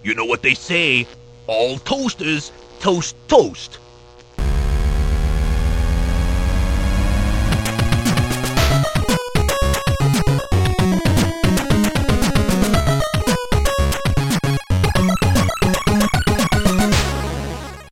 You know what they say all toasters toast toast.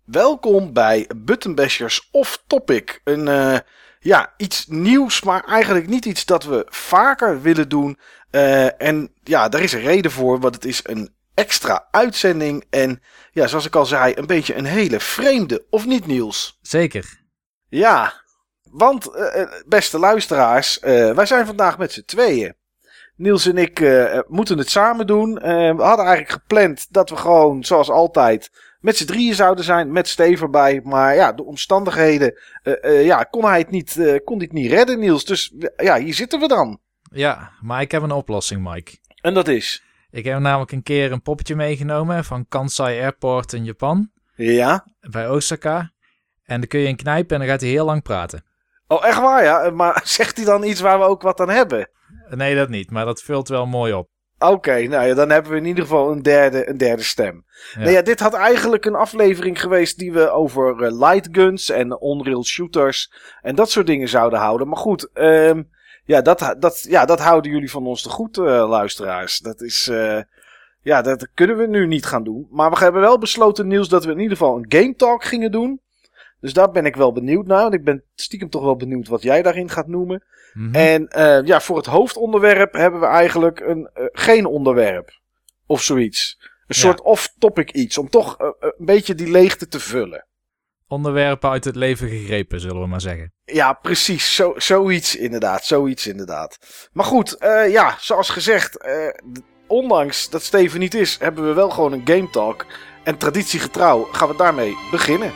Welkom bij Buttonbashers Off Topic. Een, eh, ja, iets nieuws, maar eigenlijk niet iets dat we vaker willen doen. Eh, en ja, daar is een reden voor, want het is een extra uitzending. En ja, zoals ik al zei, een beetje een hele vreemde, of niet Niels? Zeker. Ja, want eh, eh, beste luisteraars, eh, wij zijn vandaag met z'n tweeën. Niels en ik moeten het samen doen. We hadden eigenlijk gepland dat we gewoon, zoals altijd, met z'n drieën zouden zijn, met Steve erbij. Maar ja, de omstandigheden, ja, kon hij het niet, kon hij het niet redden, Niels. Dus ja, hier zitten we dan. Ja, maar ik heb een oplossing, Mike. En dat is, Ik heb namelijk een keer een poppetje meegenomen van Kansai Airport in Japan, ja. bij Osaka. En dan kun je in knijpen en dan gaat hij heel lang praten. Oh, echt waar, ja. Maar zegt hij dan iets waar we ook wat aan hebben? Nee, dat niet, maar dat vult wel mooi op. Oké, nou ja, dan hebben we in ieder geval een derde, een derde stem. Ja. Nou ja, dit had eigenlijk een aflevering geweest die we over eh, lightguns en on-rail shooters en dat soort dingen zouden houden. Maar goed, ehm, ja, dat, dat, ja, dat houden jullie van ons te goed, eh, luisteraars. Dat is, eh, ja, dat kunnen we nu niet gaan doen. Maar we hebben wel besloten, Niels, dat we in ieder geval een game talk gingen doen. Dus daar ben ik wel benieuwd naar. Want ik ben stiekem toch wel benieuwd wat jij daarin gaat noemen. Mhm. En eh, ja, voor het hoofdonderwerp hebben we eigenlijk een, geen onderwerp. Of zoiets. Een Ja. soort off-topic iets. Om toch een beetje die leegte te vullen. Onderwerpen uit het leven gegrepen, zullen we maar zeggen. Ja, precies. Zo, zoiets inderdaad. Zoiets inderdaad. Maar goed, eh, ja, zoals gezegd. eh, ondanks dat Steven niet is, hebben we wel gewoon een game talk. En traditiegetrouw gaan we daarmee beginnen.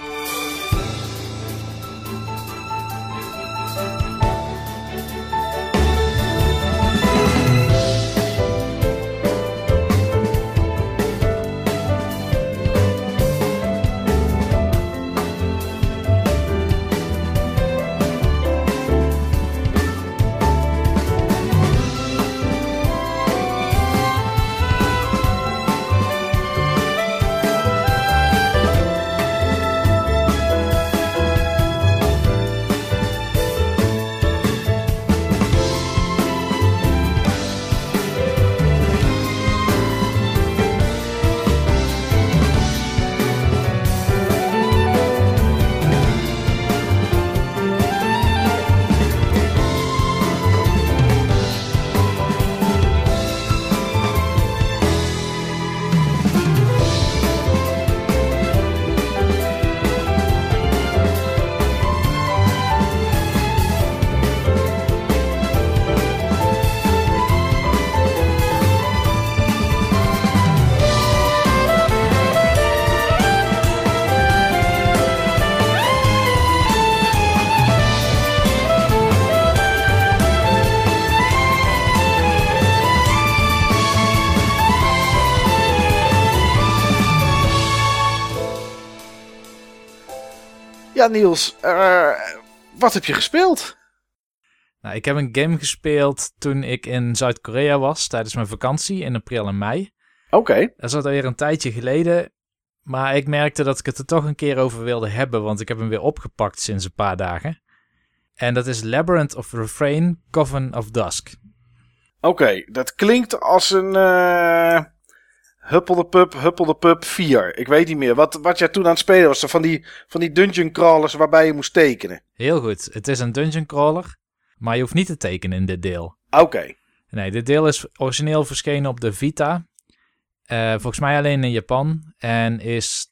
Ja, Niels. eh, wat heb je gespeeld? Nou, ik heb een game gespeeld toen ik in Zuid-Korea was tijdens mijn vakantie in april en mei. Oké. Dat is alweer een tijdje geleden. Maar ik merkte dat ik het er toch een keer over wilde hebben, want ik heb hem weer opgepakt sinds een paar dagen. En dat is Labyrinth of Refrain, Coven of Dusk. Oké, dat klinkt als een eh Huppel de Pup, Huppel de Pup 4. Ik weet niet meer. Wat, wat jij toen aan het spelen was, van die, van die dungeon crawlers waarbij je moest tekenen. Heel goed, het is een dungeon crawler, maar je hoeft niet te tekenen in dit deel. Oké, Nee, dit deel is origineel verschenen op de Vita. Eh, volgens mij alleen in Japan. En is,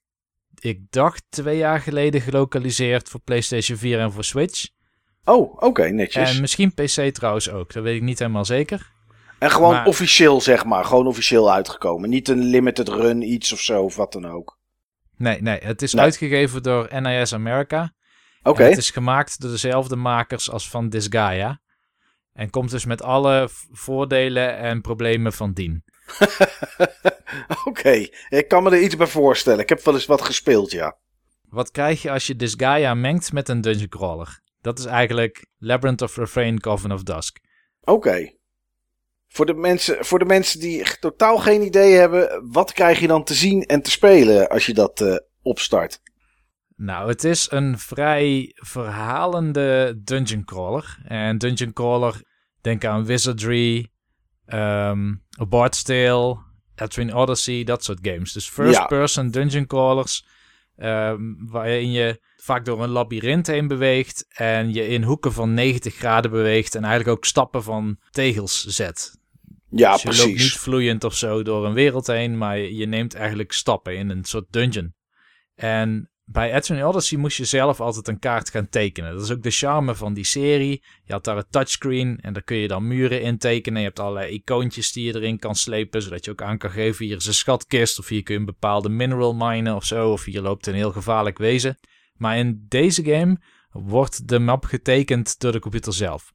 ik dacht, twee jaar geleden gelokaliseerd voor PlayStation 4 en voor Switch. oh, oké, netjes. En, misschien PC trouwens ook, dat weet ik niet helemaal zeker. Gewoon maar- officieel, zeg maar. Gewoon officieel uitgekomen. Niet een limited run, iets of zo, of wat dan ook. Nee, nee, het is Nee. uitgegeven door NIS America. Oké, En het is gemaakt door dezelfde makers als van Disgaea. En komt dus met alle voordelen en problemen van dien. oké. Ik kan me er iets bij voorstellen. Ik heb wel eens wat gespeeld, ja. Wat krijg je als je Disgaea mengt met een dungeon crawler? Dat is eigenlijk Labyrinth of Refrain, Coven of Dusk. Oké. Voor de, mensen, voor de mensen die totaal geen idee hebben, wat krijg je dan te zien en te spelen als je dat eh, opstart? Nou, het is een vrij verhalende dungeon crawler. En dungeon crawler, denk aan Wizardry, um, A Bard's Tale, Etrian Odyssey, dat soort games. Dus first-person dungeon crawlers, um, waarin je vaak door een labyrint heen beweegt en je in hoeken van 90 graden beweegt en eigenlijk ook stappen van tegels zet. Ja, dus je precies. loopt niet vloeiend of zo door een wereld heen, maar je neemt eigenlijk stappen in een soort dungeon. En bij Etrian Odyssey moest je zelf altijd een kaart gaan tekenen. Dat is ook de charme van die serie. Je had daar een touchscreen en daar kun je dan muren in tekenen. Je hebt allerlei icoontjes die je erin kan slepen, zodat je ook aan kan geven. Hier is een schatkist of hier kun je een bepaalde mineral minen of zo. Of hier loopt een heel gevaarlijk wezen. Maar in deze game wordt de map getekend door de computer zelf.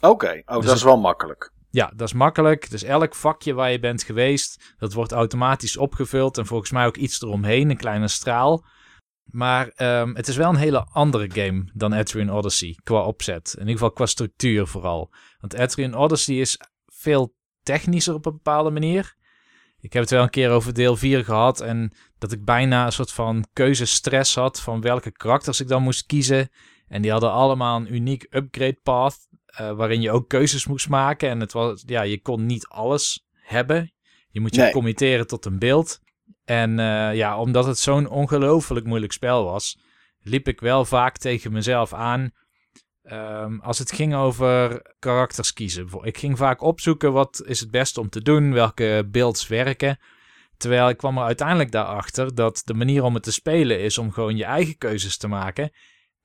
Oké, oh, Dus dat is wel makkelijk. Ja, dat is makkelijk. Dus elk vakje waar je bent geweest, dat wordt automatisch opgevuld. En volgens mij ook iets eromheen, een kleine straal. Maar um, het is wel een hele andere game dan Etrian Odyssey qua opzet. In ieder geval qua structuur vooral. Want Etrian Odyssey is veel technischer op een bepaalde manier. Ik heb het wel een keer over deel 4 gehad en dat ik bijna een soort van keuzestress had van welke karakters ik dan moest kiezen. En die hadden allemaal een uniek upgrade path, uh, waarin je ook keuzes moest maken. En het was, ja, je kon niet alles hebben. Je moet je Nee. committeren tot een beeld. En uh, ja, omdat het zo'n ongelooflijk moeilijk spel was, liep ik wel vaak tegen mezelf aan. Um, als het ging over karakters kiezen. Ik ging vaak opzoeken wat is het beste om te doen, welke builds werken. Terwijl ik kwam er uiteindelijk daarachter dat de manier om het te spelen is om gewoon je eigen keuzes te maken.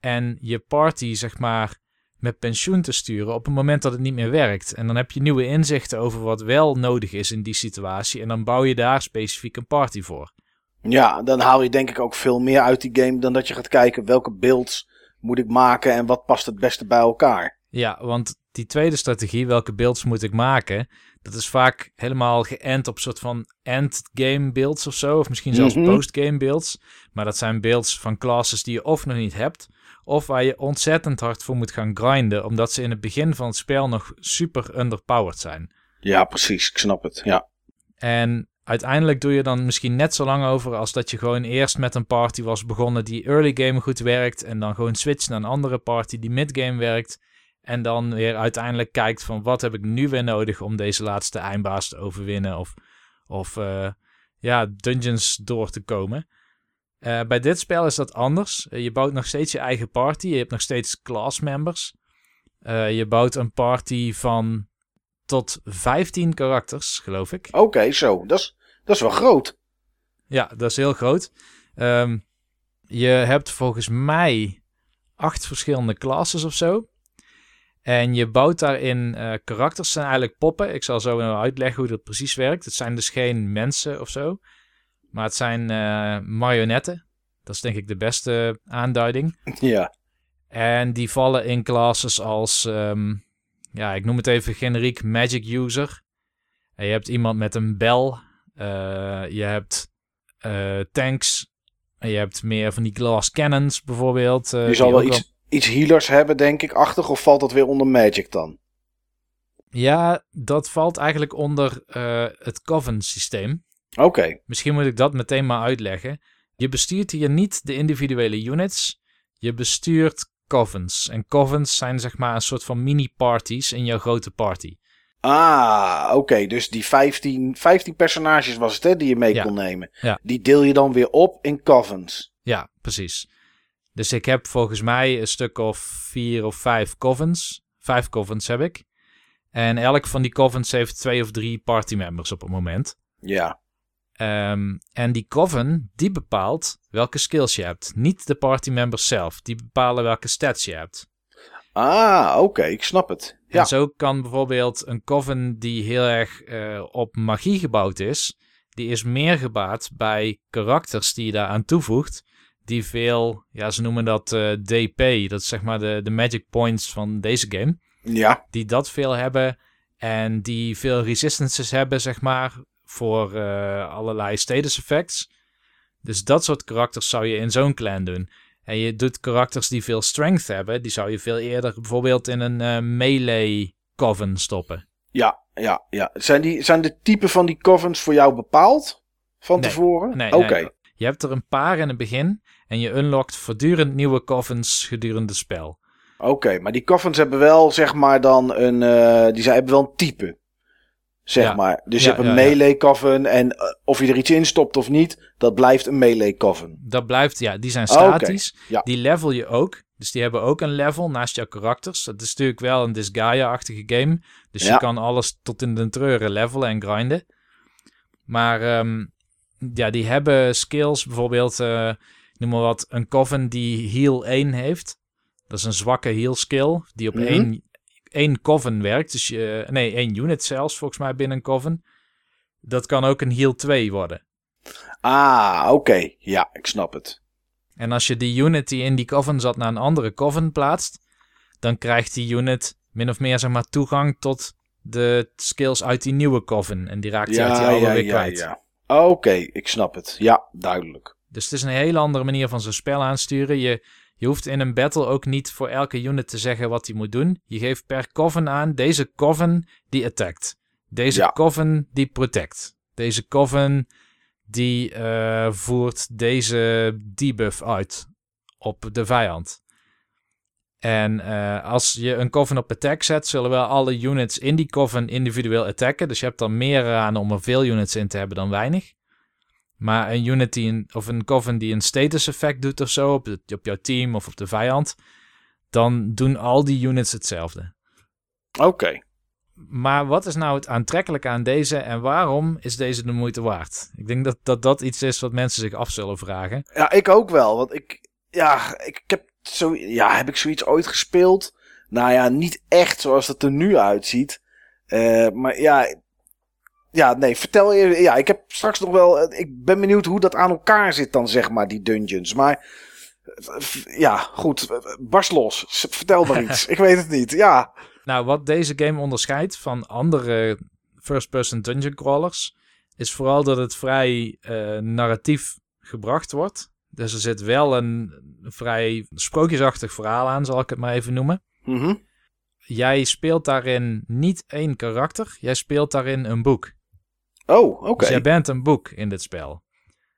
En je party, zeg maar, met pensioen te sturen op het moment dat het niet meer werkt. En dan heb je nieuwe inzichten over wat wel nodig is in die situatie. En dan bouw je daar specifiek een party voor. Ja, dan haal je denk ik ook veel meer uit die game dan dat je gaat kijken welke builds moet ik maken en wat past het beste bij elkaar. Ja, want die tweede strategie, welke builds moet ik maken, dat is vaak helemaal geënt op soort van endgame builds of zo. Of misschien zelfs Mhm. postgame builds. Maar dat zijn builds van classes die je of nog niet hebt, of waar je ontzettend hard voor moet gaan grinden, omdat ze in het begin van het spel nog super underpowered zijn. Ja, precies. Ik snap het. Ja. En uiteindelijk doe je dan misschien net zo lang over als dat je gewoon eerst met een party was begonnen die early game goed werkt. En dan gewoon switcht naar een andere party die mid-game werkt. En dan weer uiteindelijk kijkt van wat heb ik nu weer nodig om deze laatste eindbaas te overwinnen. Of, of uh, ja, dungeons door te komen. Uh, bij dit spel is dat anders. Uh, je bouwt nog steeds je eigen party. Je hebt nog steeds class members. Uh, je bouwt een party van tot 15 karakters, geloof ik. Oké, okay, zo. Dat is, dat is wel groot. Ja, dat is heel groot. Um, je hebt volgens mij acht verschillende classes of zo. En je bouwt daarin karakters, zijn eigenlijk poppen. Ik zal zo uitleggen hoe dat precies werkt. Het zijn dus geen mensen of zo. Maar het zijn uh, marionetten. Dat is denk ik de beste aanduiding. Ja. En die vallen in classes als, um, ja, ik noem het even generiek magic user. En je hebt iemand met een bel. Uh, je hebt uh, tanks. En je hebt meer van die glass cannons bijvoorbeeld. Uh, je zal wel iets, wel... iets healers hebben, denk ik, achtig. Of valt dat weer onder magic dan? Ja, dat valt eigenlijk onder het Coven systeem. Oké. Okay. Misschien moet ik dat meteen maar uitleggen. Je bestuurt hier niet de individuele units. Je bestuurt covens. En covens zijn zeg maar een soort van mini-parties in jouw grote party. Ah, oké. Okay. Dus die 15, 15 personages was het hè, die je mee ja. kon nemen. Ja. Die deel je dan weer op in covens. Ja, precies. Dus ik heb volgens mij een stuk of vier of vijf covens. Vijf covens heb ik. En elk van die covens heeft twee of drie party members op het moment. Ja. Um, en die coven, die bepaalt welke skills je hebt. Niet de party members zelf. Die bepalen welke stats je hebt. Ah, oké, okay, ik snap het. Ja. En zo kan bijvoorbeeld een coven die heel erg uh, op magie gebouwd is, die is meer gebaat bij karakters die je daaraan toevoegt, die veel, ja, ze noemen dat uh, DP, dat is zeg maar de, de magic points van deze game. Ja. Die dat veel hebben en die veel resistances hebben, zeg maar, voor uh, allerlei status effects. Dus dat soort karakters zou je in zo'n clan doen. En je doet karakters die veel strength hebben, die zou je veel eerder bijvoorbeeld in een uh, melee coven stoppen. Ja, ja, ja. Zijn, die, zijn de typen van die covens voor jou bepaald? Van Nee, tevoren? Nee, Oké. nee. Je hebt er een paar in het begin en je unlockt voortdurend nieuwe coffins gedurende het spel. Oké, maar die coffins hebben wel, zeg maar, dan een. eh, die zijn, hebben wel een type. Zeg Ja. maar. Dus Ja, je hebt een ja, melee coven. En eh, of je er iets in stopt of niet, dat blijft een melee coven. Dat blijft, ja, die zijn Oh, oké. statisch. Ja. Die level je ook. Dus die hebben ook een level naast jouw karakters. Het is natuurlijk wel een Disgaea-achtige game. Dus je kan alles tot in de treuren levelen en grinden. Maar ehm, ja, die hebben skills. Bijvoorbeeld, eh, noem maar wat, een coven die heal 1 heeft. Dat is een zwakke heal skill. Die op één, één coven werkt. Dus je, nee, één unit zelfs volgens mij binnen een coven. Dat kan ook een heal 2 worden. Ah, oké. Ja, ik snap het. En als je die unit die in die coven zat naar een andere coven plaatst, dan krijgt die unit min of meer zeg maar, toegang tot de skills uit die nieuwe coven. En die raakt hij uit die oude ja, weer ja, kwijt. ja. Oké, ik snap het. Ja, duidelijk. Dus het is een hele andere manier van zo'n spel aansturen. Je, je hoeft in een battle ook niet voor elke unit te zeggen wat hij moet doen. Je geeft per coven aan, deze coven die attackt. Deze Ja. coven die protect. Deze coven die eh, voert deze debuff uit op de vijand. En eh, als je een coven op attack zet, zullen wel alle units in die coven individueel attacken. Dus je hebt er meer aan om er veel units in te hebben dan weinig. Maar een unit die een, of een coven die een status effect doet of zo op, het- op jouw team of op de vijand, dan doen al die units hetzelfde. Oké. Maar wat is nou het aantrekkelijke aan deze en waarom is deze de moeite waard? Ik denk dat, dat dat iets is wat mensen zich af zullen vragen. Ja, ik ook wel. Want ik, ja, ik heb, zo, ja, heb ik zoiets ooit gespeeld? Nou ja, niet echt zoals het er nu uitziet. Eh, maar ja, ja, nee, vertel je. Ja, ik heb straks nog wel. eh, Ik ben benieuwd hoe dat aan elkaar zit, dan zeg maar, die dungeons. Maar ja, goed. eh, Barst los. Vertel maar iets. ik weet het niet. Ja. Nou, wat deze game onderscheidt van andere first-person dungeon crawlers, is vooral dat het vrij eh, narratief gebracht wordt. Dus er zit wel een vrij sprookjesachtig verhaal aan, zal ik het maar even noemen. Mhm. Jij speelt daarin niet één karakter, jij speelt daarin een boek. Oh, oké. Dus jij bent een boek in dit spel.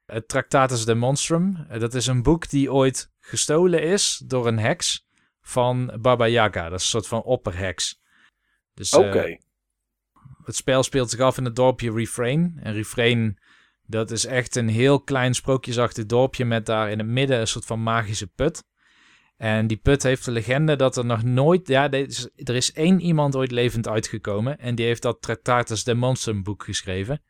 Het Tractatus de Monstrum, eh, dat is een boek die ooit gestolen is door een heks van Baba Yaga. Dat is een soort van opperheks. Dus eh, Oké. het spel speelt zich af in het dorpje Refrain. En Refrain, dat is echt een heel klein sprookjesachtig dorpje met daar in het midden een soort van magische put. En die put heeft de legende dat er nog nooit... Ja, er is, er is één iemand ooit levend uitgekomen. En die heeft dat Tractatus de Monstrum boek geschreven.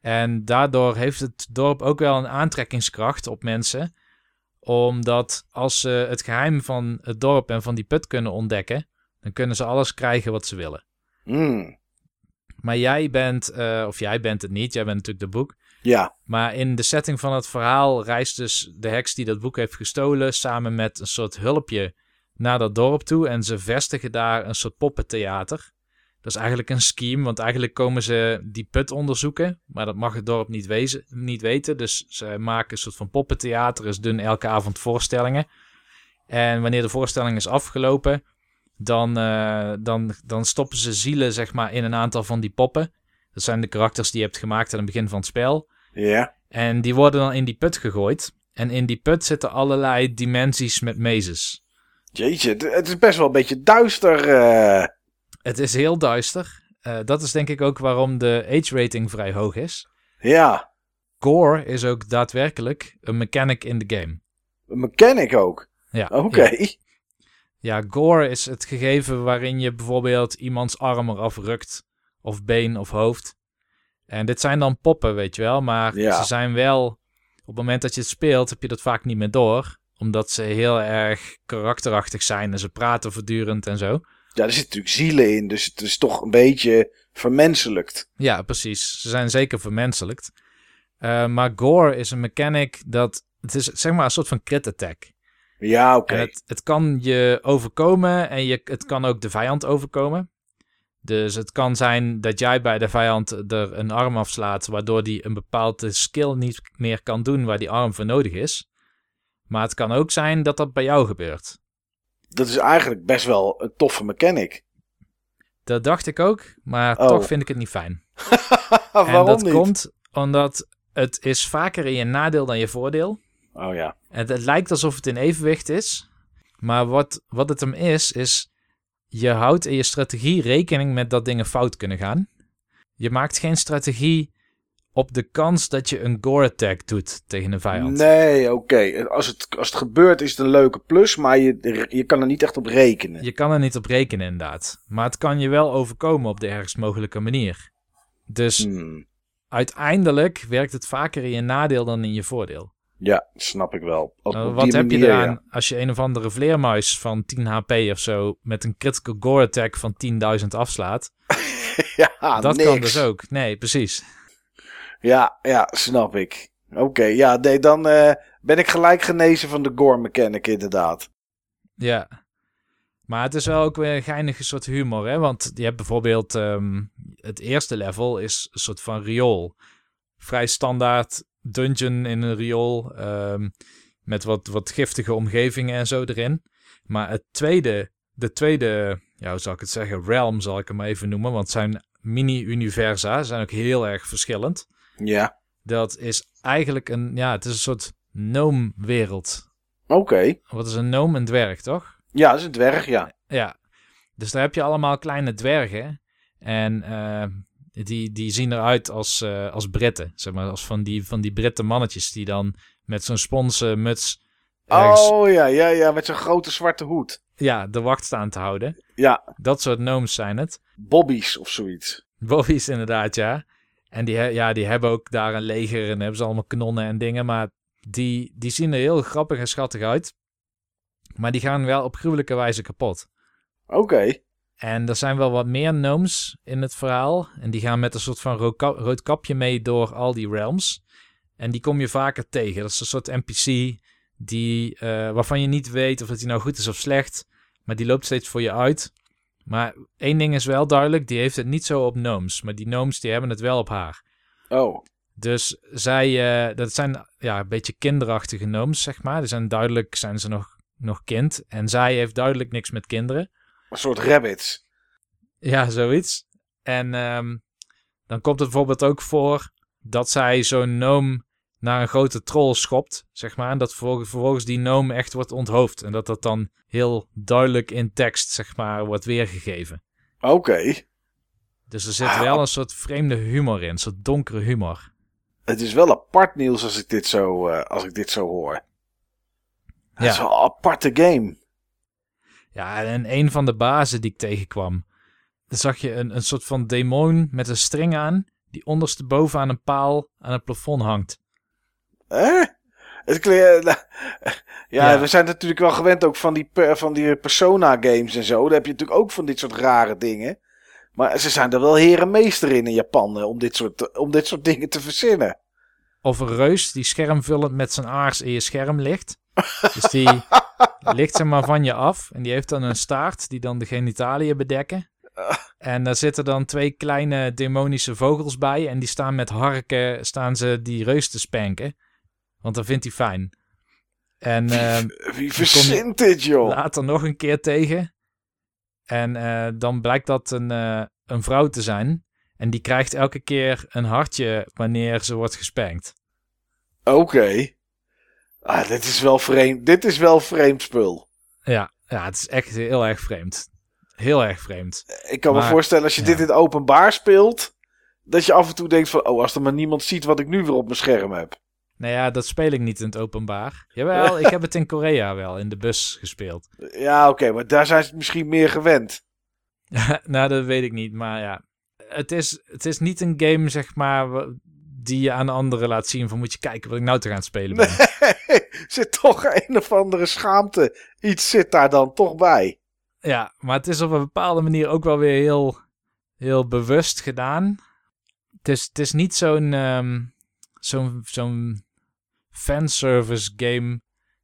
En daardoor heeft het dorp ook wel een aantrekkingskracht op mensen. Omdat als ze het geheim van het dorp en van die put kunnen ontdekken... dan kunnen ze alles krijgen wat ze willen. Hmm. Maar jij bent, eh, of jij bent het niet, jij bent natuurlijk de boek. Ja. Maar in de setting van het verhaal reist dus de heks die dat boek heeft gestolen samen met een soort hulpje naar dat dorp toe. En ze vestigen daar een soort poppentheater. Dat is eigenlijk een scheme, want eigenlijk komen ze die put onderzoeken. Maar dat mag het dorp niet, wezen, niet weten. Dus ze maken een soort van poppentheater. Dus doen elke avond voorstellingen. En wanneer de voorstelling is afgelopen, dan, eh, dan, dan stoppen ze zielen zeg maar, in een aantal van die poppen. Dat zijn de karakters die je hebt gemaakt aan het begin van het spel. Ja. En die worden dan in die put gegooid. En in die put zitten allerlei dimensies met mazes. Jeetje, het- is best wel een beetje duister. eh. Het is heel duister. Eh, dat is denk ik ook waarom de age rating vrij hoog is. Ja. Gore is ook daadwerkelijk een mechanic in de game. Een mechanic ook. Ja, Oké. ja. Ja, gore is het gegeven waarin je bijvoorbeeld iemands arm eraf rukt. Of been of hoofd. En dit zijn dan poppen, weet je wel. Maar Ja. ze zijn wel... Op het moment dat je het speelt, heb je dat vaak niet meer door. Omdat ze heel erg karakterachtig zijn. En ze praten voortdurend en zo. Ja, er zitten natuurlijk zielen in, dus het is toch een beetje vermenselijkt. Ja, precies. Ze zijn zeker vermenselijkt. Eh, maar gore is een mechanic dat... Het is zeg maar een soort van crit attack. Ja, oké. Het, het kan je overkomen en je, het kan ook de vijand overkomen. Dus het kan zijn dat jij bij de vijand er een arm afslaat, waardoor die een bepaalde skill niet meer kan doen waar die arm voor nodig is. Maar het kan ook zijn dat dat bij jou gebeurt. Dat is eigenlijk best wel een toffe mechanic. Dat dacht ik ook, maar Oh. toch vind ik het niet fijn. Waarom en dat niet? komt omdat het is vaker in je nadeel dan je voordeel. Oh ja. Het, het lijkt alsof het in evenwicht is. Maar wat, wat het hem is, is... Je houdt in je strategie rekening met dat dingen fout kunnen gaan. Je maakt geen strategie op de kans dat je een gore attack doet tegen een vijand. Nee, oké. Als, het, als het gebeurt is het een leuke plus, maar je, je kan er niet echt op rekenen. Je kan er niet op rekenen inderdaad. Maar het kan je wel overkomen op de ergst mogelijke manier. Dus Hmm. uiteindelijk werkt het vaker in je nadeel dan in je voordeel. Ja, snap ik wel. Op, Nou, op wat heb je eraan ja. als je een of andere vleermuis van 10 HP of zo met een critical gore attack van 10.000 afslaat? Ja, dat niks. kan dus ook. Nee, precies. Ja, ja, snap ik. Oké, ja, nee, dan eh, ben ik gelijk genezen van de gore mechanic inderdaad. Ja. Maar het is wel ook weer een geinige soort humor, hè? Want je hebt bijvoorbeeld ehm, het eerste level is een soort van riool. Vrij standaard dungeon in een riool. ehm, met wat, wat giftige omgevingen en zo erin. Maar het tweede, de tweede, ja, hoe zal ik het zeggen, realm zal ik hem even noemen. Want zijn mini-universa, zijn ook heel erg verschillend. Ja, Dat is eigenlijk een, ja, het is een soort gnome-wereld. oké. Wat is een gnome? Een dwerg, toch? Ja, dat is een dwerg, ja. Ja, dus daar heb je allemaal kleine dwergen. En eh, die, die zien eruit als, eh, als Britten. Zeg maar, als van die, van die Britten mannetjes die dan met zo'n sponsen muts ergens Oh ja, ja, ja, met zo'n grote zwarte hoed. ja, de wacht staan te houden. Ja, Dat soort gnomes zijn het. bobbies of zoiets. Bobby's inderdaad, ja. En die, ja, die hebben ook daar een leger en hebben ze allemaal kanonnen en dingen. Maar die, die zien er heel grappig en schattig uit. Maar die gaan wel op gruwelijke wijze kapot. Oké. En er zijn wel wat meer gnomes in het verhaal. En die gaan met een soort van rood, ka- rood kapje mee door al die realms. En die kom je vaker tegen. Dat is een soort NPC die, eh, waarvan je niet weet of die nou goed is of slecht. Maar die loopt steeds voor je uit. Maar één ding is wel duidelijk. Die heeft het niet zo op gnomes. Maar die gnomes die hebben het wel op haar. Oh, Dus zij, eh, dat zijn ja, een beetje kinderachtige gnomes, zeg maar. Die zijn duidelijk, zijn ze nog, nog kind. En zij heeft duidelijk niks met kinderen. Een soort rabbits. Ja, zoiets. En ehm, dan komt het bijvoorbeeld ook voor dat zij zo'n gnome naar een grote troll schopt, zeg maar. En dat vervolgens, die gnome echt wordt onthoofd. En dat dat dan heel duidelijk in tekst, zeg maar, wordt weergegeven. Oké. Dus er zit wel een soort vreemde humor in, een soort donkere humor. Het is wel apart, Niels, als ik dit zo, eh, als ik dit zo hoor. Het is Ja. wel een aparte game. Ja, en een van de bazen die ik tegenkwam, dan zag je een, een soort van demon met een string aan, die ondersteboven aan een paal aan het plafond hangt. Hè? Het kle- ja, Ja. we zijn natuurlijk wel gewend ook van die, van die Persona games en zo. Daar heb je natuurlijk ook van dit soort rare dingen. Maar ze zijn er wel herenmeester in in Japan eh, om dit soort, om dit soort dingen te verzinnen. Of een reus die schermvullend met zijn aars in je scherm ligt. Dus die ligt zeg maar van je af. En die heeft dan een staart die dan de genitaliën bedekken. En daar zitten dan twee kleine demonische vogels bij. En die staan met harken, staan ze die reus te spanken. Want dat vindt hij fijn. En ehm, Wie verzint dit, joh? later nog een keer tegen. En eh, dan blijkt dat een, eh, een vrouw te zijn. En die krijgt elke keer een hartje wanneer ze wordt gespankt. Oké. Ah, dit is wel vreemd. Dit is wel vreemd spul. Ja, ja, het is echt heel erg vreemd. Heel erg vreemd. Ik kan me voorstellen als je ja. dit in het openbaar speelt. Dat je af en toe denkt van, oh, als er maar niemand ziet wat ik nu weer op mijn scherm heb. Nou ja, dat speel ik niet in het openbaar. Jawel, ik heb het in Korea wel, in de bus gespeeld. Ja, oké, maar daar zijn ze misschien meer gewend. nou, dat weet ik niet, maar ja. Het is, het is niet een game, zeg maar, die je aan anderen laat zien van moet je kijken wat ik nou te gaan spelen ben. zit toch een of andere schaamte. Iets zit daar dan toch bij. Ja, maar het is op een bepaalde manier ook wel weer heel, heel bewust gedaan. Het is, het is niet zo'n ehm, zo'n zo'n fanservice game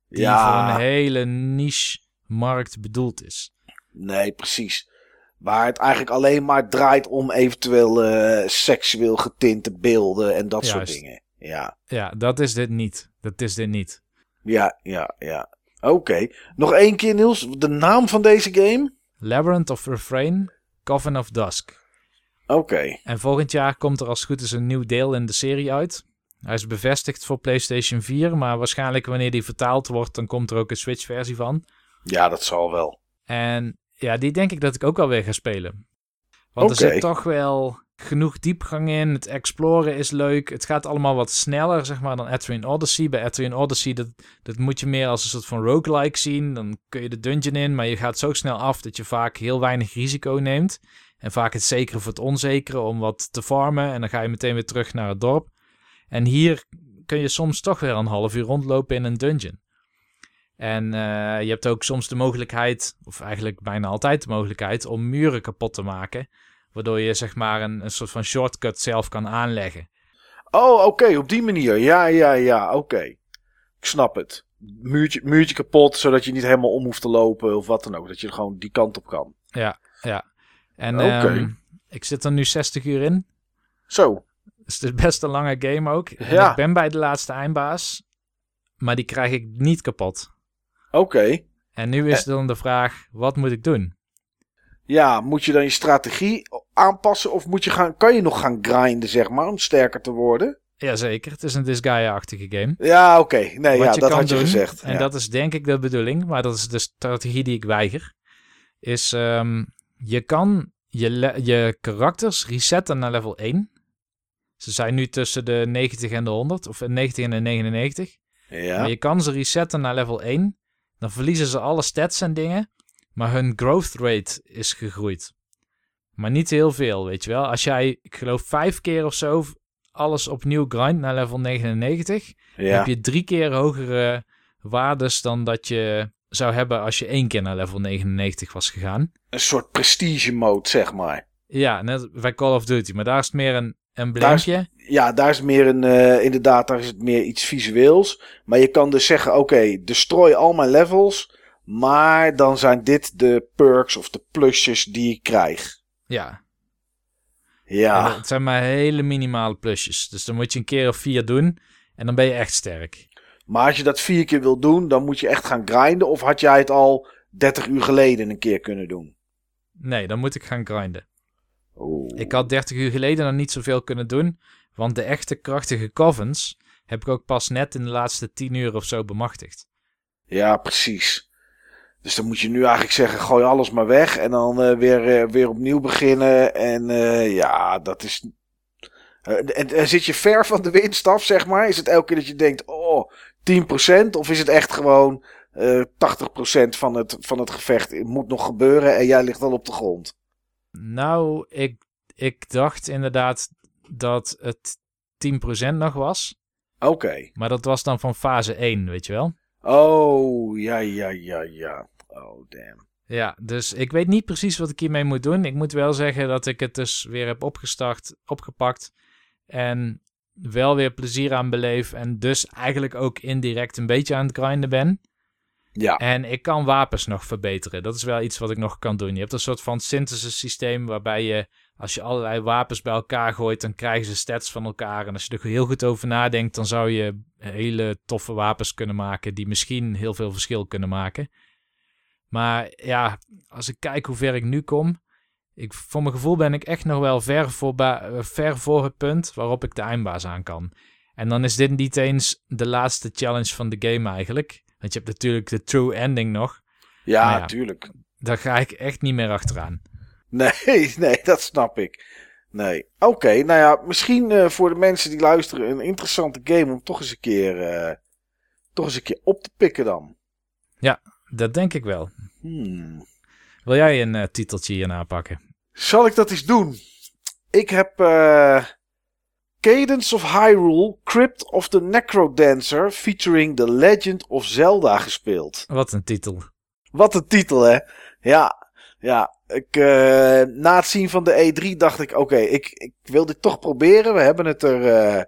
die Ja. voor een hele niche markt bedoeld is. Nee, precies. Waar het eigenlijk alleen maar draait om eventueel eh, seksueel getinte beelden en dat soort dingen. Ja, Ja, dat is dit niet. Dat is dit niet. ja, ja, ja. Oké. Nog één keer, Niels. De naam van deze game? Labyrinth of Refrain. Coven of Dusk. Oké. En volgend jaar komt er als het goed is een nieuw deel in de serie uit. Hij is bevestigd voor PlayStation 4, maar waarschijnlijk wanneer die vertaald wordt, dan komt er ook een Switch-versie van. Ja, dat zal wel. En ja, die denk ik dat ik ook wel weer ga spelen. Want er zit toch wel genoeg diepgang in. Het exploren is leuk. Het gaat allemaal wat sneller, zeg maar, dan Etrian Odyssey. Bij Etrian Odyssey, dat, dat moet je meer als een soort van roguelike zien. Dan kun je de dungeon in, maar je gaat zo snel af dat je vaak heel weinig risico neemt. En vaak het zekere voor het onzekere om wat te farmen. En dan ga je meteen weer terug naar het dorp. En hier kun je soms toch weer een half uur rondlopen in een dungeon. En eh, je hebt ook soms de mogelijkheid, of eigenlijk bijna altijd de mogelijkheid, om muren kapot te maken. Waardoor je zeg maar een, een soort van shortcut zelf kan aanleggen. Oh, oké, op die manier. Ja, ja, ja, oké. Ik snap het. Muurtje, muurtje kapot, zodat je niet helemaal om hoeft te lopen of wat dan ook. Dat je gewoon die kant op kan. Ja, ja. En ehm, ik zit er nu 60 uur in. Zo. Dus het is best een lange game ook. En Ja. Ik ben bij de laatste eindbaas. Maar die krijg ik niet kapot. Oké. En nu is dan de vraag, wat moet ik doen? Ja, moet je dan je strategie aanpassen of moet je gaan, kan je nog gaan grinden, zeg maar, om sterker te worden? Jazeker, het is een Disgaea-achtige game. Ja, oké. Nee, Wat ja, dat had je gezegd. En ja. dat is denk ik de bedoeling, maar dat is de strategie die ik weiger. Is ehm, je kan je, je karakters resetten naar level 1. Ze zijn nu tussen de 90 en de 100, of 90 en de 99. ja. Maar je kan ze resetten naar level 1. Dan verliezen ze alle stats en dingen. Maar hun growth rate is gegroeid. Maar niet heel veel, weet je wel. Als jij, ik geloof, vijf keer of zo alles opnieuw grind naar level 99 ja. heb je drie keer hogere waardes dan dat je zou hebben als je één keer naar level 99 was gegaan. Een soort prestige mode, zeg maar. Ja, net bij Call of Duty. Maar daar is het meer een Daar is- embleempje. Ja, daar is meer een, eh, inderdaad, daar is het meer iets visueels. Maar je kan dus zeggen, oké, destroy al mijn levels. Maar dan zijn dit de perks of de plusjes die ik krijg. Ja. En Ja, het zijn maar hele minimale plusjes. Dus dan moet je een keer of vier doen. En dan ben je echt sterk. maar als je dat vier keer wil doen, dan moet je echt gaan grinden. Of had jij het al 30 uur geleden een keer kunnen doen? Nee, dan moet ik gaan grinden. Oeh. Ik had 30 uur geleden nog niet zoveel kunnen doen. Want de echte krachtige covens heb ik ook pas net in de laatste 10 uur of zo bemachtigd. Ja, precies. Dus dan moet je nu eigenlijk zeggen: gooi alles maar weg. En dan eh, weer, eh, weer opnieuw beginnen. En eh, ja, dat is. En, zit je ver van de winst af, zeg maar? Is het elke keer dat je denkt: oh, 10%? Of is het echt gewoon eh 80% van het, van het gevecht moet nog gebeuren en jij ligt al op de grond? Nou, ik, ik dacht inderdaad dat het 10% nog was. Oké. Maar dat was dan van fase 1, weet je wel? Oh, ja, ja, ja, ja. Oh, damn. Ja, dus ik weet niet precies wat ik hiermee moet doen. Ik moet wel zeggen dat ik het dus weer heb opgestart, opgepakt. En wel weer plezier aan beleef. En dus eigenlijk ook indirect een beetje aan het grinden ben. Ja, En ik kan wapens nog verbeteren. Dat is wel iets wat ik nog kan doen. Je hebt een soort van synthesis systeem waarbij je, als je allerlei wapens bij elkaar gooit, dan krijgen ze stats van elkaar. En als je er heel goed over nadenkt, dan zou je hele toffe wapens kunnen maken die misschien heel veel verschil kunnen maken. Maar ja, als ik kijk hoe ver ik nu kom, ik, voor mijn gevoel ben ik echt nog wel ver voor, ver voor het punt waarop ik de eindbaas aan kan. En dan is dit niet eens de laatste challenge van de game eigenlijk. Want je hebt natuurlijk de true ending nog. ja, ja. tuurlijk. Daar ga ik echt niet meer achteraan. Nee, nee, dat snap ik. Nee. Oké, nou ja, misschien eh, voor de mensen die luisteren een interessante game om toch eens een keer, eh, toch eens een keer op te pikken dan. Dat denk ik wel. Hmm. Wil jij een eh, titeltje hierna pakken? Zal ik dat eens doen? Ik heb Cadence of Hyrule, Crypt of the Necrodancer featuring The Legend of Zelda gespeeld. Wat een titel. Wat een titel, hè? Ja, ja. Ik, eh, na het zien van de E3 dacht ik, oké, ik, ik wil dit toch proberen. We hebben het er eh,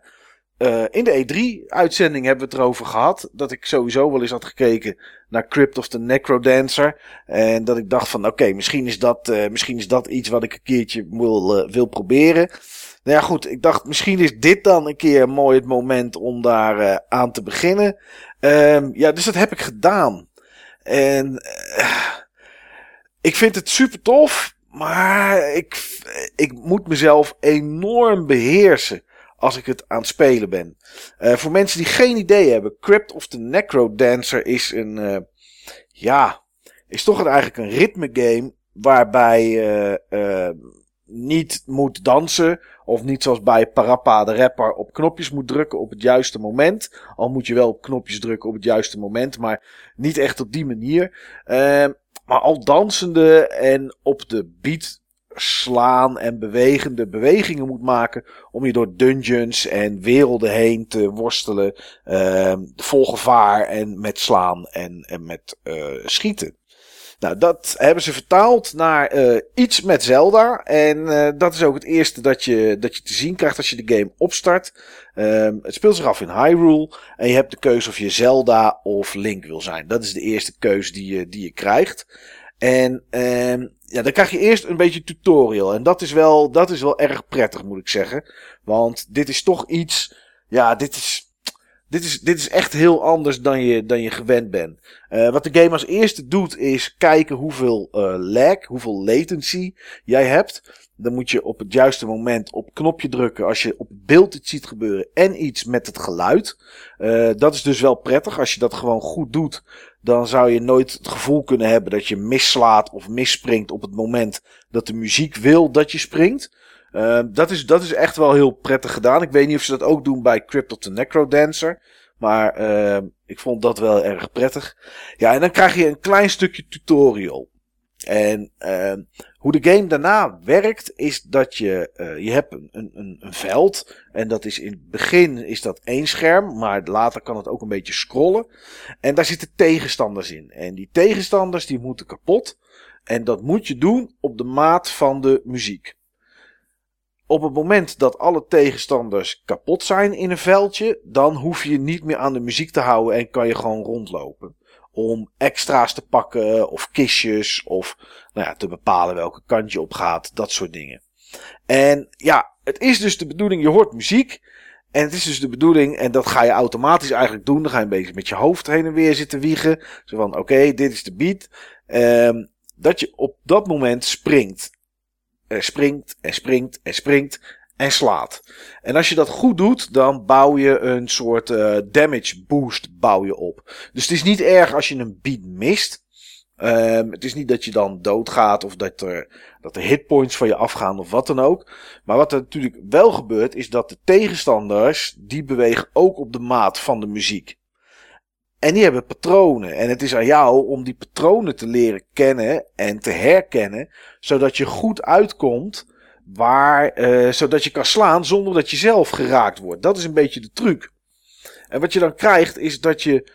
eh, in de E3-uitzending hebben we het erover gehad. Dat ik sowieso wel eens had gekeken naar Crypt of the Necrodancer. En dat ik dacht van, oké, misschien, is dat, misschien is dat iets wat ik een keertje wil, wil proberen. Nou ja, goed, ik dacht, misschien is dit dan een keer mooi het moment om daar eh, aan te beginnen. Ehm, ja, dus dat heb ik gedaan. En eh, ik vind het super tof. maar ik, ik moet mezelf enorm beheersen als ik het aan het spelen ben. Uh, voor mensen die geen idee hebben, Crypt of the Necro Dancer is een, ja, is toch eigenlijk een ritme game waarbij je niet moet dansen of niet zoals bij Parappa de rapper op knopjes moet drukken op het juiste moment. Al moet je wel op knopjes drukken op het juiste moment, maar niet echt op die manier. maar al dansende en op de beat slaan en bewegende bewegingen moet maken om je door dungeons en werelden heen te worstelen, uh, vol gevaar en met slaan en, en met uh, schieten. Nou, dat hebben ze vertaald naar uh, iets met Zelda. En uh, dat is ook het eerste dat je, dat je te zien krijgt als je de game opstart. Uh, het speelt zich af in Hyrule. En je hebt de keuze of je Zelda of Link wil zijn. Dat is de eerste keuze die je, die je krijgt. En uh, ja, dan krijg je eerst een beetje tutorial. En dat is, wel, dat is wel erg prettig, moet ik zeggen. Want dit is toch iets. Ja, dit is. Dit is, dit is echt heel anders dan je, dan je gewend bent. Uh, wat de game als eerste doet, is kijken hoeveel uh, lag, hoeveel latency jij hebt. Dan moet je op het juiste moment op knopje drukken als je op beeld iets ziet gebeuren en iets met het geluid. Uh, dat is dus wel prettig. Als je dat gewoon goed doet, dan zou je nooit het gevoel kunnen hebben dat je misslaat of misspringt op het moment dat de muziek wil dat je springt. Uh, dat, is, dat is echt wel heel prettig gedaan. Ik weet niet of ze dat ook doen bij Crypt of the Necro Dancer. Maar uh, ik vond dat wel erg prettig. Ja, en dan krijg je een klein stukje tutorial. En uh, hoe de game daarna werkt, is dat je, uh, je hebt een, een, een veld. En dat is in het begin is dat één scherm, maar later kan het ook een beetje scrollen. En daar zitten tegenstanders in. En die tegenstanders die moeten kapot. En dat moet je doen op de maat van de muziek. Op het moment dat alle tegenstanders kapot zijn in een veldje, dan hoef je niet meer aan de muziek te houden en kan je gewoon rondlopen om extra's te pakken of kistjes of nou ja, te bepalen welke kant je op gaat, dat soort dingen. En ja, het is dus de bedoeling, je hoort muziek en het is dus de bedoeling, en dat ga je automatisch eigenlijk doen, dan ga je een beetje met je hoofd heen en weer zitten wiegen, zo van oké, dit is de beat, um, dat je op dat moment springt. Er springt en springt en springt en slaat. En als je dat goed doet, dan bouw je een soort uh, damage boost bouw je op. Dus het is niet erg als je een beat mist. Um, het is niet dat je dan doodgaat of dat er, dat er hitpoints van je afgaan of wat dan ook. Maar wat er natuurlijk wel gebeurt, is dat de tegenstanders, die bewegen ook op de maat van de muziek. En die hebben patronen. En het is aan jou om die patronen te leren kennen en te herkennen, zodat je goed uitkomt Waar, uh, zodat je kan slaan zonder dat je zelf geraakt wordt. Dat is een beetje de truc. En wat je dan krijgt is dat je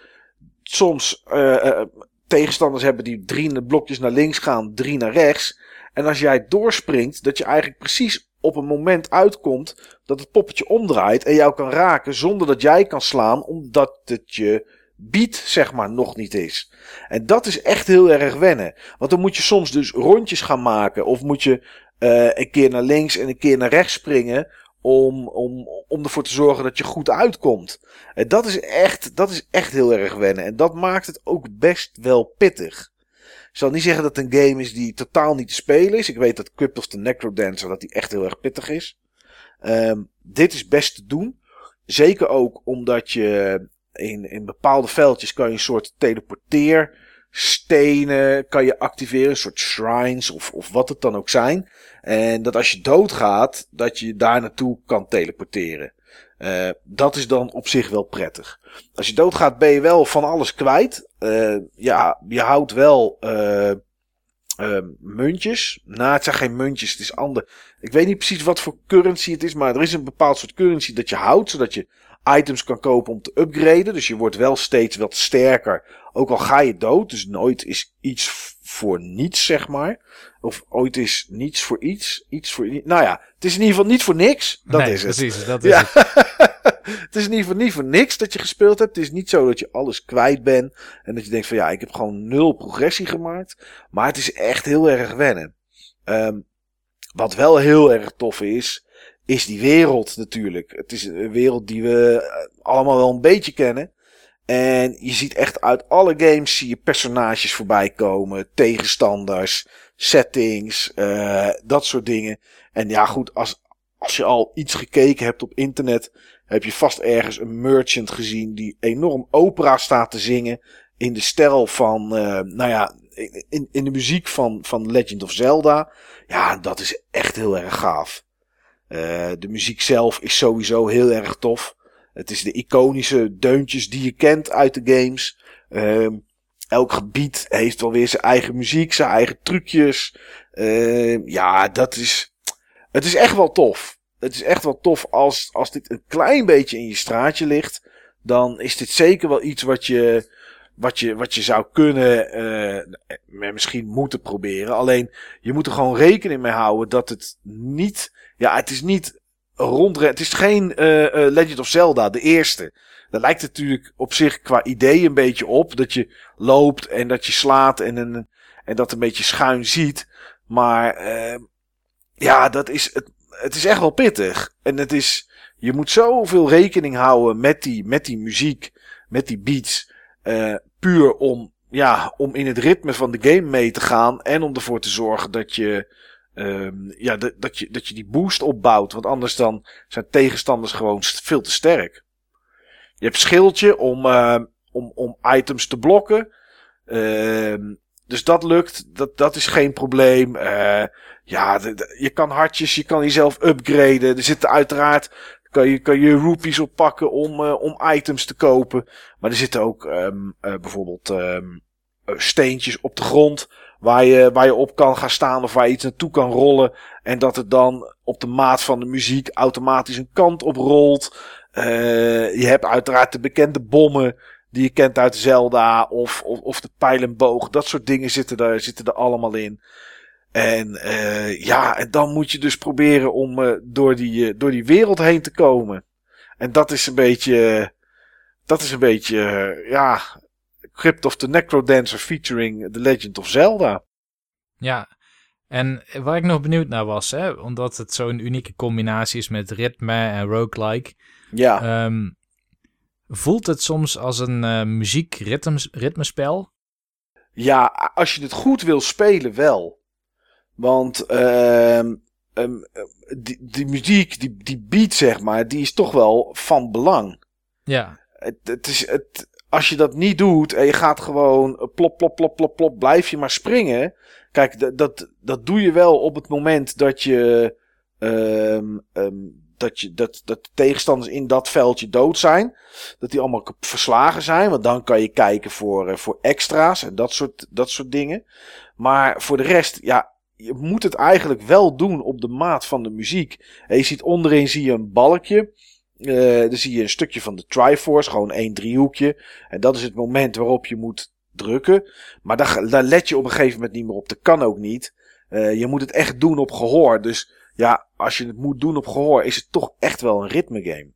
soms uh, uh, tegenstanders hebben die drie blokjes naar links gaan, drie naar rechts. En als jij doorspringt, dat je eigenlijk precies op een moment uitkomt dat het poppetje omdraait en jou kan raken zonder dat jij kan slaan, omdat het je beat, zeg maar, nog niet is. En dat is echt heel erg wennen. Want dan moet je soms dus rondjes gaan maken. Of moet je uh, een keer naar links en een keer naar rechts springen. Om, om, om ervoor te zorgen dat je goed uitkomt. En dat is, echt, dat is echt heel erg wennen. En dat maakt het ook best wel pittig. Ik zal niet zeggen dat het een game is die totaal niet te spelen is. Ik weet dat Crypt of the Necrodancer dat die echt heel erg pittig is. Um, dit is best te doen. Zeker ook omdat je in, in bepaalde veldjes kan je een soort teleporteer stenen kan je activeren, een soort shrines of, of wat het dan ook zijn. En dat als je doodgaat, dat je daar naartoe kan teleporteren. Uh, dat is dan op zich wel prettig. Als je doodgaat ben je wel van alles kwijt. Uh, ja, je houdt wel uh, muntjes. Nou, het zijn geen muntjes, het is ander. Ik weet niet precies wat voor currency het is, maar er is een bepaald soort currency dat je houdt, zodat je items kan kopen om te upgraden. Dus je wordt wel steeds wat sterker. Ook al ga je dood. Dus nooit is iets voor niets, zeg maar. Of ooit is niets voor iets. Iets voor Nou ja, het is in ieder geval niet voor niks. Dat nee, is het. Precies, dat is ja. het. het is in ieder geval niet voor niks dat je gespeeld hebt. Het is niet zo dat je alles kwijt bent. En dat je denkt van ja, ik heb gewoon nul progressie gemaakt. Maar het is echt heel erg wennen. Um, wat wel heel erg tof is, is die wereld natuurlijk. Het is een wereld die we allemaal wel een beetje kennen. En je ziet echt uit alle games zie je personages voorbij komen, tegenstanders, settings, uh, dat soort dingen. En ja, goed, als, als je al iets gekeken hebt op internet, heb je vast ergens een merchant gezien die enorm opera staat te zingen in de stijl van, uh, nou ja, in, in de muziek van, van Legend of Zelda. Ja, dat is echt heel erg gaaf. Uh, de muziek zelf is sowieso heel erg tof. Het is de iconische deuntjes die je kent uit de games. Uh, elk gebied heeft wel weer zijn eigen muziek, zijn eigen trucjes. Uh, ja, dat is. Het is echt wel tof. Het is echt wel tof als, als dit een klein beetje in je straatje ligt. Dan is dit zeker wel iets wat je, wat je, wat je zou kunnen, uh, misschien moeten proberen. Alleen je moet er gewoon rekening mee houden dat het niet. Ja, het is niet rondrennen. Het is geen uh, uh, Legend of Zelda, de eerste. Dat lijkt natuurlijk op zich qua idee een beetje op. Dat je loopt en dat je slaat en, en, en dat een beetje schuin ziet. Maar uh, ja, dat is, het, het is echt wel pittig. En het is, je moet zoveel rekening houden met die, met die muziek, met die beats. Uh, puur om, ja, om in het ritme van de game mee te gaan. En om ervoor te zorgen dat je, um, ja, dat, je, dat je die boost opbouwt. Want anders dan zijn tegenstanders gewoon veel te sterk. Je hebt schildje om, uh, om, om items te blokken. Uh, dus dat lukt. Dat, dat is geen probleem. Uh, ja, je kan hartjes, je kan jezelf upgraden. Er zitten uiteraard. Kan je, kan je rupees oppakken om, uh, om items te kopen. Maar er zitten ook uh, bijvoorbeeld steentjes op de grond. Waar je, waar je op kan gaan staan of waar je iets naartoe kan rollen. En dat het dan op de maat van de muziek automatisch een kant op rolt. Uh, je hebt uiteraard de bekende bommen die je kent uit Zelda of, of, of de pijlenboog. Dat soort dingen zitten er, zitten er allemaal in. En uh, ja, en dan moet je dus proberen om uh, door, die, door die wereld heen te komen. En dat is een beetje, dat is een beetje, ja, Crypt of the Necrodancer featuring The Legend of Zelda. Ja, en waar ik nog benieuwd naar was, hè, omdat het zo'n unieke combinatie is met ritme en roguelike. Ja. Um, voelt het soms als een uh, muziek-ritmespel? Ja, als je het goed wil spelen, wel. Want uh, um, die, die muziek, die, die beat, zeg maar, die is toch wel van belang. Ja. Het, het is, het, als je dat niet doet en je gaat gewoon plop, plop, plop, plop, plop, blijf je maar springen. Kijk, dat, dat, dat doe je wel op het moment dat je, um, um, dat, je dat, dat de tegenstanders in dat veldje dood zijn. Dat die allemaal verslagen zijn. Want dan kan je kijken voor, uh, voor extra's en dat soort, dat soort dingen. Maar voor de rest, ja, je moet het eigenlijk wel doen op de maat van de muziek. En je ziet onderin zie je een balkje. Uh, dan zie je een stukje van de Triforce, gewoon één driehoekje. En dat is het moment waarop je moet drukken. Maar daar, daar let je op een gegeven moment niet meer op. Dat kan ook niet. Uh, je moet het echt doen op gehoor. Dus ja, als je het moet doen op gehoor, is het toch echt wel een ritme game.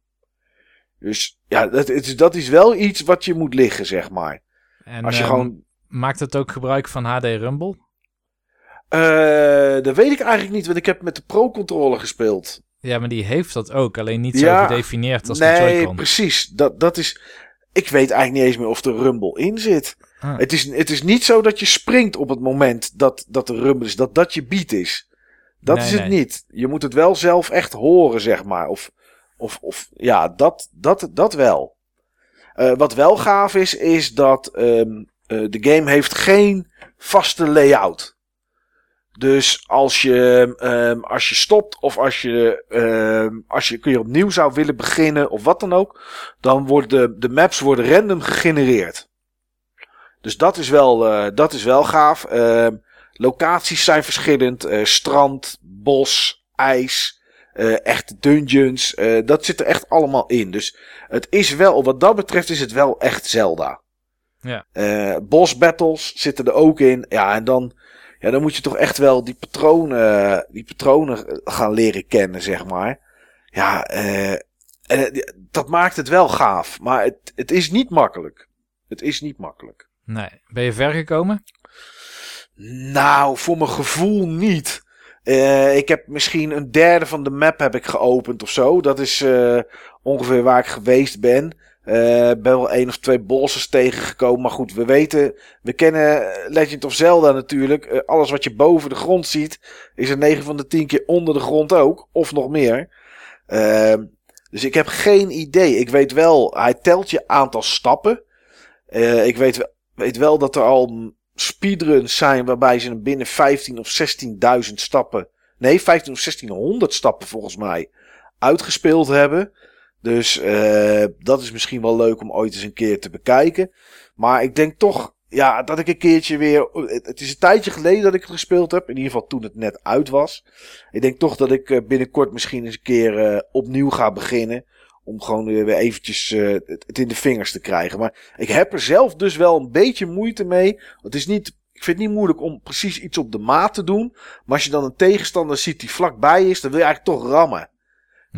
Dus ja, dat, het, dat is wel iets wat je moet liggen, zeg maar. En, als je um, gewoon... Maakt het ook gebruik van HD Rumble? Uh, dat weet ik eigenlijk niet, want ik heb met de Pro-controller gespeeld. Ja, maar die heeft dat ook, alleen niet ja, zo gedefinieerd als nee, de Joy-Con. Nee, precies. Dat, dat is... Ik weet eigenlijk niet eens meer of er Rumble in zit. Ah. Het, is, het is niet zo dat je springt op het moment dat, dat er Rumble is, dat dat je beat is. Dat nee, is het nee. niet. Je moet het wel zelf echt horen, zeg maar. Of, of, of ja, dat, dat, dat wel. Uh, wat wel gaaf is, is dat um, uh, de game heeft geen vaste layout. Dus als je, um, als je stopt of als je, um, als je kun je opnieuw zou willen beginnen of wat dan ook, dan worden de, de maps worden random gegenereerd. Dus dat is wel, uh, dat is wel gaaf. Uh, locaties zijn verschillend. Uh, strand, bos, ijs, uh, echte dungeons. Dat zit er echt allemaal in. Dus het is wel, wat dat betreft is het wel echt Zelda. Ja. Boss battles zitten er ook in. Ja, en dan, ja, dan moet je toch echt wel die patronen, die patronen gaan leren kennen, zeg maar. Ja, en dat maakt het wel gaaf. Maar het, het is niet makkelijk. Het is niet makkelijk. Nee. Ben je ver gekomen? Nou, voor mijn gevoel niet. Uh, ik heb misschien een derde van de map heb ik geopend of zo. Dat is uh, ongeveer waar ik geweest ben. Eh, ben wel één of twee bosses tegengekomen. Maar goed, we weten, we kennen Legend of Zelda natuurlijk. Eh, alles wat je boven de grond ziet, is er 9 van de 10 keer onder de grond ook. Of nog meer. Ehm, dus ik heb geen idee. Ik weet wel, hij telt je aantal stappen. Eh, ik weet, weet wel dat er al speedruns zijn waarbij ze binnen 15 of 16.000 stappen. Nee, 15 of 1600 stappen volgens mij uitgespeeld hebben. Dus uh, dat is misschien wel leuk om ooit eens een keer te bekijken. Maar ik denk toch, ja, dat ik een keertje weer. Het is een tijdje geleden dat ik het gespeeld heb. In ieder geval toen het net uit was. Ik denk toch dat ik eh, binnenkort misschien eens een keer uh, opnieuw ga beginnen. Om gewoon weer eventjes het in de vingers te krijgen. Maar ik heb er zelf dus wel een beetje moeite mee. Het is niet. Ik vind het niet moeilijk om precies iets op de maat te doen. Maar als je dan een tegenstander ziet die vlakbij is, dan wil je eigenlijk toch rammen.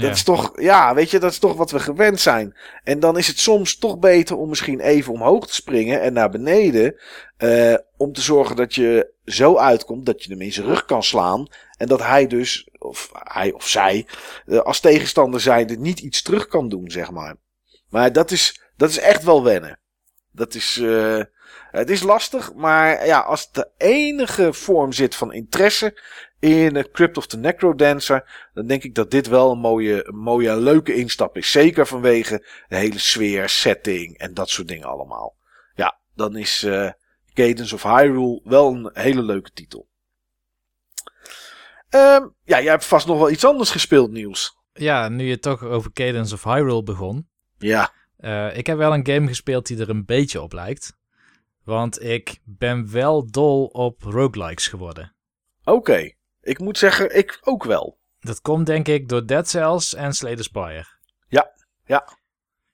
Dat is toch, ja, weet je, dat is toch wat we gewend zijn. En dan is het soms toch beter om misschien even omhoog te springen en naar beneden. Uh, om te zorgen dat je zo uitkomt dat je hem in zijn rug kan slaan. En dat hij dus, of hij of zij, uh, als tegenstander zijnde niet iets terug kan doen, zeg maar. Maar dat is, dat is echt wel wennen. Dat is, uh, het is lastig, maar ja, als de enige vorm zit van interesse in Crypt of the Necrodancer, dan denk ik dat dit wel een mooie, een mooie leuke instap is. Zeker vanwege de hele sfeer, setting en dat soort dingen allemaal. Ja, dan is uh, Cadence of Hyrule wel een hele leuke titel. Um, ja, jij hebt vast nog wel iets anders gespeeld, Niels. Ja, nu je toch over Cadence of Hyrule begon. Ja. Uh, ik heb wel een game gespeeld die er een beetje op lijkt. Want ik ben wel dol op roguelikes geworden. Oké. Okay. Ik moet zeggen, ik ook wel. Dat komt denk ik door Dead Cells en Slay the Spire. Ja, ja.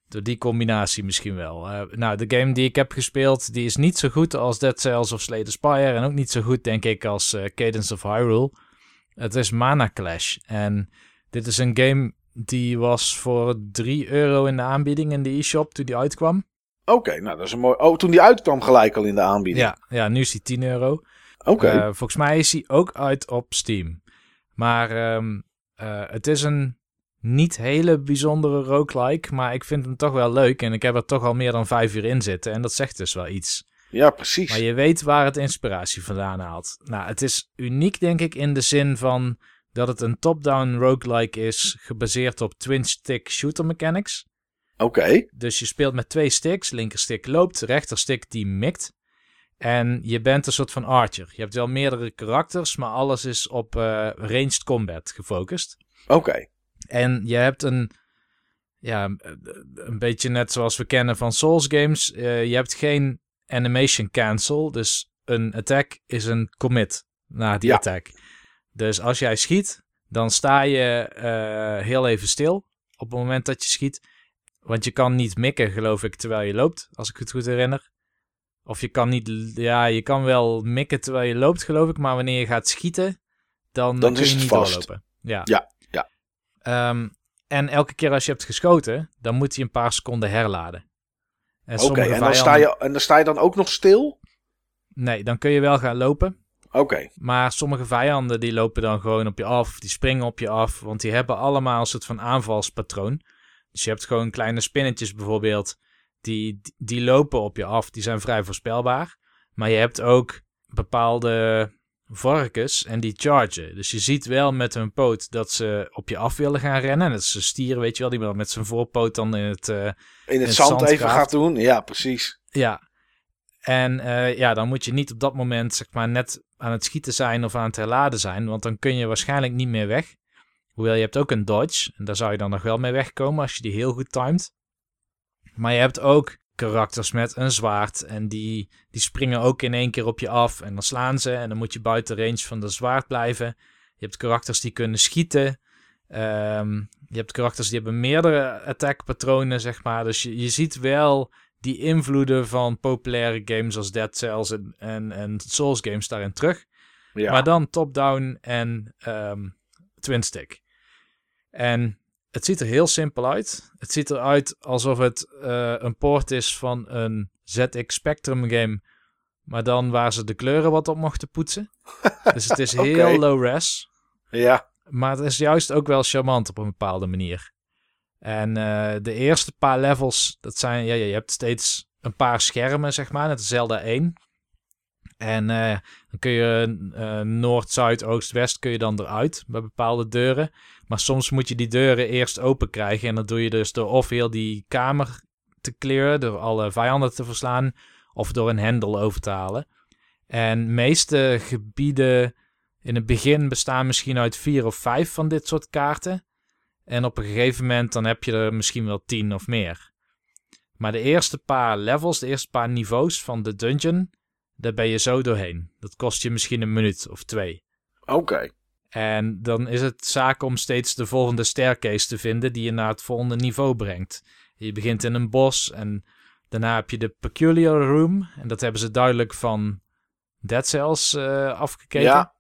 Door die combinatie misschien wel. Uh, nou, de game die ik heb gespeeld, die is niet zo goed als Dead Cells of Slay the Spire. En ook niet zo goed, denk ik, als uh, Cadence of Hyrule. Het is Mana Clash. En dit is een game die was voor 3 euro in de aanbieding in de e-shop toen die uitkwam. Oké, okay, nou dat is een mooi... Oh, toen die uitkwam gelijk al in de aanbieding. Ja, ja nu is die 10 euro. Oké. Okay. Uh, volgens mij is hij ook uit op Steam. Maar um, uh, het is een niet hele bijzondere roguelike, maar ik vind hem toch wel leuk. En ik heb er toch al meer dan vijf uur in zitten. En dat zegt dus wel iets. Ja, precies. Maar je weet waar het inspiratie vandaan haalt. Nou, het is uniek denk ik in de zin van dat het een top-down roguelike is, gebaseerd op twin-stick shooter mechanics. Oké. Okay. Dus je speelt met twee sticks. Linkerstick loopt, rechterstick die mikt. En je bent een soort van archer. Je hebt wel meerdere karakters, maar alles is op uh, ranged combat gefocust. Oké. Okay. En je hebt een, ja, een beetje net zoals we kennen van Souls games. Uh, je hebt geen animation cancel, dus een attack is een commit naar die ja. attack. Dus als jij schiet, dan sta je uh, heel even stil op het moment dat je schiet. Want je kan niet mikken, geloof ik, terwijl je loopt, als ik het goed herinner. Of je kan niet, ja, je kan wel mikken terwijl je loopt, geloof ik. Maar wanneer je gaat schieten, dan, dan kun is je het niet vast. doorlopen. Ja. Ja, ja. Um, en elke keer als je hebt geschoten, dan moet hij een paar seconden herladen. Oké, okay, en, dan sta je, en dan sta je dan ook nog stil? Nee, dan kun je wel gaan lopen. Oké. Okay. Maar sommige vijanden die lopen dan gewoon op je af, die springen op je af, want die hebben allemaal een soort van aanvalspatroon. Dus je hebt gewoon kleine spinnetjes bijvoorbeeld, die, die lopen op je af, die zijn vrij voorspelbaar. Maar je hebt ook bepaalde varkens en die chargen. Dus je ziet wel met hun poot dat ze op je af willen gaan rennen. Dat ze stieren, weet je wel, die wel met zijn voorpoot dan in het, uh, in het, in het zand, zand, even gaat doen. Ja, precies. Ja. En uh, ja, dan moet je niet op dat moment zeg maar net aan het schieten zijn of aan het herladen zijn, want dan kun je waarschijnlijk niet meer weg. Hoewel je hebt ook een dodge en daar zou je dan nog wel mee wegkomen als je die heel goed timed. Maar je hebt ook karakters met een zwaard. En die, die springen ook in één keer op je af. En dan slaan ze. En dan moet je buiten range van de zwaard blijven. Je hebt karakters die kunnen schieten. Um, je hebt karakters die hebben meerdere attack patronen, zeg maar. Dus je, je ziet wel die invloeden van populaire games als Dead Cells en, en, en Souls games daarin terug. Ja. Maar dan top-down en um, twin-stick. En het ziet er heel simpel uit. Het ziet eruit alsof het uh, een poort is van een ZX Spectrum game. Maar dan waar ze de kleuren wat op mochten poetsen. dus het is heel low res. Ja, Maar het is juist ook wel charmant op een bepaalde manier. En eh, de eerste paar levels, dat zijn, ja, je hebt steeds een paar schermen, zeg maar. Het is Zelda 1. En eh, dan kun je eh, noord, zuid, oost, west kun je dan eruit bij bepaalde deuren. Maar soms moet je die deuren eerst open krijgen. En dat doe je dus door of heel die kamer te clearen, door alle vijanden te verslaan, of door een hendel over te halen. En meeste gebieden in het begin bestaan misschien uit vier of vijf van dit soort kaarten. En op een gegeven moment dan heb je er misschien wel tien of meer. Maar de eerste paar levels, de eerste paar niveaus van de dungeon, daar ben je zo doorheen. Dat kost je misschien een minuut of twee. Oké. En dan is het zaak om steeds de volgende staircase te vinden die je naar het volgende niveau brengt. Je begint in een bos en daarna heb je de Peculiar Room. En dat hebben ze duidelijk van Dead Cells uh, afgekeken. Ja.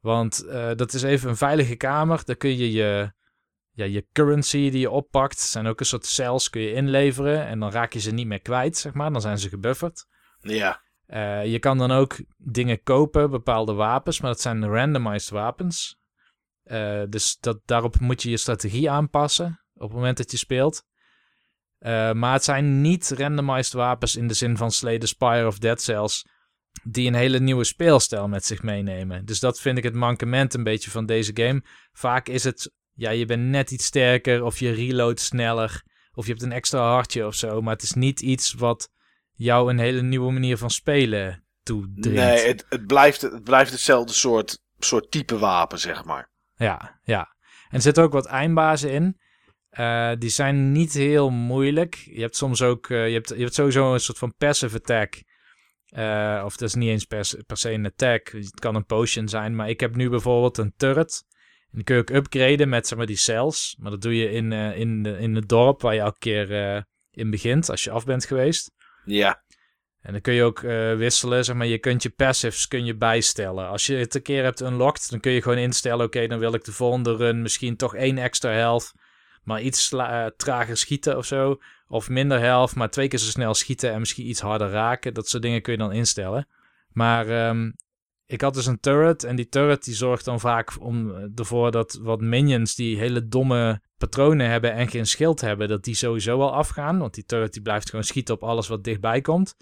Want uh, dat is even een veilige kamer. Daar kun je je, ja, je currency die je oppakt. zijn ook een soort cells kun je inleveren. En dan raak je ze niet meer kwijt, zeg maar. Dan zijn ze gebufferd. Ja. Uh, je kan dan ook dingen kopen, bepaalde wapens. Maar dat zijn randomized wapens. Uh, dus dat, daarop moet je je strategie aanpassen. Op het moment dat je speelt. Uh, maar het zijn niet randomized wapens in de zin van Slay the Spire of Dead Cells die een hele nieuwe speelstijl met zich meenemen. Dus dat vind ik het mankement een beetje van deze game. Vaak is het, ja, je bent net iets sterker of je reload sneller of je hebt een extra hartje of zo, maar het is niet iets wat jou een hele nieuwe manier van spelen toedringt. Nee, het, het, blijft, het blijft hetzelfde soort, soort type wapen, zeg maar. Ja, ja. En er zitten ook wat eindbazen in. Uh, die zijn niet heel moeilijk. Je hebt soms ook, uh, je, hebt, je hebt sowieso een soort van passive attack uh, of dat is niet eens per, per, se een attack. Het kan een potion zijn. Maar ik heb nu bijvoorbeeld een turret. En die kun je ook upgraden met zeg maar, die cells. Maar dat doe je in, in, de, in het dorp waar je elke keer in begint. Als je af bent geweest. Ja. En dan kun je ook wisselen. Zeg maar, je kunt je passives kun je bijstellen. Als je het een keer hebt unlocked. Dan kun je gewoon instellen. Oké, dan wil ik de volgende run misschien toch één extra health. Maar iets trager schieten of zo. Of minder helft, maar twee keer zo snel schieten en misschien iets harder raken. Dat soort dingen kun je dan instellen. Maar um, ik had dus een turret en die turret die zorgt dan vaak om, eh, ervoor dat wat minions die hele domme patronen hebben en geen schild hebben, dat die sowieso al afgaan. Want die turret die blijft gewoon schieten op alles wat dichtbij komt.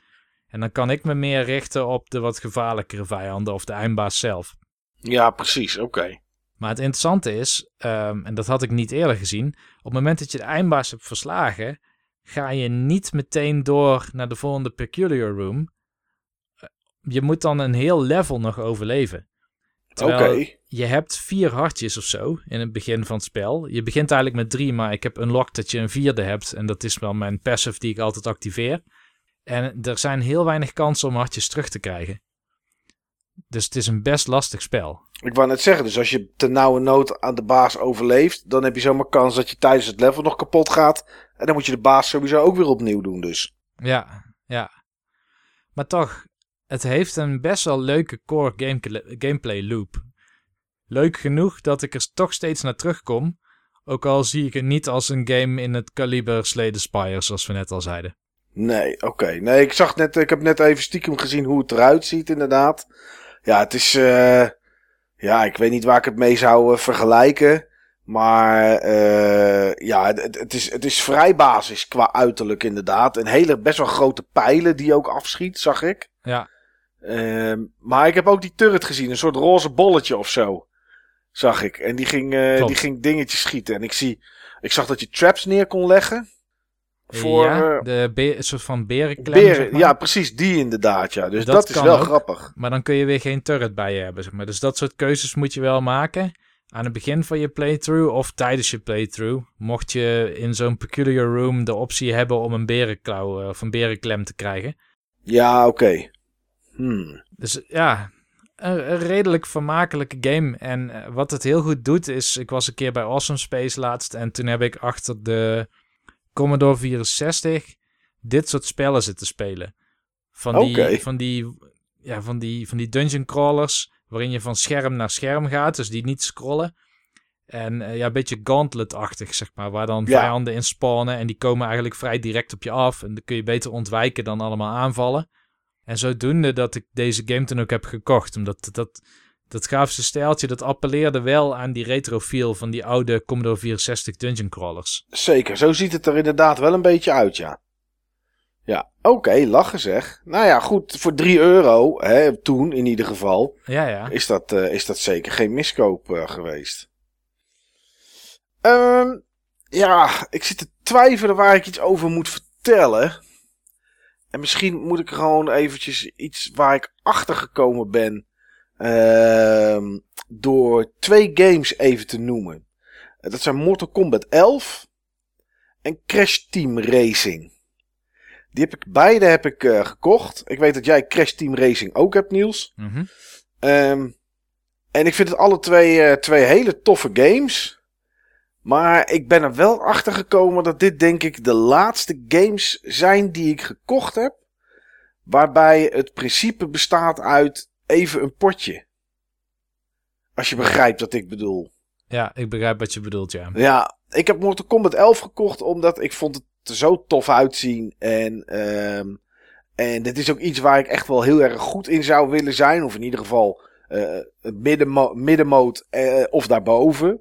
En dan kan ik me meer richten op de wat gevaarlijkere vijanden of de eindbaas zelf. Ja, precies. Oké. Maar het interessante is, um, en dat had ik niet eerder gezien, op het moment dat je de eindbaas hebt verslagen, ga je niet meteen door naar de volgende Peculiar Room. Je moet dan een heel level nog overleven. Oké. Je hebt vier hartjes of zo in het begin van het spel. Je begint eigenlijk met drie, maar ik heb unlocked dat je een vierde hebt. En dat is wel mijn passive die ik altijd activeer. En er zijn heel weinig kansen om hartjes terug te krijgen. Dus het is een best lastig spel. Ik wou net zeggen, dus als je ten nauwe nood aan de baas overleeft, dan heb je zomaar kans dat je tijdens het level nog kapot gaat. En dan moet je de baas sowieso ook weer opnieuw doen dus. Ja, ja. Maar toch, het heeft een best wel leuke core game, gameplay loop. Leuk genoeg dat ik er toch steeds naar terugkom. Ook al zie ik het niet als een game in het kaliber Slay the Spire, zoals we net al zeiden. Nee, oké. Nee, ik zag net, ik heb net even stiekem gezien hoe het eruit ziet, inderdaad. Ja, het is. Uh, ja, ik weet niet waar ik het mee zou uh, vergelijken. Maar uh, ja, het, het, is, het is vrij basis qua uiterlijk inderdaad. Een hele best wel grote pijlen die ook afschiet, zag ik. Ja. Uh, maar ik heb ook die turret gezien, een soort roze bolletje of zo. Zag ik. En die ging, uh, die ging dingetjes schieten. En ik zie, ik zag dat je traps neer kon leggen. Voor, ja, de een soort van berenklem. Beren, zeg maar. Ja, precies, die inderdaad. Ja. Dus dat, dat is wel ook, grappig. Maar dan kun je weer geen turret bij je hebben. Zeg maar. Dus dat soort keuzes moet je wel maken aan het begin van je playthrough of tijdens je playthrough. Mocht je in zo'n peculiar room de optie hebben om een berenklauw eh, of een berenklem te krijgen. Ja, oké. Okay. Hmm. Dus ja, een, een, redelijk vermakelijke game. En uh, wat het heel goed doet is, ik was een keer bij Awesome Space laatst en toen heb ik achter de Commodore 64 dit soort spellen zitten spelen. Van die, okay. van die, ja, van die, van die dungeon crawlers waarin je van scherm naar scherm gaat, dus die niet scrollen. En uh, ja, een beetje gauntlet-achtig, zeg maar, waar dan Ja. vijanden in spawnen en die komen eigenlijk vrij direct op je af. En dan kun je beter ontwijken dan allemaal aanvallen. En zodoende dat ik deze game toen ook heb gekocht, omdat dat, dat grafische stijltje, dat appelleerde wel aan die retro feel van die oude Commodore 64 dungeon crawlers. Zeker, zo ziet het er inderdaad wel een beetje uit, ja. Ja, oké, lachen zeg. Nou ja, goed, voor 3 euro, hè, toen in ieder geval, Ja, ja. is dat, eh, is dat zeker geen miskoop eh, geweest. Ehm, ja, ik zit te twijfelen waar ik iets over moet vertellen. En misschien moet ik gewoon eventjes iets waar ik achter gekomen ben. ehm, door twee games even te noemen. Eh, Dat zijn Mortal Kombat 11 en Crash Team Racing. Die heb ik, beide heb ik eh, gekocht. Ik weet dat jij Crash Team Racing ook hebt, Niels. Mhm. Ehm, en ik vind het alle twee, eh, twee hele toffe games. Maar ik ben er wel achter gekomen dat dit denk ik de laatste games zijn die ik gekocht heb. Waarbij het principe bestaat uit even een potje. Als je begrijpt wat ik bedoel. Ja, ik begrijp wat je bedoelt, ja. Ja, ik heb Mortal Kombat 11 gekocht omdat ik vond het er zo tof uitzien. En, ehm, en dit is ook iets waar ik echt wel heel erg goed in zou willen zijn. Of in ieder geval middenmo middenmoot eh, of daarboven.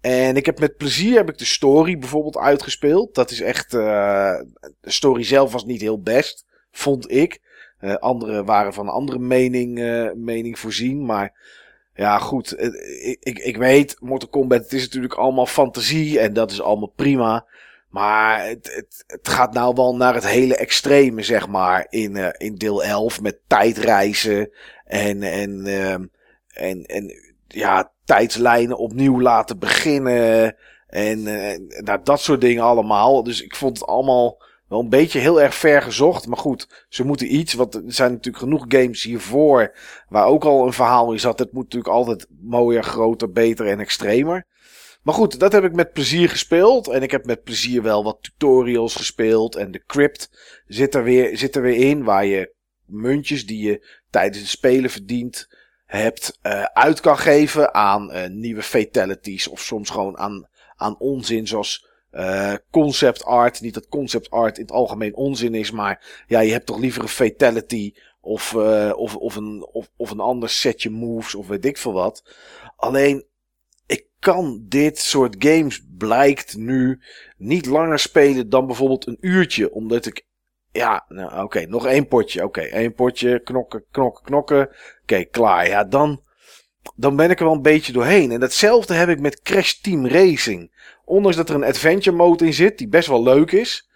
En ik heb met plezier heb ik de story bijvoorbeeld uitgespeeld. Dat is echt. eh, de story zelf was niet heel best, vond ik. Eh anderen waren van een andere mening, eh, mening voorzien. Maar ja, goed. Ik, ik, ik weet, Mortal Kombat, het is natuurlijk allemaal fantasie. En dat is allemaal prima. Maar het, het, het gaat nou wel naar het hele extreme, zeg maar. In, in deel 11 met tijdreizen. En, en, ehm, en, en ja, tijdslijnen opnieuw laten beginnen. En eh, nou, dat soort dingen allemaal. Dus ik vond het allemaal wel een beetje heel erg ver gezocht. Maar goed, ze moeten iets. Want er zijn natuurlijk genoeg games hiervoor. Waar ook al een verhaal in zat. Het moet natuurlijk altijd mooier, groter, beter en extremer. Maar goed, dat heb ik met plezier gespeeld. En ik heb met plezier wel wat tutorials gespeeld. En de crypt zit er weer, zit er weer in. Waar je muntjes die je tijdens het spelen verdient hebt eh, uit kan geven aan eh, nieuwe fatalities. Of soms gewoon aan, aan onzin zoals eh, concept art. Niet dat concept art in het algemeen onzin is. Maar ja, je hebt toch liever een fatality. Of, of, of, een, of, of een ander setje moves. Of weet ik veel wat. Alleen, ik kan dit soort games, blijkt nu, niet langer spelen dan bijvoorbeeld een uurtje. Omdat ik, ja, nou oké, nog één potje. Oké, één potje, knokken, knokken, knokken. Oké, klaar. Ja, dan, dan ben ik er wel een beetje doorheen. En datzelfde heb ik met Crash Team Racing. Ondanks dat er een adventure mode in zit, die best wel leuk is.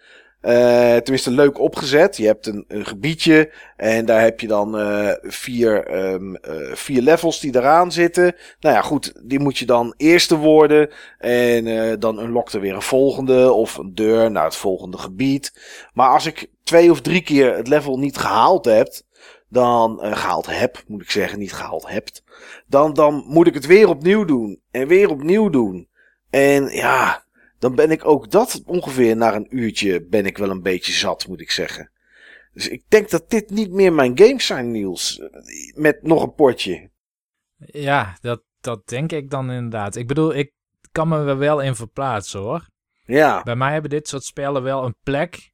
Eh, tenminste, leuk opgezet. Je hebt een, een gebiedje en daar heb je dan eh, vier, ehm, eh, vier levels die eraan zitten. Nou ja, goed, die moet je dan eerste worden. En dan unlockt er weer een volgende of een deur naar het volgende gebied. Maar als ik twee of drie keer het level niet gehaald heb, dan eh, gehaald heb, moet ik zeggen, niet gehaald hebt, dan, dan moet ik het weer opnieuw doen en weer opnieuw doen. En ja, dan ben ik ook dat ongeveer na een uurtje ben ik wel een beetje zat, moet ik zeggen. Dus ik denk dat dit niet meer mijn games zijn, Niels. Eh, Met nog een potje. Ja, dat, dat denk ik dan inderdaad. Ik bedoel, ik kan me er wel in verplaatsen hoor. Ja, Bij mij hebben dit soort spellen wel een plek,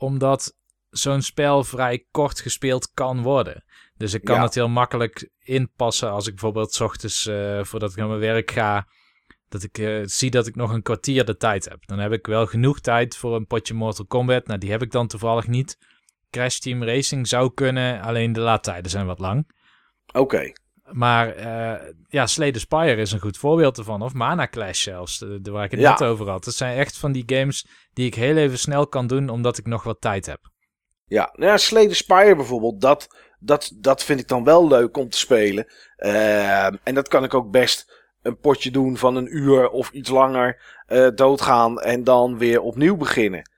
omdat zo'n spel vrij kort gespeeld kan worden. Dus ik kan Ja. het heel makkelijk inpassen als ik bijvoorbeeld 's ochtends eh, voordat ik naar mijn werk ga, dat ik eh, zie dat ik nog een kwartier de tijd heb. Dan heb ik wel genoeg tijd voor een potje Mortal Kombat. Nou, die heb ik dan toevallig niet. Crash Team Racing zou kunnen, alleen de laadtijden zijn wat lang. oké. Maar eh, ja, Slay the Spire is een goed voorbeeld ervan. Of Mana Clash zelfs, de, de waar ik het Ja. net over had. Dat zijn echt van die games die ik heel even snel kan doen, omdat ik nog wat tijd heb. Ja, nou ja, Slay the Spire bijvoorbeeld, dat, dat, dat vind ik dan wel leuk om te spelen. Ehm, en dat kan ik ook best een potje doen van een uur of iets langer eh, doodgaan en dan weer opnieuw beginnen.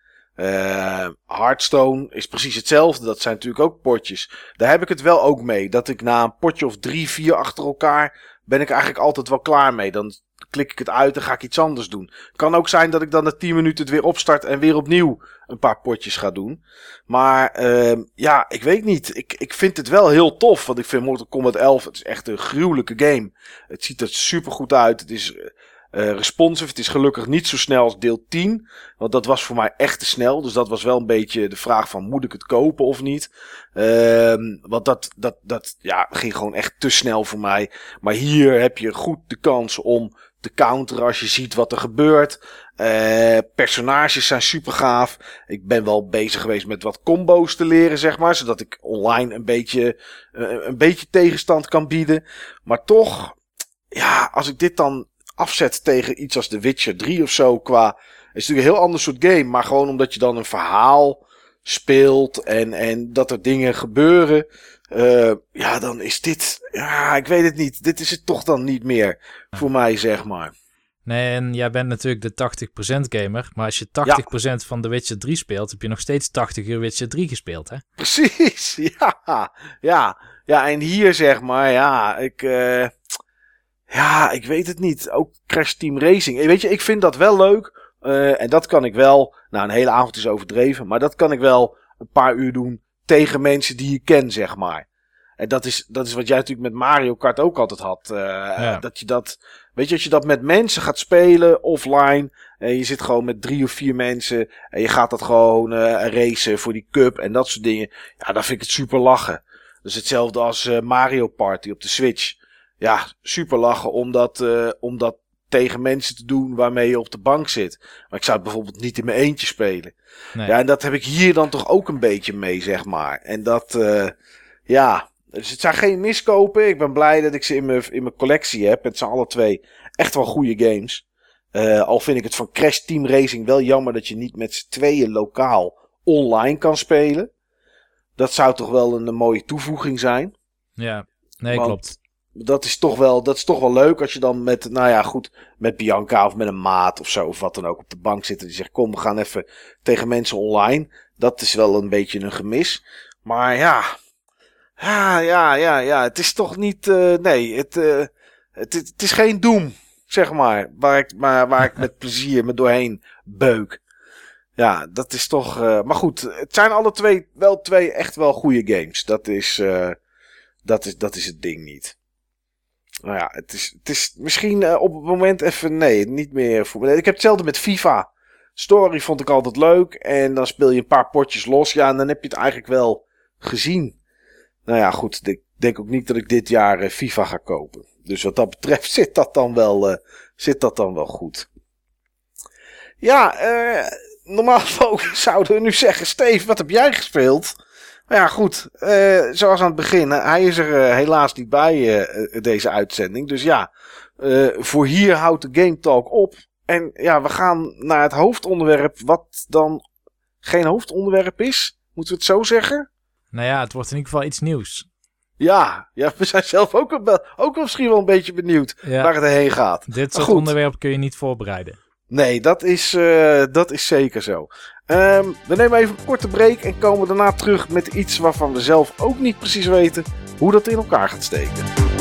Ehm, Hearthstone is precies hetzelfde, dat zijn natuurlijk ook potjes. Daar heb ik het wel ook mee, dat ik na een potje of drie, vier achter elkaar ben ik eigenlijk altijd wel klaar mee. Dan klik ik het uit en ga ik iets anders doen. Kan ook zijn dat ik dan na 10 minuten het weer opstart en weer opnieuw een paar potjes ga doen. Maar ehm, ja, ik weet niet. Ik, ik vind het wel heel tof. Want ik vind Mortal Kombat 11 het is echt een gruwelijke game. Het ziet er super goed uit. Het is, eh, responsive. Het is gelukkig niet zo snel als deel 10. Want dat was voor mij echt te snel. Dus dat was wel een beetje de vraag van moet ik het kopen of niet. Ehm, want dat, dat, dat ja, ging gewoon echt te snel voor mij. Maar hier heb je goed de kans om te counteren als je ziet wat er gebeurt. Uh, personages zijn super gaaf. Ik ben wel bezig geweest met wat combo's te leren, zeg maar. Zodat ik online een beetje, uh, een beetje tegenstand kan bieden. Maar toch, ja, als ik dit dan afzet tegen iets als The Witcher 3 of zo qua... Het is natuurlijk een heel ander soort game. Maar gewoon omdat je dan een verhaal speelt en, en dat er dingen gebeuren. Uh, ja, dan is dit. Ja, ik weet het niet. Dit is het toch dan niet meer voor mij, zeg maar. Nee, en jij bent natuurlijk de 80% gamer. Maar als je 80% van The Witcher 3 speelt, heb je nog steeds 80 uur Witcher 3 gespeeld, hè? Precies, ja. Ja, ja en hier zeg maar, ja, ik. Uh, ja, ik weet het niet. Ook Crash Team Racing. Weet je, ik vind dat wel leuk. Uh, en dat kan ik wel. Nou, een hele avond is overdreven. Maar dat kan ik wel een paar uur doen tegen mensen die je kent, zeg maar. En dat is, dat is wat jij natuurlijk met Mario Kart ook altijd had. Uh, ja. Dat je dat, weet je, als je dat met mensen gaat spelen offline. En je zit gewoon met drie of vier mensen. En je gaat dat gewoon uh, racen voor die cup en dat soort dingen. Ja, dan vind ik het super lachen. Dus hetzelfde als Mario Party op de Switch. Ja, super lachen omdat, uh, omdat tegen mensen te doen waarmee je op de bank zit. Maar ik zou het bijvoorbeeld niet in mijn eentje spelen. Nee. Ja, en dat heb ik hier dan toch ook een beetje mee, zeg maar. En dat, uh, ja. Dus het zijn geen miskopen. Ik ben blij dat ik ze in mijn, in mijn collectie heb. Het zijn alle twee echt wel goede games. Uh, al vind ik het van Crash Team Racing wel jammer dat je niet met z'n tweeën lokaal online kan spelen. Dat zou toch wel een, een mooie toevoeging zijn. Ja, nee, Want, klopt dat is toch wel, dat is toch wel leuk als je dan met, nou ja, goed, met Bianca of met een maat of zo, of wat dan ook op de bank zit. En die zegt, kom, we gaan even tegen mensen online. Dat is wel een beetje een gemis. Maar ja, ja, ja, ja, ja, het is toch niet, uh, nee, het, uh, het, het, is geen doem, zeg maar, waar ik, maar, waar ik met plezier me doorheen beuk. Ja, dat is toch, uh, maar goed, het zijn alle twee wel twee echt wel goede games. Dat is, dat is, dat is het ding niet. Nou ja, het is, het is misschien uh, op het moment even, nee, niet meer voor Ik heb hetzelfde met FIFA. Story vond ik altijd leuk. En dan speel je een paar potjes los. Ja, en dan heb je het eigenlijk wel gezien. Nou ja, goed. Ik denk ook niet dat ik dit jaar uh, FIFA ga kopen. Dus wat dat betreft zit dat dan wel, uh, zit dat dan wel goed. Ja, normaal zouden we nu zeggen: Steve, wat heb jij gespeeld? Maar ja, goed. Uh, zoals aan het begin. Hij is er uh, helaas niet bij, uh, deze uitzending. Dus ja, voor hier houdt de Game Talk op. En ja, we gaan naar het hoofdonderwerp. Wat dan geen hoofdonderwerp is. Moeten we het zo zeggen? Nou ja, het wordt in ieder geval iets nieuws. Ja, ja we zijn zelf ook, wel, ook misschien wel een beetje benieuwd ja. waar het heen gaat. Dit soort onderwerp kun je niet voorbereiden. Nee, dat is, uh, dat is zeker zo. Um, we nemen even een korte break en komen daarna terug met iets waarvan we zelf ook niet precies weten hoe dat in elkaar gaat steken.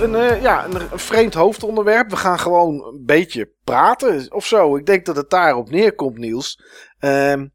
Een, eh, ja, een, vreemd hoofdonderwerp. We gaan gewoon een beetje praten of zo. Ik denk dat het daarop neerkomt, Niels. Ehm,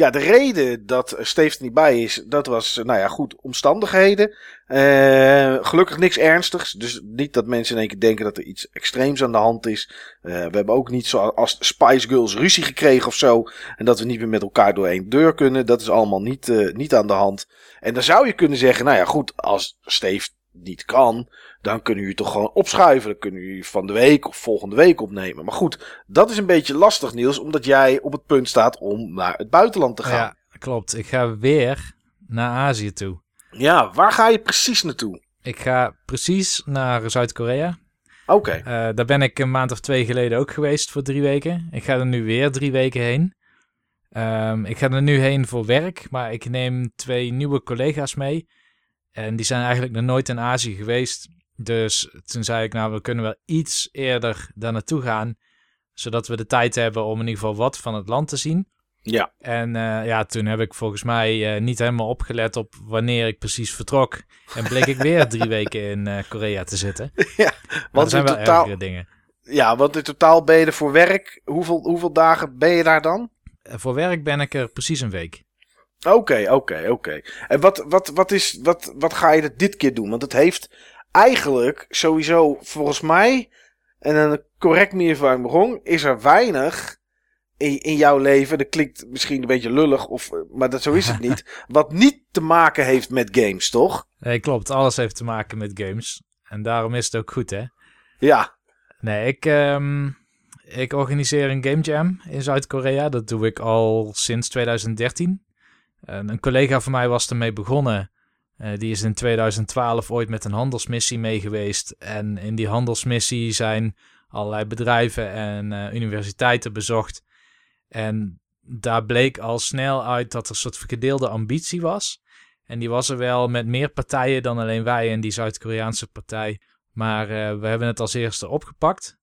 ja, de reden dat Steve er niet bij is, dat was, eh, nou ja, goed, omstandigheden. Eh, gelukkig niks ernstigs. Dus niet dat mensen in één keer denken dat er iets extreems aan de hand is. Eh, we hebben ook niet zoals Spice Girls ruzie gekregen of zo. En dat we niet meer met elkaar door één deur kunnen. Dat is allemaal niet, niet aan de hand. En dan zou je kunnen zeggen, nou ja, goed, als Steve niet kan, dan kunnen jullie toch gewoon opschuiven. Dan kunnen jullie van de week of volgende week opnemen. Maar goed, dat is een beetje lastig, Niels, omdat jij op het punt staat om naar het buitenland te gaan. Ja, klopt. Ik ga weer naar Azië toe. Ja, waar ga je precies naartoe? Ik ga precies naar Zuid-Korea. Oké, Eh, daar ben ik een maand of twee geleden ook geweest voor drie weken. Ik ga er nu weer drie weken heen. Ehm, ik ga er nu heen voor werk, maar ik neem twee nieuwe collega's mee. En die zijn eigenlijk nog nooit in Azië geweest. Dus toen zei ik, nou, we kunnen wel iets eerder daar naartoe gaan. Zodat we de tijd hebben om in ieder geval wat van het land te zien. ja. En eh, ja, toen heb ik volgens mij eh, niet helemaal opgelet op wanneer ik precies vertrok. En bleek ik weer drie weken in eh, Korea te zitten. Er Want zijn wel totaal, ergere dingen. ja, want in totaal ben je er voor werk. Hoeveel, hoeveel dagen ben je daar dan? Voor werk ben ik er precies een week. Oké, oké, oké. En wat, wat, wat, is, wat, wat ga je dit keer doen? Want het heeft eigenlijk sowieso, volgens mij, en dan correct me if I'm wrong, is er weinig in, in jouw leven, dat klinkt misschien een beetje lullig, of, eh, maar dat, zo is het niet, wat niet te maken heeft met games, toch? Nee, klopt. Alles heeft te maken met games. En daarom is het ook goed, hè? Ja, Nee, ik, ehm, ik organiseer een game jam in Zuid-Korea. Dat doe ik al sinds 2013. En een collega van mij was ermee begonnen. Eh, die is in 2012 ooit met een handelsmissie mee geweest. En in die handelsmissie zijn allerlei bedrijven en eh, universiteiten bezocht. En daar bleek al snel uit dat er een soort gedeelde ambitie was. En die was er wel met meer partijen dan alleen wij en die Zuid-Koreaanse partij. Maar eh, we hebben het als eerste opgepakt.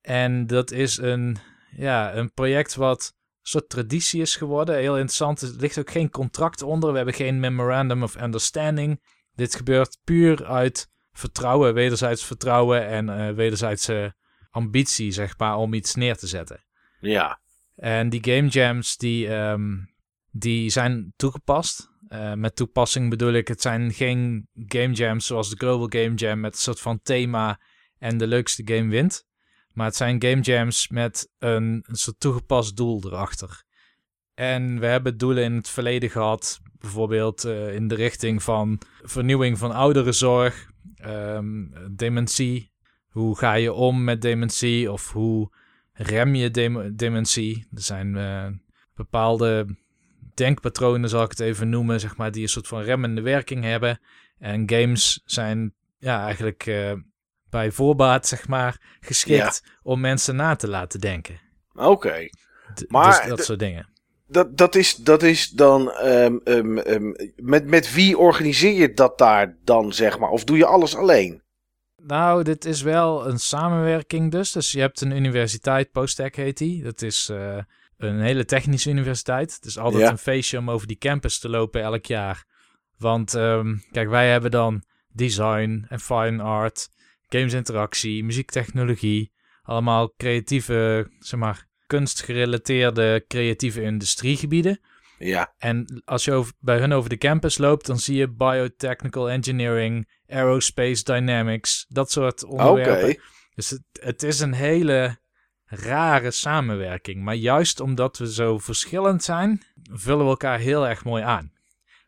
En dat is een, ja, een project wat soort traditie is geworden. Heel interessant. Er ligt ook geen contract onder. We hebben geen memorandum of understanding. Dit gebeurt puur uit vertrouwen, wederzijds vertrouwen en eh, wederzijdse ambitie, zeg maar, om iets neer te zetten. ja, En die game jams, die, ehm, die zijn toegepast. Eh, met toepassing bedoel ik, het zijn geen game jams zoals de Global Game Jam met een soort van thema en de leukste game wint. Maar het zijn game jams met een, soort toegepast doel erachter. En we hebben doelen in het verleden gehad, bijvoorbeeld eh, in de richting van vernieuwing van ouderenzorg, ehm, dementie. Hoe ga je om met dementie of hoe rem je dem- dementie? Er zijn eh, bepaalde denkpatronen, zal ik het even noemen, zeg maar, die een soort van remmende werking hebben. En games zijn ja, eigenlijk eh, bij voorbaat, zeg maar, geschikt om mensen na te laten denken. oké. D- Maar dus dat soort dingen. Dat, dat, is, dat is dan. ehm, ehm, ehm, met, met wie organiseer je dat daar dan, zeg maar? Of doe je alles alleen? Nou, dit is wel een samenwerking dus. Dus je hebt een universiteit, Postec heet die. Dat is eh, een hele technische universiteit. Het is altijd Ja. een feestje om over die campus te lopen elk jaar. Want kijk, wij hebben dan design en fine art, games interactie, muziektechnologie. Allemaal creatieve, zeg maar, kunstgerelateerde creatieve industriegebieden. Ja, En als je over, bij hun over de campus loopt, dan zie je biotechnical engineering, aerospace dynamics, dat soort oké. onderwerpen. Dus het, het is een hele rare samenwerking. Maar juist omdat we zo verschillend zijn, vullen we elkaar heel erg mooi aan.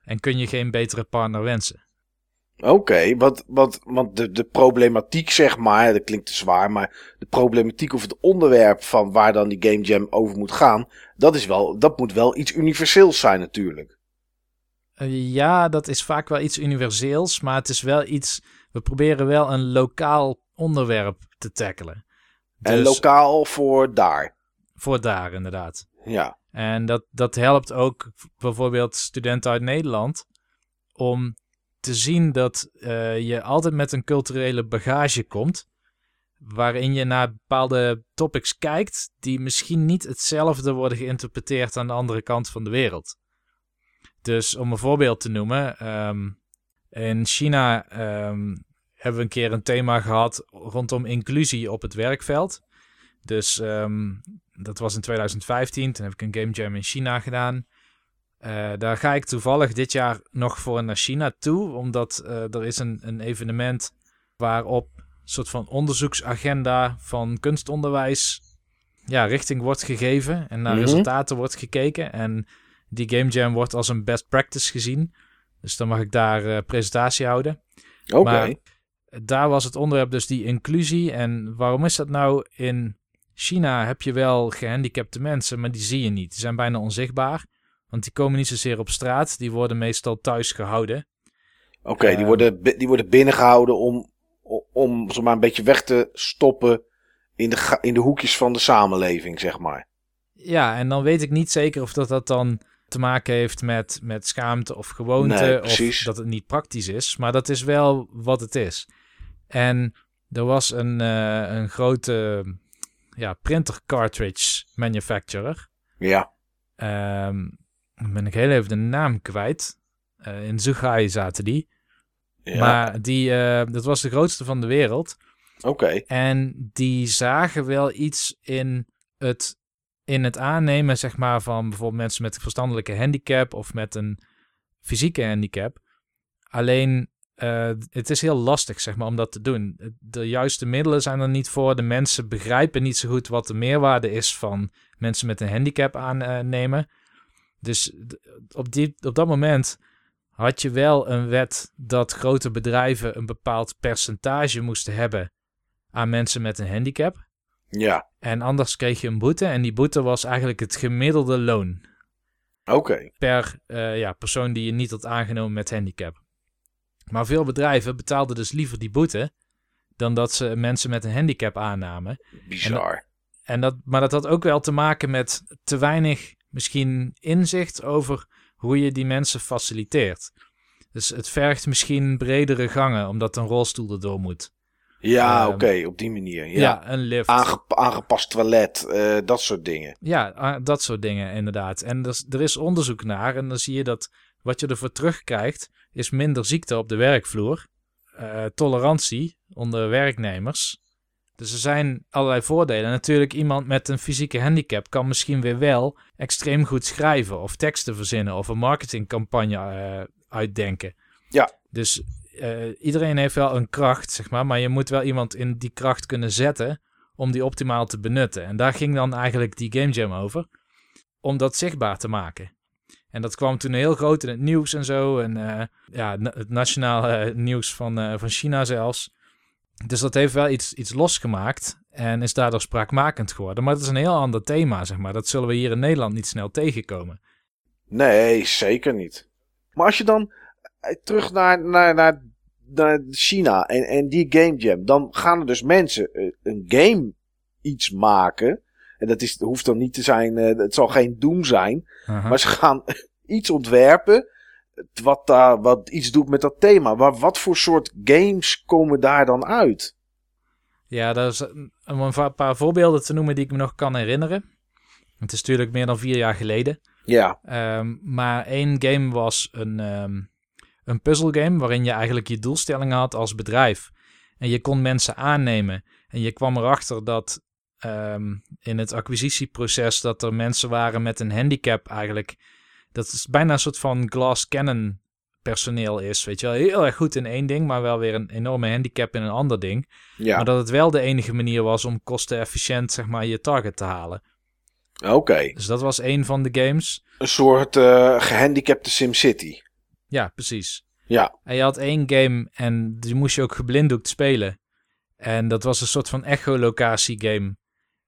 En kun je geen betere partner wensen. Oké, want, want, want de, de problematiek, zeg maar, dat klinkt te zwaar, maar de problematiek of het onderwerp van waar dan die Game Jam over moet gaan, dat, is wel, dat moet wel iets universeels zijn natuurlijk. Eh, ja, dat is vaak wel iets universeels, maar het is wel iets. We proberen wel een lokaal onderwerp te tackelen. En Dus lokaal voor daar. voor daar inderdaad. Ja, En dat, dat helpt ook bijvoorbeeld studenten uit Nederland om te zien dat eh, je altijd met een culturele bagage komt. Waarin je naar bepaalde topics kijkt die misschien niet hetzelfde worden geïnterpreteerd aan de andere kant van de wereld. Dus om een voorbeeld te noemen, ehm, in China ehm, hebben we een keer een thema gehad rondom inclusie op het werkveld. Dus ehm, dat was in 2015. Toen heb ik een Game Jam in China gedaan. Uh, daar ga ik toevallig dit jaar nog voor naar China toe. Omdat uh, er is een, een evenement waarop een soort van onderzoeksagenda van kunstonderwijs ja, richting wordt gegeven. En naar Mhm. resultaten wordt gekeken. En die Game Jam wordt als een best practice gezien. Dus dan mag ik daar eh, presentatie houden. Oké. Daar was het onderwerp dus die inclusie. En waarom is dat nou? In China heb je wel gehandicapte mensen, maar die zie je niet. Die zijn bijna onzichtbaar. Want die komen niet zozeer op straat. Die worden meestal thuis gehouden. Oké, die, Ehm. worden, die worden binnengehouden om, om zeg maar, een beetje weg te stoppen in de, in de hoekjes van de samenleving, zeg maar. Ja, en dan weet ik niet zeker of dat, dat dan te maken heeft met, met schaamte of gewoonte. Nee, of dat het niet praktisch is. Maar dat is wel wat het is. En er was een, eh, een grote ja, printer cartridge manufacturer. Ja, Ehm, dan ben ik heel even de naam kwijt. Eh, in Zhuhai zaten die. ja. Maar die, eh, dat was de grootste van de wereld. oké. En die zagen wel iets in het, in het aannemen, zeg maar, van bijvoorbeeld mensen met een verstandelijke handicap of met een fysieke handicap. Alleen, eh, het is heel lastig, zeg maar, om dat te doen. De juiste middelen zijn er niet voor. De mensen begrijpen niet zo goed wat de meerwaarde is van mensen met een handicap aannemen. Dus op, die, op dat moment had je wel een wet dat grote bedrijven een bepaald percentage moesten hebben aan mensen met een handicap. Ja, En anders kreeg je een boete. En die boete was eigenlijk het gemiddelde loon oké. per eh, ja, persoon die je niet had aangenomen met handicap. Maar veel bedrijven betaalden dus liever die boete dan dat ze mensen met een handicap aannamen. Bizar. En dat, maar dat had ook wel te maken met te weinig misschien inzicht over hoe je die mensen faciliteert. Dus het vergt misschien bredere gangen, omdat een rolstoel erdoor moet. Ja, Ehm, oké, op die manier. Ja. Ja, een lift. Aange- aangepast toilet, eh, dat soort dingen. Ja, dat soort dingen inderdaad. En er is, er is onderzoek naar en dan zie je dat wat je ervoor terugkrijgt is minder ziekte op de werkvloer, eh, tolerantie onder werknemers. Dus er zijn allerlei voordelen. Natuurlijk, iemand met een fysieke handicap kan misschien weer wel extreem goed schrijven of teksten verzinnen of een marketingcampagne eh, uitdenken. Ja. Dus eh, iedereen heeft wel een kracht, zeg maar, maar je moet wel iemand in die kracht kunnen zetten om die optimaal te benutten. En daar ging dan eigenlijk die Game Jam over, om dat zichtbaar te maken. En dat kwam toen heel groot in het nieuws en zo. En eh, ja, na- het nationale nieuws van, van China zelfs. Dus dat heeft wel iets, iets losgemaakt en is daardoor spraakmakend geworden. Maar het is een heel ander thema, zeg maar. Dat zullen we hier in Nederland niet snel tegenkomen. Nee, zeker niet. Maar als je dan eh, terug naar, naar, naar, naar China en, en die Game Jam, dan gaan er dus mensen eh, een game iets maken. En dat is, hoeft dan niet te zijn, eh, het zal geen Doom zijn. Maar ze gaan iets ontwerpen wat, daar, wat iets doet met dat thema. Maar wat voor soort games komen daar dan uit? Ja, dat is een- om een paar voorbeelden te noemen die ik me nog kan herinneren. Het is natuurlijk meer dan vier jaar geleden. Ja, Ehm, maar één game was een, ehm een puzzelgame waarin je eigenlijk je doelstellingen had als bedrijf. En je kon mensen aannemen. En je kwam erachter dat ehm, in het acquisitieproces dat er mensen waren met een handicap eigenlijk. Dat is bijna een soort van glass cannon personeel is. Weet je wel, heel erg goed in één ding, maar wel weer een enorme handicap in een ander ding. ja. Maar dat het wel de enige manier was om kostenefficiënt zeg maar, je target te halen. oké. Dus dat was één van de games. Een soort eh, gehandicapte SimCity. Ja, precies. Ja, En je had één game en die moest je ook geblinddoekt spelen. En dat was een soort van echolocatie game.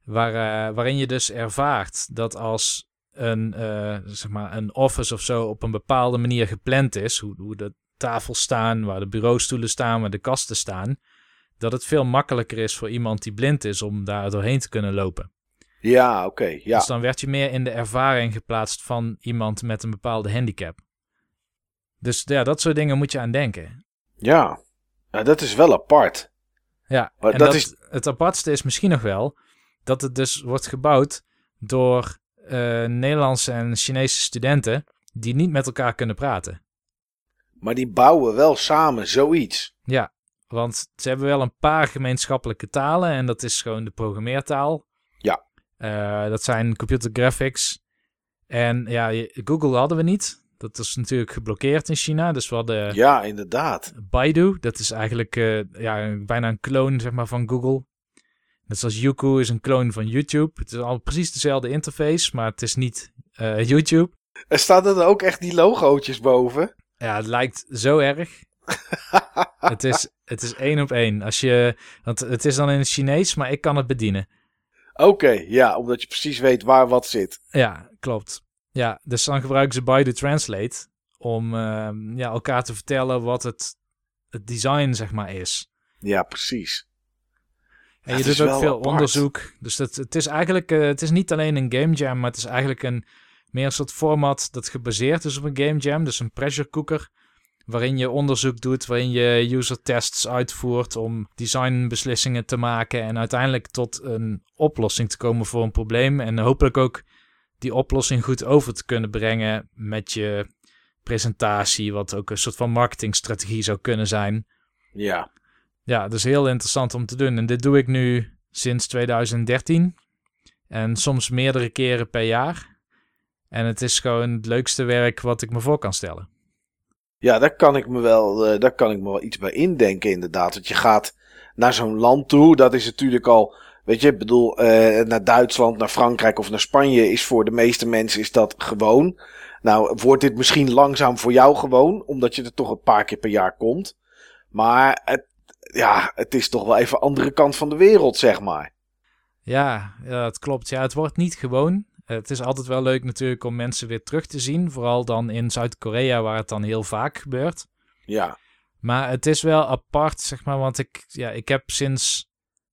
Waar, eh, waarin je dus ervaart dat als een, eh, zeg maar een office of zo op een bepaalde manier gepland is, hoe, hoe de tafels staan, waar de bureaustoelen staan, waar de kasten staan, dat het veel makkelijker is voor iemand die blind is om daar doorheen te kunnen lopen. ja oké. ja. Dus dan werd je meer in de ervaring geplaatst van iemand met een bepaalde handicap. Dus ja, dat soort dingen moet je aan denken. ja. Dat is wel apart. Ja, Maar en dat dat is- het apartste is misschien nog wel dat het dus wordt gebouwd door eh, Nederlandse en Chinese studenten die niet met elkaar kunnen praten. Maar die bouwen wel samen zoiets. Ja, Want ze hebben wel een paar gemeenschappelijke talen en dat is gewoon de programmeertaal. Ja. Eh, dat zijn computer graphics. En ja, Google hadden we niet. Dat is natuurlijk geblokkeerd in China. Dus we hadden Ja, inderdaad. Baidu. Dat is eigenlijk eh, ja, bijna een kloon zeg maar, van Google. Net zoals Youku is een kloon van YouTube. Het is al precies dezelfde interface, maar het is niet eh, YouTube. Er staan er ook echt die logootjes boven. Ja, het lijkt zo erg. het, is, het is één op één. Als je, want het is dan in het Chinees, maar ik kan het bedienen. Oké, ja, omdat je precies weet waar wat zit. Ja, klopt. Ja, dus dan gebruiken ze Baidu Translate om ehm, ja, elkaar te vertellen wat het, het design zeg maar is. Ja, precies. En je doet ook veel apart. onderzoek. Dus dat, het is eigenlijk eh, het is niet alleen een game jam, maar het is eigenlijk een meer een soort format dat gebaseerd is op een game jam. Dus een pressure cooker. Waarin je onderzoek doet, waarin je user tests uitvoert om designbeslissingen te maken. En uiteindelijk tot een oplossing te komen voor een probleem. En hopelijk ook die oplossing goed over te kunnen brengen met je presentatie. Wat ook een soort van marketingstrategie zou kunnen zijn. Ja, Ja, dus heel interessant om te doen. En dit doe ik nu sinds 2013. En soms meerdere keren per jaar. En het is gewoon het leukste werk wat ik me voor kan stellen. ja daar, kan ik me wel, eh, daar kan ik me wel iets bij indenken, inderdaad. Want je gaat naar zo'n land toe, dat is natuurlijk al. Weet je, ik bedoel, eh, naar Duitsland, naar Frankrijk of naar Spanje is voor de meeste mensen is dat gewoon. Nou, wordt dit misschien langzaam voor jou gewoon, omdat je er toch een paar keer per jaar komt. Maar het, ja, het is toch wel even de andere kant van de wereld, zeg maar. Ja, het klopt. Ja, het wordt niet gewoon. Het is altijd wel leuk natuurlijk om mensen weer terug te zien. Vooral dan in Zuid-Korea, waar het dan heel vaak gebeurt. Ja, Maar het is wel apart, zeg maar, want ik, ja, ik heb sinds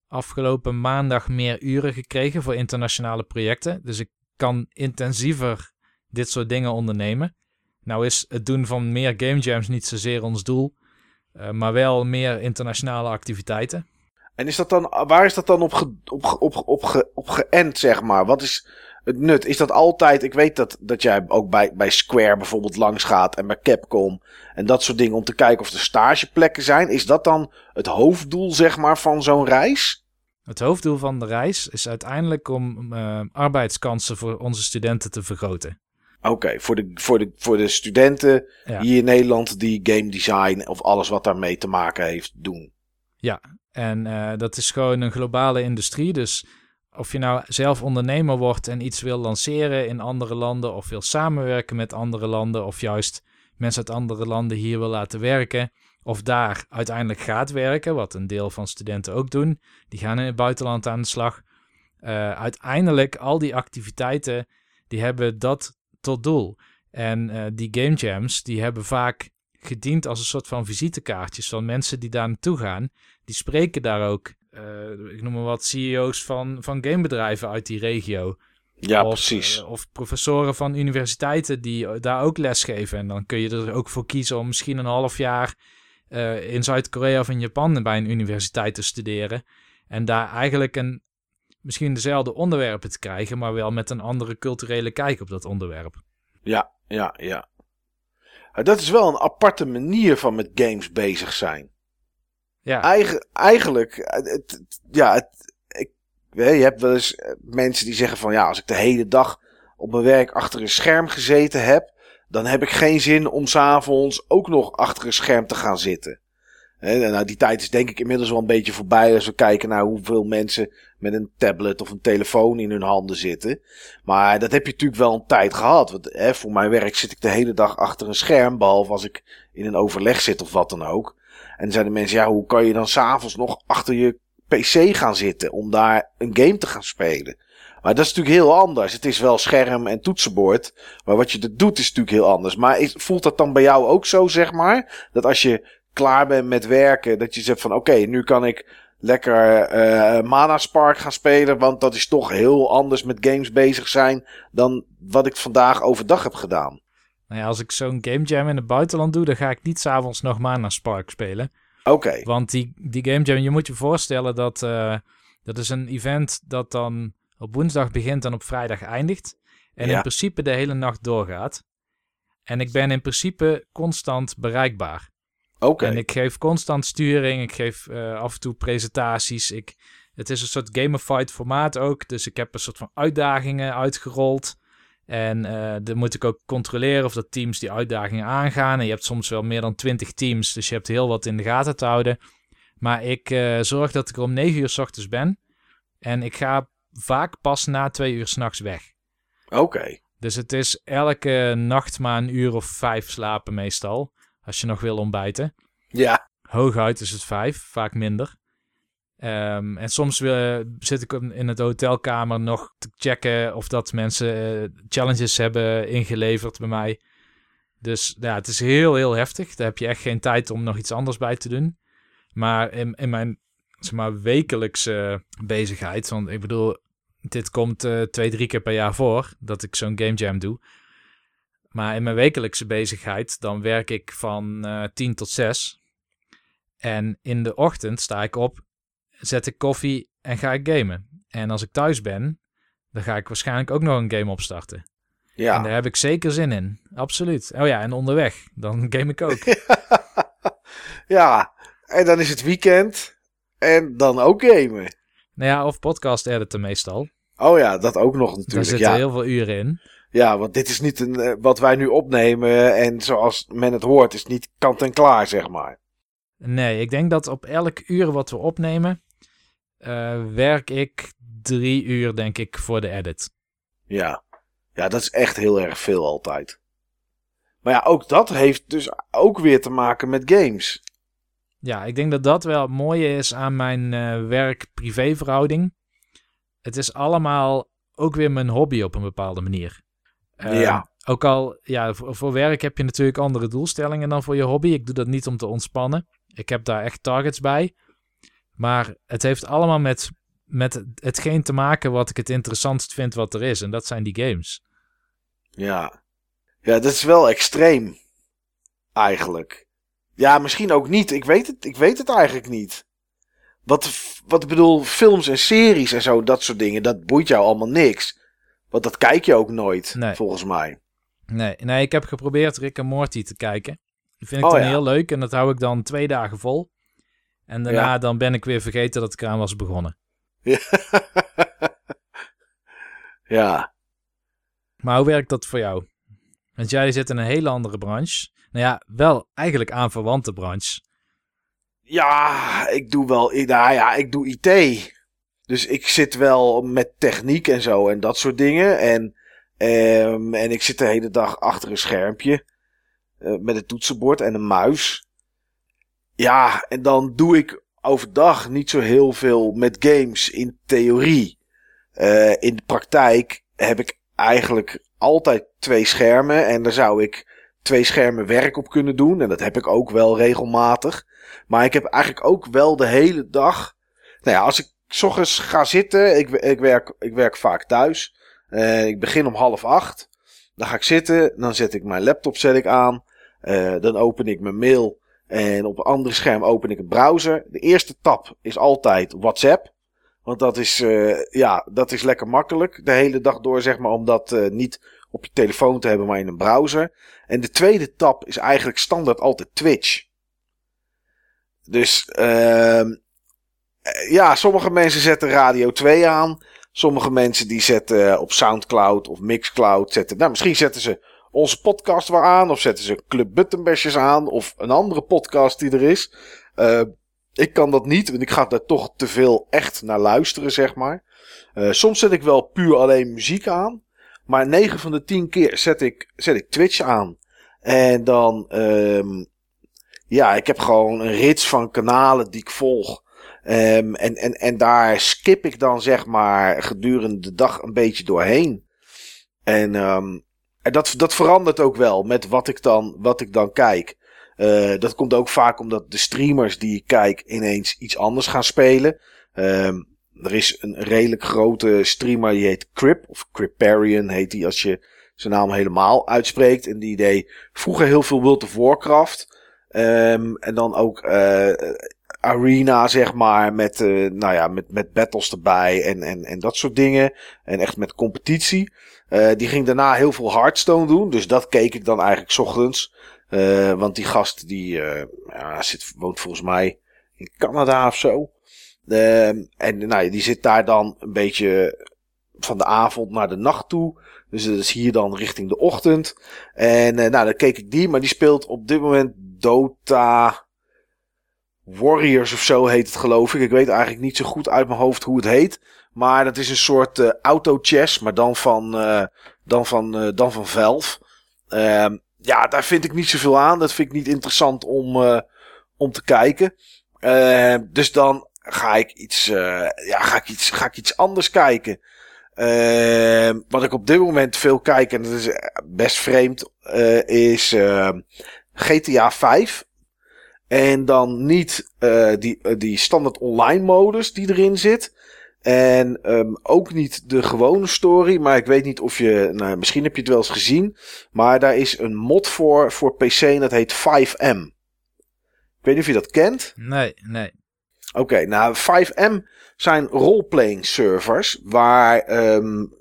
afgelopen maandag meer uren gekregen voor internationale projecten. Dus ik kan intensiever dit soort dingen ondernemen. Nou is het doen van meer game jams niet zozeer ons doel, maar wel meer internationale activiteiten. En is dat dan, waar is dat dan op, ge, op, op, ge- op, ge, op geënt, zeg maar? Wat is het nut? Is dat altijd, ik weet dat, dat jij ook bij, bij Square bijvoorbeeld langs gaat en bij Capcom en dat soort dingen om te kijken of er stageplekken zijn. Is dat dan het hoofddoel, zeg maar, van zo'n reis? Het hoofddoel van de reis is uiteindelijk om eh, arbeidskansen voor onze studenten te vergroten. Oké, voor, de, voor, de, voor de studenten Ja. hier in Nederland die game design of alles wat daarmee te maken heeft doen. En eh, dat is gewoon een globale industrie. Dus of je nou zelf ondernemer wordt en iets wil lanceren in andere landen, of wil samenwerken met andere landen, of juist mensen uit andere landen hier wil laten werken, of daar uiteindelijk gaat werken, wat een deel van studenten ook doen, die gaan in het buitenland aan de slag. Eh, uiteindelijk, al die activiteiten, die hebben dat tot doel. En eh, die game jams, die hebben vaak gediend als een soort van visitekaartjes van mensen die daar naartoe gaan die spreken daar ook, eh, ik noem maar wat, CEO's van, van gamebedrijven uit die regio. Ja, of, precies. eh, of professoren van universiteiten die daar ook lesgeven. En dan kun je er ook voor kiezen om misschien een half jaar in Zuid-Korea of in Japan bij een universiteit te studeren. En daar eigenlijk een, misschien dezelfde onderwerpen te krijgen, maar wel met een andere culturele kijk op dat onderwerp. Ja, ja, ja. Dat is wel een aparte manier van met games bezig zijn. Ja, Eigen, eigenlijk, het, ja, het, ik, je hebt wel eens eh, mensen die zeggen van ja, als ik de hele dag op mijn werk achter een scherm gezeten heb, dan heb ik geen zin om s'avonds ook nog achter een scherm te gaan zitten. Hè, nou, die tijd is denk ik inmiddels wel een beetje voorbij als we kijken naar hoeveel mensen met een tablet of een telefoon in hun handen zitten. Maar dat heb je natuurlijk wel een tijd gehad. Want hè, voor mijn werk zit ik de hele dag achter een scherm, behalve als ik in een overleg zit of wat dan ook. En dan zeiden mensen, ja, hoe kan je dan s'avonds nog achter je PC gaan zitten om daar een game te gaan spelen? Maar dat is natuurlijk heel anders. Het is wel scherm en toetsenbord. Maar wat je er doet is natuurlijk heel anders. Maar is, voelt dat dan bij jou ook zo, zeg maar? Dat als je klaar bent met werken, dat je zegt van oké, nu kan ik lekker eh Mana Spark gaan spelen. Want dat is toch heel anders met games bezig zijn dan wat ik vandaag overdag heb gedaan. nou ja, als ik zo'n game jam in het buitenland doe, dan ga ik niet s'avonds nog Mana Spark spelen. Oké, Want die, die Game Jam, je moet je voorstellen dat dat dat is een event dat dan op woensdag begint en op vrijdag eindigt. En Ja. in principe de hele nacht doorgaat. En ik ben in principe constant bereikbaar. Oké. En ik geef constant sturing, ik geef eh, af en toe presentaties. Ik, het is een soort gamified formaat ook, dus ik heb een soort van uitdagingen uitgerold. En eh, dan moet ik ook controleren of dat teams die uitdagingen aangaan. En je hebt soms wel meer dan 20 teams, dus je hebt heel wat in de gaten te houden. Maar ik eh, zorg dat ik er om 9 uur s ochtends ben. En ik ga vaak pas na 2 uur s'nachts weg. Oké. Dus het is elke nacht maar een uur of vijf slapen meestal. Als je nog wil ontbijten. Ja. Hooguit is het vijf, vaak minder. Ehm, en soms wil, zit ik in het hotelkamer nog te checken of dat mensen eh, challenges hebben ingeleverd bij mij. Dus ja, het is heel, heel heftig. Daar heb je echt geen tijd om nog iets anders bij te doen. Maar in, in mijn zeg maar, wekelijkse bezigheid, want ik bedoel, dit komt eh, twee, drie keer per jaar voor dat ik zo'n game jam doe. Maar in mijn wekelijkse bezigheid, dan werk ik van uh, 10 tot 6. En in de ochtend sta ik op, zet ik koffie en ga ik gamen. En als ik thuis ben, dan ga ik waarschijnlijk ook nog een game opstarten. Ja. En daar heb ik zeker zin in. Absoluut. Oh ja, en onderweg, dan game ik ook. ja. En dan is het weekend. En dan ook gamen. nou ja, of podcast editen meestal. Oh ja, dat ook nog Daar natuurlijk. zitten Ja. heel veel uren in. Ja, want dit is niet een, eh, wat wij nu opnemen. En zoals men het hoort, is niet kant en klaar, zeg maar. Nee, ik denk dat op elk uur wat we opnemen, eh, werk ik drie uur, denk ik, voor de edit. Ja. Ja, dat is echt heel erg veel altijd. Maar ja, ook dat heeft dus ook weer te maken met games. Ja, ik denk dat dat wel het mooie is aan mijn eh, werk-privé verhouding. Het is allemaal ook weer mijn hobby op een bepaalde manier. Ja. Ook al, ja, voor, voor werk heb je natuurlijk andere doelstellingen dan voor je hobby. Ik doe dat niet om te ontspannen. Ik heb daar echt targets bij. Maar het heeft allemaal met, met hetgeen te maken wat ik het interessantst vind wat er is. En dat zijn die games. Ja. Ja, dat is wel extreem. Eigenlijk. Ja, misschien ook niet. Ik weet het, ik weet het eigenlijk niet. Wat, wat ik bedoel, films en series en zo, dat soort dingen, dat boeit jou allemaal niks. Want dat kijk je ook nooit, Nee. volgens mij. Nee, nee, ik heb geprobeerd Rick en Morty te kijken. Die vind ik Oh, dan ja. heel leuk en dat hou ik dan twee dagen vol. En daarna Ja. dan ben ik weer vergeten dat ik eraan was begonnen. Ja. ja. Maar hoe werkt dat voor jou? Want jij zit in een hele andere branche. Nou ja, wel eigenlijk aan verwante branche. Ja, ik doe wel. Nou ja, ik doe IT. Dus ik zit wel met techniek en zo en dat soort dingen. En, ehm, en ik zit de hele dag achter een schermpje. eh, met een toetsenbord en een muis. Ja, en dan doe ik overdag niet zo heel veel met games in theorie. Eh, in de praktijk heb ik eigenlijk altijd twee schermen. En daar zou ik twee schermen werk op kunnen doen. En dat heb ik ook wel regelmatig. Maar ik heb eigenlijk ook wel de hele dag. Nou ja, als ik s ochtends ga zitten, ik, ik, werk, ik werk vaak thuis. Eh, ik begin om half acht. Dan ga ik zitten, dan zet ik mijn laptop zet ik aan. Eh, dan open ik mijn mail. En op een ander scherm open ik een browser. De eerste tab is altijd WhatsApp. Want dat is, eh, ja, dat is lekker makkelijk. De hele dag door, zeg maar, om dat niet op je telefoon te hebben, maar in een browser. En de tweede tab is eigenlijk standaard altijd Twitch. Dus ehm eh, ja, sommige mensen zetten Radio 2 aan. Sommige mensen die zetten op Soundcloud of Mixcloud. Zetten, nou, misschien zetten ze onze podcast wel aan. Of zetten ze Club Buttonbashers aan. Of een andere podcast die er is. Eh, ik kan dat niet, want ik ga daar toch te veel echt naar luisteren, zeg maar. Eh, soms zet ik wel puur alleen muziek aan. Maar 9 van de 10 keer zet ik, zet ik Twitch aan. En dan, ehm ja, ik heb gewoon een rits van kanalen die ik volg. Ehm, en, en, en daar skip ik dan zeg maar gedurende de dag een beetje doorheen. En, ehm, en dat, dat verandert ook wel met wat ik dan, wat ik dan kijk. Eh, dat komt ook vaak omdat de streamers die ik kijk ineens iets anders gaan spelen. Ehm, er is een redelijk grote streamer die heet Crip, of Criparian heet die als je zijn naam helemaal uitspreekt. En die deed vroeger heel veel World of Warcraft. En dan ook eh, Arena, zeg maar, met, eh, nou ja, met, met battles erbij en, en, en dat soort dingen. En echt met competitie. Eh, die ging daarna heel veel Hearthstone doen, dus dat keek ik dan eigenlijk 's ochtends. Eh, want die gast die ja, zit, woont volgens mij in Canada of zo. Ehm, en nou, die zit daar dan een beetje van de avond naar de nacht toe. Dus dat is hier dan richting de ochtend. En nou, dan keek ik die, maar die speelt op dit moment Dota Warriors of zo heet het geloof ik. Ik weet eigenlijk niet zo goed uit mijn hoofd hoe het heet. Maar dat is een soort uh, auto-chess, maar dan van, uh, dan van, uh, dan van Valve. Ehm, ja, daar vind ik niet zoveel aan. Dat vind ik niet interessant om, om te kijken. Ehm, dus dan ga ik iets, ja, ga ik iets, ga ik iets anders kijken. Ehm, wat ik op dit moment veel kijk, en dat is best vreemd, is GTA 5. En dan niet die, die standaard online modus die erin zit. En um, ook niet de gewone story. Maar ik weet niet of je. Nou, misschien heb je het wel eens gezien. Maar daar is een mod voor voor PC en dat heet 5M. Ik weet niet of je dat kent. Nee, nee. Oké, okay, nou 5M zijn roleplaying servers. Waar, um,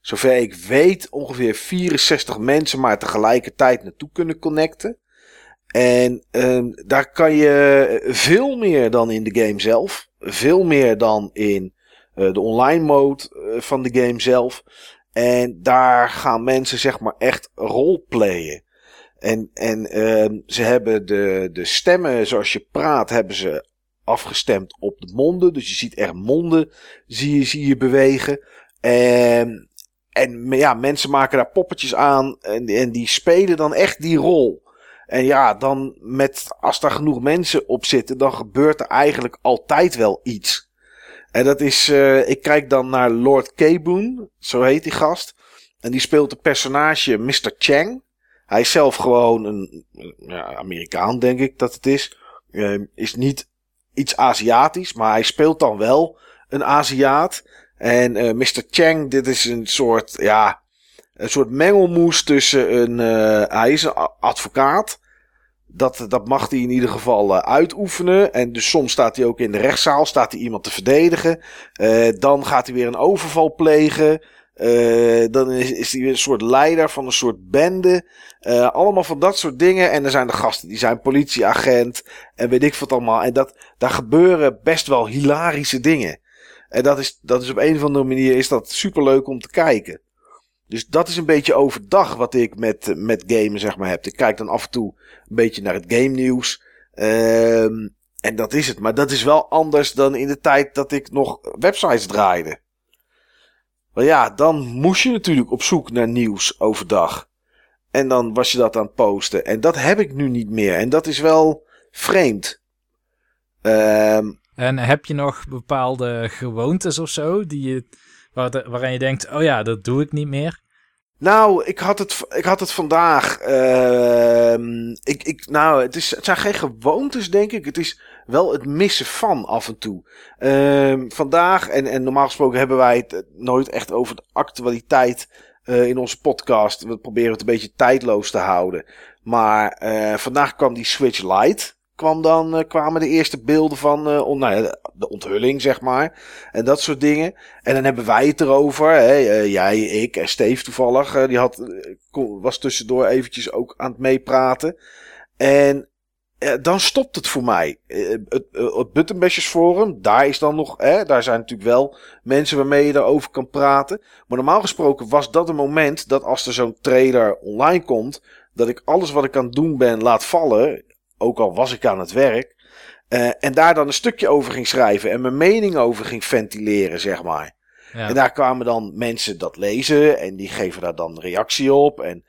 zover ik weet, ongeveer 64 mensen maar tegelijkertijd naartoe kunnen connecten. En um, daar kan je veel meer dan in de game zelf. Veel meer dan in uh, de online mode uh, van de game zelf. En daar gaan mensen zeg maar echt roleplayen. En, en uh, ze hebben de, de stemmen zoals je praat, hebben ze afgestemd op de monden. Dus je ziet echt monden, zie je, zie je bewegen. En, en ja, mensen maken daar poppetjes aan en, en die spelen dan echt die rol. En ja, dan met, als daar genoeg mensen op zitten, dan gebeurt er eigenlijk altijd wel iets. En dat is, uh, ik kijk dan naar Lord Keboon, zo heet die gast. En die speelt de personage Mr. Chang. Hij is zelf gewoon een ja, Amerikaan, denk ik dat het is. Uh, is niet iets Aziatisch, maar hij speelt dan wel een Aziat. En uh, Mr. Chang, dit is een soort, ja, een soort mengelmoes tussen een, hij is een advocaat. Dat, dat mag hij in ieder geval uh, uitoefenen. En dus soms staat hij ook in de rechtszaal, staat hij iemand te verdedigen. Uh, dan gaat hij weer een overval plegen. Uh, dan is, is hij weer een soort leider van een soort bende. allemaal van dat soort dingen. En er zijn de gasten die zijn politieagent. En weet ik wat allemaal. En dat, daar gebeuren best wel hilarische dingen. En dat is, dat is op een of andere manier is dat superleuk om te kijken. Dus dat is een beetje overdag wat ik met, met gamen zeg maar heb. Ik kijk dan af en toe een beetje naar het game nieuws. Um, en dat is het. Maar dat is wel anders dan in de tijd dat ik nog websites draaide. Maar ja, dan moest je natuurlijk op zoek naar nieuws overdag. En dan was je dat aan het posten. En dat heb ik nu niet meer. En dat is wel vreemd. Um, en heb je nog bepaalde gewoontes of zo die je Waar, waarin je denkt, oh ja, dat doe ik niet meer? Nou, ik had het, ik had het vandaag. Uh, ik, ik, nou, het, is, het zijn geen gewoontes, denk ik. Het is wel het missen van af en toe. Uh, vandaag, en, en normaal gesproken hebben wij het nooit echt over de actualiteit uh, in onze podcast. We proberen het een beetje tijdloos te houden. Maar vandaag kwam die Switch Lite kwam dan, uh, kwamen de eerste beelden van on, nou ja, de onthulling, zeg maar. En dat soort dingen. En dan hebben wij het erover. Hè, uh, jij, ik en Steve toevallig. die had, was tussendoor eventjes ook aan het meepraten. En dan stopt het voor mij. het, het Forum, daar is dan nog, hè, daar zijn natuurlijk wel mensen waarmee je daarover kan praten. Maar normaal gesproken was dat een moment dat als er zo'n trailer online komt, dat ik alles wat ik aan het doen ben laat vallen ook al was ik aan het werk. Uh, en daar dan een stukje over ging schrijven en mijn mening over ging ventileren, zeg maar. Ja. En daar kwamen dan mensen dat lezen en die geven daar dan reactie op. En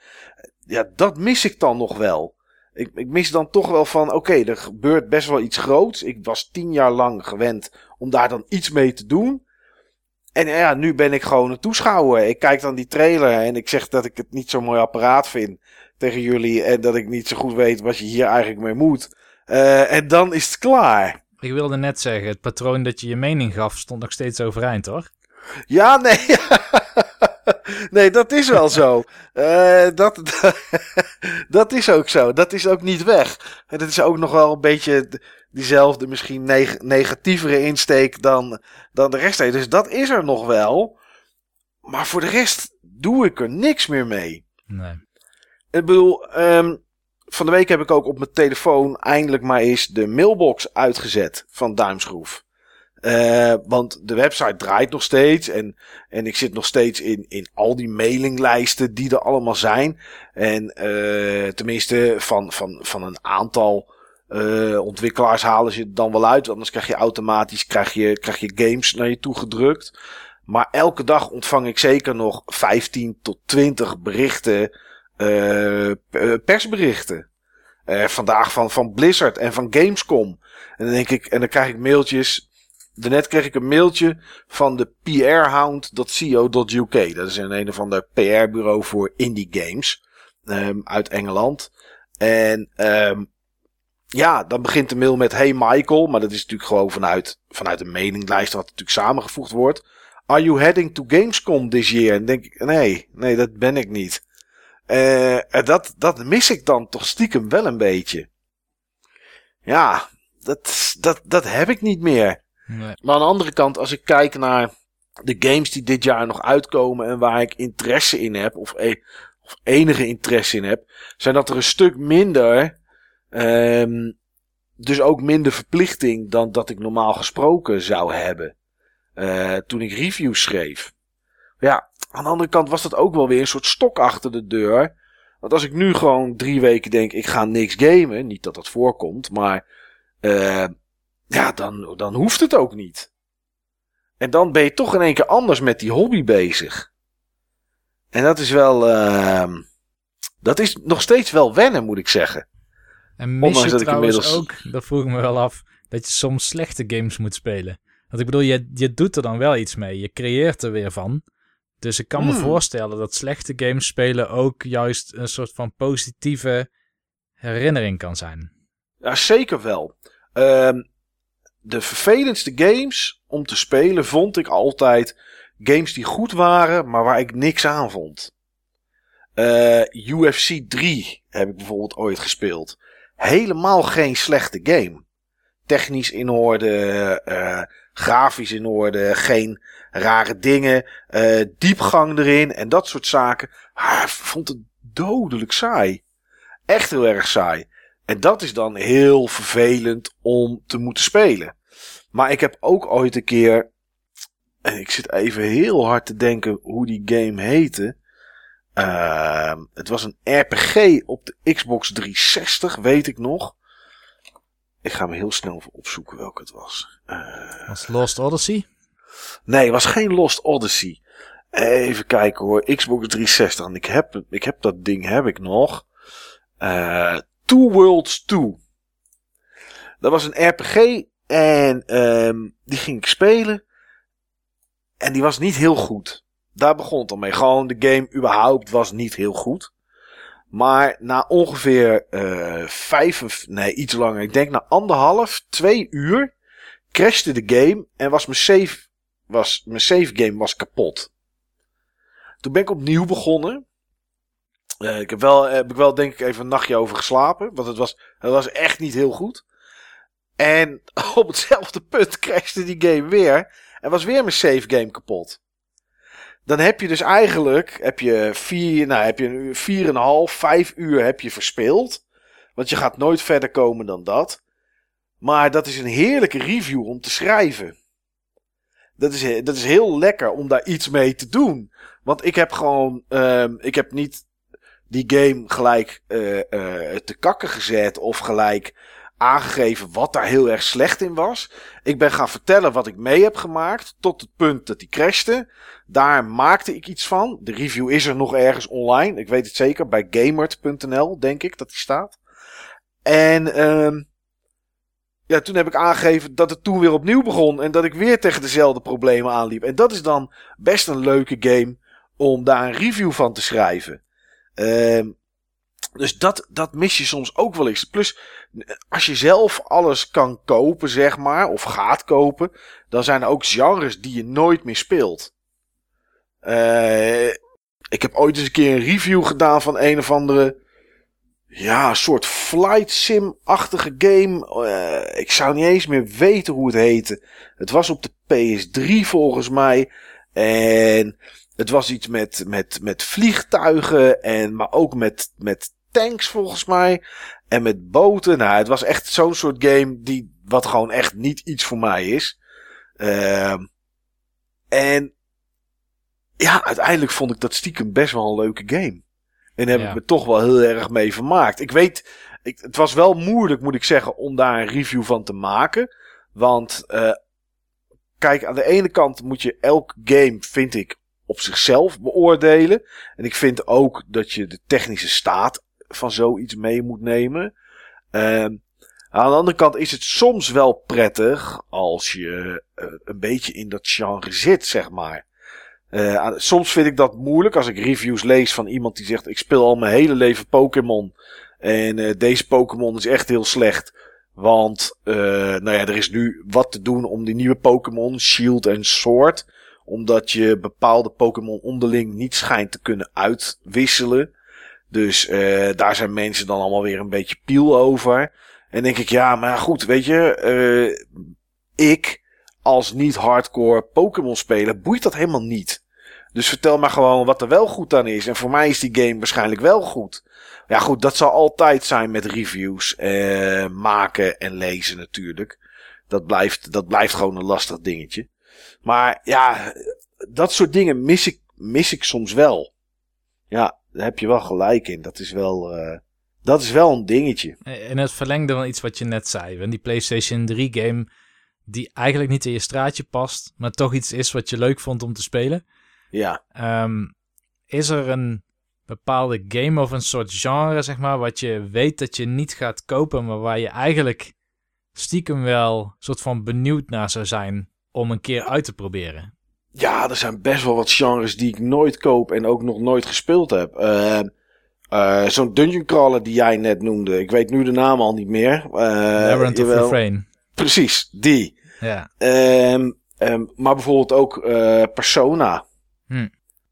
ja, dat mis ik dan nog wel. Ik, ik mis dan toch wel van, oké, okay, er gebeurt best wel iets groots. Ik was tien jaar lang gewend om daar dan iets mee te doen. En ja, nu ben ik gewoon een toeschouwer. Ik kijk dan die trailer en ik zeg dat ik het niet zo'n mooi apparaat vind tegen jullie. En dat ik niet zo goed weet wat je hier eigenlijk mee moet. Uh, en dan is het klaar. Ik wilde net zeggen, het patroon dat je je mening gaf stond nog steeds overeind, hoor. Ja, nee. nee, dat is wel zo. Uh, dat, dat is ook zo. Dat is ook niet weg. En dat is ook nog wel een beetje diezelfde, misschien neg negatievere insteek dan, dan de rest. Dus dat is er nog wel. Maar voor de rest doe ik er niks meer mee. Nee. Ik bedoel, um, van de week heb ik ook op mijn telefoon eindelijk maar eens de mailbox uitgezet van Duimschroef. Uh, want de website draait nog steeds. En, en ik zit nog steeds in, in al die mailinglijsten die er allemaal zijn. En uh, tenminste van, van, van een aantal uh, ontwikkelaars halen ze het dan wel uit. Anders krijg je automatisch krijg je, krijg je games naar je toe gedrukt. Maar elke dag ontvang ik zeker nog 15 tot 20 berichten. Persberichten. vandaag van, van Blizzard en van Gamescom. En dan denk ik, en dan krijg ik mailtjes Daarnet kreeg ik een mailtje van de prhound.co.uk. Dat is een een of ander PR-bureau voor indie games um, uit Engeland. En um, ja, dan begint de mail met Hey Michael. Maar dat is natuurlijk gewoon vanuit, vanuit een mailinglijst wat natuurlijk samengevoegd wordt. Are you heading to Gamescom this year? En denk ik, nee, nee, dat ben ik niet. Uh, dat, dat mis ik dan toch stiekem wel een beetje. Ja, dat, dat, dat heb ik niet meer. Nee. Maar aan de andere kant, als ik kijk naar de games die dit jaar nog uitkomen en waar ik interesse in heb, of, e of enige interesse in heb, zijn dat er een stuk minder, um, dus ook minder verplichting dan dat ik normaal gesproken zou hebben. Uh, toen ik reviews schreef. Ja, aan de andere kant was dat ook wel weer een soort stok achter de deur. Want als ik nu gewoon drie weken denk, ik ga niks gamen, niet dat dat voorkomt, maar uh, ja, dan, dan hoeft het ook niet. En dan ben je toch in één keer anders met die hobby bezig. En dat is wel. Uh, dat is nog steeds wel wennen, moet ik zeggen. En mis je dat ik inmiddels... ook, dat vroeg ik me wel af, dat je soms slechte games moet spelen. Want ik bedoel, je, je doet er dan wel iets mee. Je creëert er weer van. Dus ik kan me hmm. voorstellen dat slechte games spelen ook juist een soort van positieve herinnering kan zijn. Ja, zeker wel. Um, de vervelendste games om te spelen vond ik altijd games die goed waren, maar waar ik niks aan vond. Uh, UFC 3 heb ik bijvoorbeeld ooit gespeeld. Helemaal geen slechte game. Technisch in orde, uh, grafisch in orde, geen rare dingen, uh, diepgang erin en dat soort zaken. Ik vond het dodelijk saai. Echt heel erg saai. En dat is dan heel vervelend om te moeten spelen. Maar ik heb ook ooit een keer. En ik zit even heel hard te denken hoe die game heette. Uh, het was een RPG op de Xbox 360, weet ik nog. Ik ga me heel snel opzoeken welke het was. Uh, was Lost Odyssey? Nee, was geen Lost Odyssey. Even kijken hoor. Xbox 360. En ik heb, ik heb dat ding heb ik nog. Uh, Two Worlds 2. Dat was een RPG en um, die ging ik spelen. En die was niet heel goed. Daar begon het al mee. Gewoon de game überhaupt was niet heel goed. Maar na ongeveer uh, vijf of nee, iets langer. Ik denk na anderhalf, twee uur. Crashte de game en was mijn save, was, mijn save game was kapot. Toen ben ik opnieuw begonnen. Uh, ik heb wel, heb ik wel denk ik even een nachtje over geslapen. Want het was, het was echt niet heel goed. En op hetzelfde punt crashte die game weer. En was weer mijn save game kapot. Dan heb je dus eigenlijk heb je vier, nou, heb je vier en een half, vijf uur heb je verspeeld. Want je gaat nooit verder komen dan dat. Maar dat is een heerlijke review om te schrijven. Dat is, dat is heel lekker om daar iets mee te doen. Want ik heb gewoon, um, ik heb niet die game gelijk uh, uh, te kakken gezet of gelijk aangegeven wat daar heel erg slecht in was. Ik ben gaan vertellen wat ik mee heb gemaakt tot het punt dat die crashte. Daar maakte ik iets van. De review is er nog ergens online. Ik weet het zeker bij gamert.nl denk ik dat die staat. En uh, ja, toen heb ik aangegeven dat het toen weer opnieuw begon en dat ik weer tegen dezelfde problemen aanliep. En dat is dan best een leuke game om daar een review van te schrijven. Uh, dus dat, dat mis je soms ook wel eens. Plus, als je zelf alles kan kopen, zeg maar, of gaat kopen, dan zijn er ook genres die je nooit meer speelt. Uh, ik heb ooit eens een keer een review gedaan van een of andere. Ja, soort flight sim-achtige game. Uh, ik zou niet eens meer weten hoe het heette. Het was op de PS3 volgens mij. En het was iets met, met, met vliegtuigen. En, maar ook met, met tanks volgens mij. En met boten. Nou, het was echt zo'n soort game die, wat gewoon echt niet iets voor mij is. Ehm en ja, uiteindelijk vond ik dat stiekem best wel een leuke game. En heb Ja. ik me toch wel heel erg mee vermaakt. Ik weet, ik, het was wel moeilijk, moet ik zeggen, om daar een review van te maken. Want, eh, kijk, aan de ene kant moet je elk game, vind ik, op zichzelf beoordelen. En ik vind ook dat je de technische staat van zoiets mee moet nemen. Ehm, aan de andere kant is het soms wel prettig als je eh, een beetje in dat genre zit, zeg maar. Eh, soms vind ik dat moeilijk als ik reviews lees van iemand die zegt: Ik speel al mijn hele leven Pokémon. En eh, deze Pokémon is echt heel slecht. Want eh, nou ja, er is nu wat te doen om die nieuwe Pokémon, Shield en Sword. Omdat je bepaalde Pokémon onderling niet schijnt te kunnen uitwisselen. Dus daar zijn mensen dan allemaal weer een beetje piel over. En denk ik, ja, maar goed, weet je, ik als niet hardcore Pokémon speler boeit dat helemaal niet. Dus vertel maar gewoon wat er wel goed aan is. En voor mij is die game waarschijnlijk wel goed. Ja, goed, dat zal altijd zijn met reviews eh, maken en lezen natuurlijk. Dat blijft, dat blijft gewoon een lastig dingetje. Maar ja, dat soort dingen mis ik, mis ik soms wel. Ja, daar heb je wel gelijk in. Dat is wel, eh, dat is wel een dingetje. In het verlengde van iets wat je net zei. Want die PlayStation 3 game die eigenlijk niet in je straatje past, maar toch iets is wat je leuk vond om te spelen. Ja. Ehm, is er een bepaalde game of een soort genre, zeg maar, wat je weet dat je niet gaat kopen, maar waar je eigenlijk stiekem wel soort van benieuwd naar zou zijn om een keer uit te proberen? Ja, er zijn best wel wat genres die ik nooit koop en ook nog nooit gespeeld heb. Eh, eh, Zo'n dungeon crawler die jij net noemde. Ik weet nu de naam al niet meer. Uh, Labyrinth of Refrain. Precies, die. Ja. Ehm, ehm, maar bijvoorbeeld ook eh, Persona. Hm.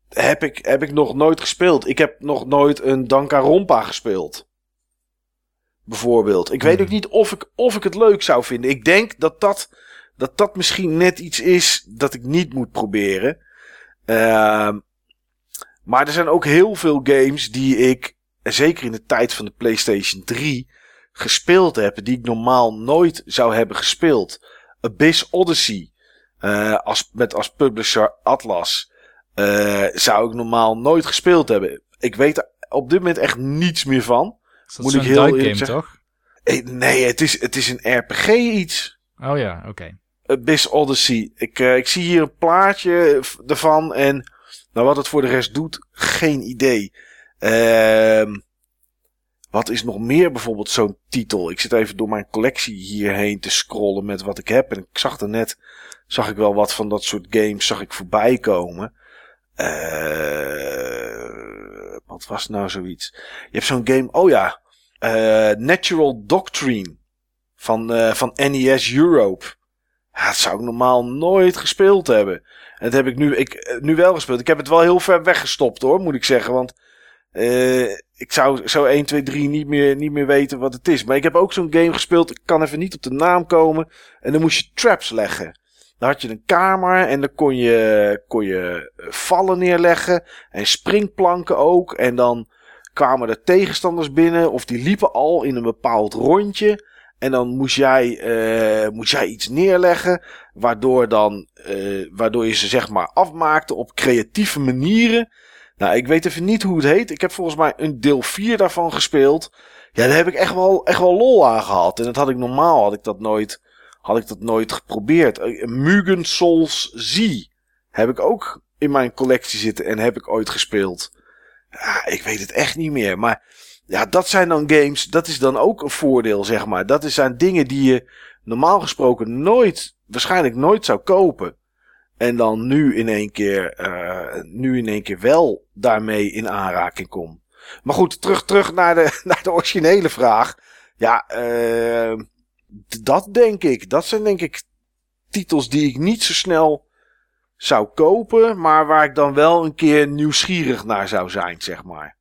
Heb, ik, heb ik nog nooit gespeeld. Ik heb nog nooit een Danganronpa gespeeld. Bijvoorbeeld. Ik weet Hmm. ook niet of ik, of ik het leuk zou vinden. Ik denk dat dat, dat dat misschien net iets is dat ik niet moet proberen. Ehm, maar er zijn ook heel veel games die ik, zeker in de tijd van de PlayStation 3, gespeeld heb. Die ik normaal nooit zou hebben gespeeld. Abyss Odyssey. eh, als, met als publisher Atlas. eh, zou ik normaal nooit gespeeld hebben. Ik weet er op dit moment echt niets meer van. Is dat Moet ik heel eerlijk game, zeggen? toch? Eh, Nee, het is, het is een RPG iets. Oh ja, oké. Abyss Odyssey. Ik, ik zie hier een plaatje ervan. En nou, wat het voor de rest doet, geen idee. Ehm, wat is nog meer bijvoorbeeld zo'n titel? Ik zit even door mijn collectie hierheen te scrollen met wat ik heb. En ik zag er net, zag ik wel wat van dat soort games zag ik voorbij komen. Eh, wat was nou zoiets? Je hebt zo'n game, oh ja, eh, Natural Doctrine van, eh, van NES Europe. Dat zou ik normaal nooit gespeeld hebben. En dat heb ik nu, ik, nu wel gespeeld. Ik heb het wel heel ver weggestopt hoor, moet ik zeggen. Want eh, ik zou zo 1, 2, 3 niet meer, niet meer weten wat het is. Maar ik heb ook zo'n game gespeeld. Ik kan even niet op de naam komen. En dan moest je traps leggen. Dan had je een kamer en dan kon je, kon je eh, vallen neerleggen. En springplanken ook. En dan kwamen er tegenstanders binnen. Of die liepen al in een bepaald rondje. En dan moest jij, eh, moest jij iets neerleggen. Waardoor, dan, waardoor je ze zeg maar afmaakte op creatieve manieren. Nou, ik weet even niet hoe het heet. Ik heb volgens mij een deel 4 daarvan gespeeld. Ja, daar heb ik echt wel, echt wel lol aan gehad. En dat had ik normaal, had ik dat nooit, had ik dat nooit geprobeerd. Eh, Mugen Souls Z heb ik ook in mijn collectie zitten en heb ik ooit gespeeld. Ja, ik weet het echt niet meer. Maar ja, dat zijn dan games, dat is dan ook een voordeel, zeg maar. Dat zijn dingen die je normaal gesproken nooit, waarschijnlijk nooit zou kopen. En dan nu in één keer, eh, nu in één keer wel daarmee in aanraking kom. Maar goed, terug, terug naar de, naar de originele vraag. Ja, eh, dat denk ik. Dat zijn denk ik titels die ik niet zo snel zou kopen, maar waar ik dan wel een keer nieuwsgierig naar zou zijn, zeg maar.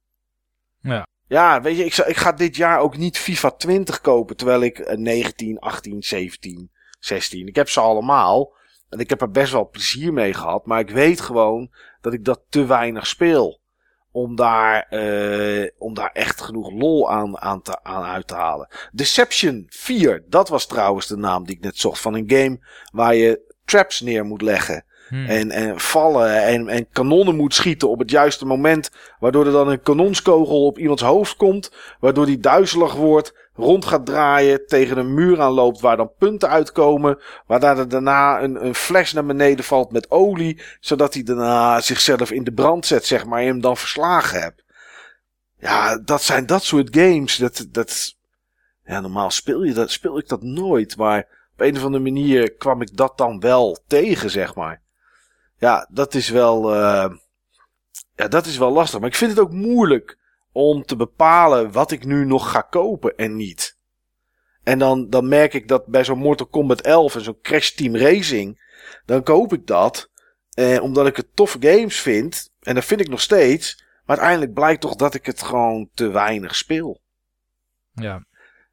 Ja. Ja, weet je, ik, ik ga dit jaar ook niet FIFA 20 kopen, terwijl ik eh, 19, 18, 17, 16, ik heb ze allemaal. En ik heb er best wel plezier mee gehad, maar ik weet gewoon dat ik dat te weinig speel. om daar, eh, om daar echt genoeg lol aan, aan, te, aan uit te halen. Deception 4, dat was trouwens de naam die ik net zocht van een game waar je traps neer moet leggen. Hmm. En, en vallen en, en kanonnen moet schieten op het juiste moment. Waardoor er dan een kanonskogel op iemands hoofd komt. Waardoor die duizelig wordt, rond gaat draaien, tegen een muur aanloopt waar dan punten uitkomen. Waardoor er daarna een, een fles naar beneden valt met olie. Zodat hij daarna zichzelf in de brand zet, zeg maar, en hem dan verslagen hebt. Ja, dat zijn dat soort games. Dat, dat, ja, normaal speel, je dat, speel ik dat nooit. Maar op een of andere manier kwam ik dat dan wel tegen, zeg maar. Ja, dat is wel. Uh, ja, dat is wel lastig. Maar ik vind het ook moeilijk om te bepalen wat ik nu nog ga kopen en niet. En dan, dan merk ik dat bij zo'n Mortal Kombat 11 en zo'n Crash Team Racing. Dan koop ik dat. Eh, omdat ik het toffe games vind. En dat vind ik nog steeds. Maar uiteindelijk blijkt toch dat ik het gewoon te weinig speel. Ja.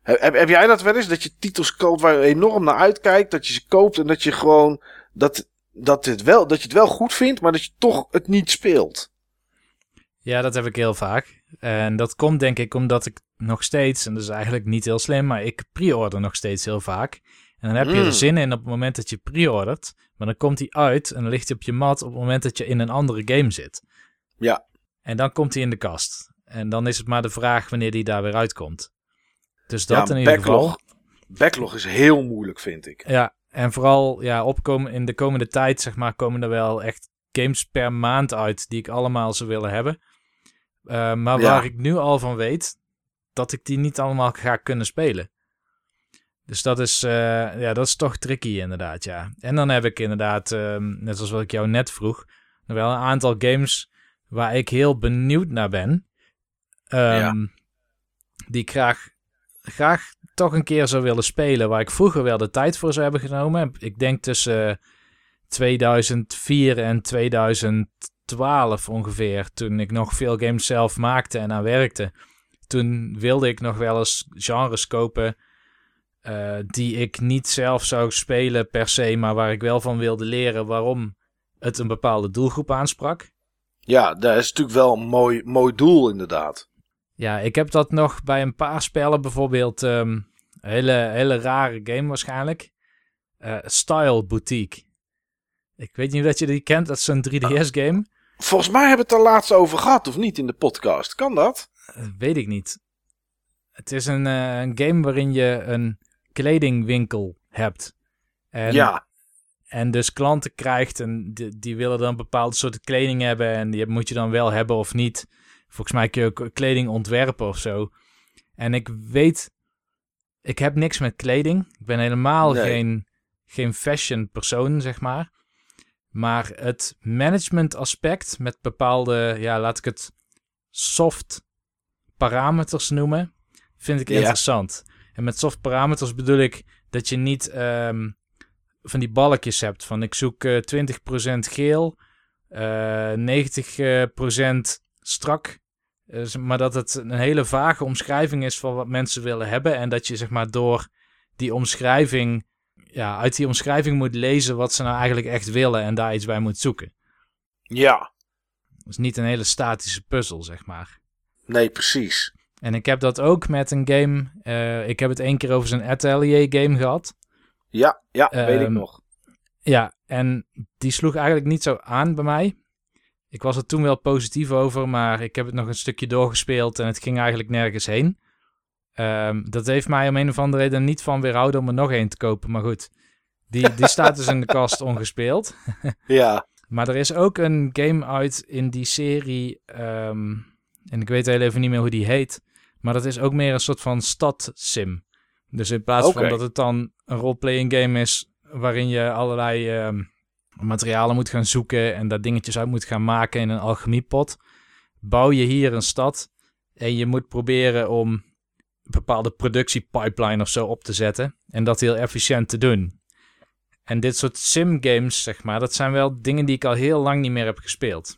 Heb, heb jij dat wel eens? Dat je titels koopt waar je enorm naar uitkijkt. Dat je ze koopt en dat je gewoon. Dat, dat, het wel, dat je het wel goed vindt, maar dat je toch het niet speelt. Ja, dat heb ik heel vaak. En dat komt denk ik omdat ik nog steeds, en dat is eigenlijk niet heel slim, maar ik pre-order nog steeds heel vaak. En dan heb je Mm. er zin in op het moment dat je pre-ordert, maar dan komt hij uit en dan ligt hij op je mat op het moment dat je in een andere game zit. Ja. En dan komt hij in de kast. En dan is het maar de vraag wanneer die daar weer uitkomt. Dus dat ja, in ieder backlog, geval. Backlog is heel moeilijk, vind ik. Ja, en vooral ja, opkomen in de komende tijd, zeg maar, komen er wel echt games per maand uit die ik allemaal zou willen hebben. Uh, maar Ja. waar ik nu al van weet dat ik die niet allemaal ga kunnen spelen. Dus dat is, eh, ja, dat is toch tricky inderdaad, ja. En dan heb ik inderdaad, ehm, net zoals wat ik jou net vroeg, nog wel een aantal games waar ik heel benieuwd naar ben. Ehm, Ja. Die ik graag, graag toch een keer zou willen spelen. Waar ik vroeger wel de tijd voor zou hebben genomen. Ik denk tussen eh, 2004 en 2012 ongeveer. Toen ik nog veel games zelf maakte en aan werkte. Toen wilde ik nog wel eens genres kopen. eh, die ik niet zelf zou spelen per se. Maar waar ik wel van wilde leren waarom het een bepaalde doelgroep aansprak. Ja, dat is natuurlijk wel een mooi, mooi doel, inderdaad. Ja, ik heb dat nog bij een paar spellen. Bijvoorbeeld ehm, een hele, hele rare game waarschijnlijk. Eh, Style Boutique. Ik weet niet of je die kent. Dat is zo'n 3DS-game. Volgens mij hebben we het er laatst over gehad, of niet, in de podcast. Kan dat? weet ik niet. Het is een, eh, een game waarin je een kledingwinkel hebt. En, ja, en dus klanten krijgt en die, die willen dan bepaalde soorten kleding hebben. En die moet je dan wel hebben of niet. Volgens mij kun je ook kleding ontwerpen of zo. En ik weet, ik heb niks met kleding. Ik ben helemaal Nee. geen, geen fashion persoon, zeg maar. Maar het management aspect met bepaalde, ja, laat ik het soft parameters noemen, vind ik Ja. interessant. En met soft parameters bedoel ik dat je niet ehm, van die balkjes hebt van ik zoek eh 20% geel, eh 90% strak. Eh, maar dat het een hele vage omschrijving is van wat mensen willen hebben. En dat je zeg maar door die omschrijving, ja, uit die omschrijving moet lezen wat ze nou eigenlijk echt willen en daar iets bij moet zoeken. ja. Dus niet een hele statische puzzel, zeg maar. Nee, precies. En ik heb dat ook met een game. eh, ik heb het één keer over zo'n Atelier game gehad. Ja, ja, weet ik Ehm, nog. Ja, en die sloeg eigenlijk niet zo aan bij mij. Ik was er toen wel positief over, maar ik heb het nog een stukje doorgespeeld en het ging eigenlijk nergens heen. Ehm, dat heeft mij om een of andere reden niet van weerhouden om er nog één te kopen. Maar goed, die, die staat dus in de kast ongespeeld. Ja, Maar er is ook een game uit in die serie. ehm, en ik weet heel even niet meer hoe die heet. Maar dat is ook meer een soort van stad-sim. Dus in plaats van dat het dan een roleplaying game is. waarin je allerlei ehm, materialen moet gaan zoeken. en daar dingetjes uit moet gaan maken in een alchemiepot. bouw je hier een stad. En je moet proberen om een bepaalde productiepipeline of zo op te zetten. En dat heel efficiënt te doen. En dit soort sim-games, zeg maar, dat zijn wel dingen die ik al heel lang niet meer heb gespeeld.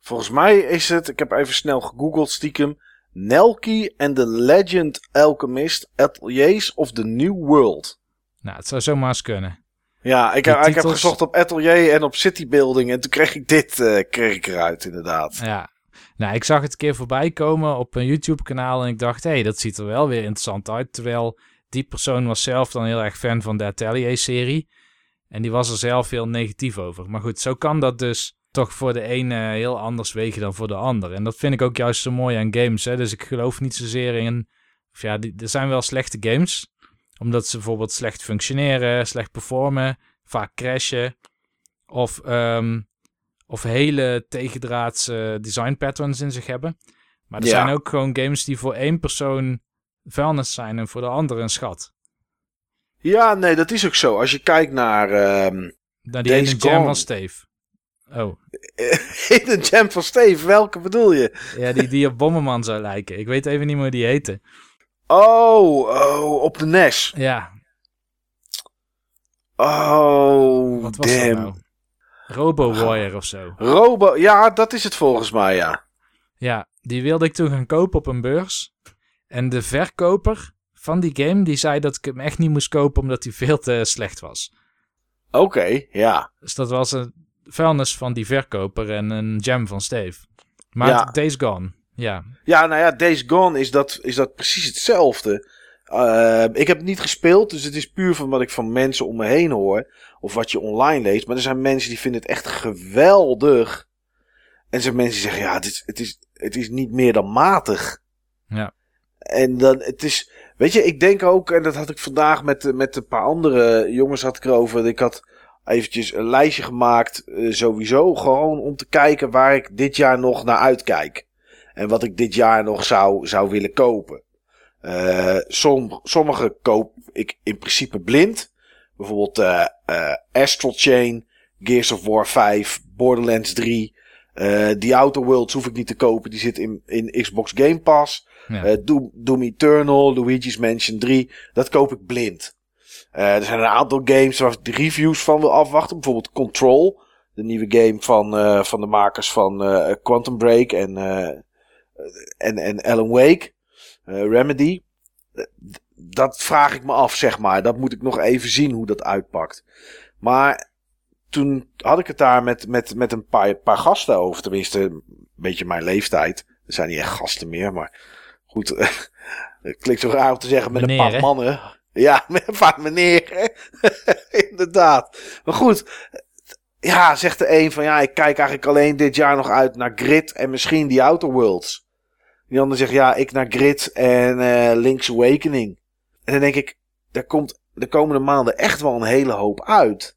volgens mij is het, ik heb even snel gegoogeld stiekem, Nelky and the Legend Alchemist Ateliers of the New World. Nou, het zou zomaar eens kunnen. Ja, ik, Die ik heb gezocht op Atelier en op City Building en toen kreeg ik dit eh, kreeg ik eruit inderdaad. Ja. Nou, ik zag het een keer voorbij komen op een YouTube-kanaal en ik dacht, hé, hey, dat ziet er wel weer interessant uit. Terwijl die persoon was zelf dan heel erg fan van de Atelier-serie. En die was er zelf heel negatief over. Maar goed, zo kan dat dus toch voor de ene heel anders wegen dan voor de ander. En dat vind ik ook juist zo mooi aan games. Hè? Dus ik geloof niet zozeer in... Of ja, die, er zijn wel slechte games. Omdat ze bijvoorbeeld slecht functioneren, slecht performen, vaak crashen. Of, um, of hele tegendraadse design patterns in zich hebben. Maar er Ja. zijn ook gewoon games die voor één persoon vuilnis zijn en voor de andere een schat. Ja, nee, dat is ook zo. Als je kijkt naar ehm Nou, die ene jam van Steve. Oh, in de Jam van Steve, welke bedoel je? ja, die, die op Bomberman zou lijken. Ik weet even niet meer hoe die heette. Oh, oh, op de NES. Ja, Oh, wat was damn. dat nou? Robo Warrior of zo. Robo, ja, dat is het volgens mij, ja. Ja, die wilde ik toen gaan kopen op een beurs. En de verkoper van die game, die zei dat ik hem echt niet moest kopen omdat hij veel te slecht was. Oké, ja. Dus dat was een vuilnis van die verkoper en een jam van Steve. Maar Ja. Days Gone, ja. Ja, nou ja, Days Gone is dat, is dat precies hetzelfde. Eh, ik heb het niet gespeeld, dus het is puur van wat ik van mensen om me heen hoor. Of wat je online leest. Maar er zijn mensen die vinden het echt geweldig. En er zijn mensen die zeggen, ja, het is, het is, het is niet meer dan matig. Ja. En dan, het is, weet je, ik denk ook, en dat had ik vandaag met, met een paar andere jongens had ik erover. Ik had eventjes een lijstje gemaakt, eh, sowieso, gewoon om te kijken waar ik dit jaar nog naar uitkijk. En wat ik dit jaar nog zou, zou willen kopen. Eh, som, sommige koop ik in principe blind. Bijvoorbeeld eh eh, Astral Chain, Gears of War 5, Borderlands 3. eh The Outer Worlds hoef ik niet te kopen. Die zit in, in Xbox Game Pass. ja. Eh, Doom, Doom Eternal, Luigi's Mansion 3. Dat koop ik blind. Eh, er zijn een aantal games waar ik de reviews van wil afwachten. Bijvoorbeeld Control. De nieuwe game van, eh, van de makers van eh, Quantum Break en, eh, en, en Alan Wake. Eh, Remedy. Dat vraag ik me af, zeg maar. Dat moet ik nog even zien hoe dat uitpakt. Maar toen had ik het daar met, met, met een paar, paar gasten over. Tenminste, een beetje mijn leeftijd. Er zijn niet echt gasten meer, maar goed. Het klinkt zo raar om te zeggen met Meneer, een paar hè? mannen. Ja, met een paar meneer. Inderdaad. Maar goed. Ja, zegt de een van ja, ik kijk eigenlijk alleen dit jaar nog uit naar Grid en misschien die Outer Worlds. Die ander zegt ja, ik naar Grid en eh Link's Awakening. En dan denk ik, er komt de komende maanden echt wel een hele hoop uit.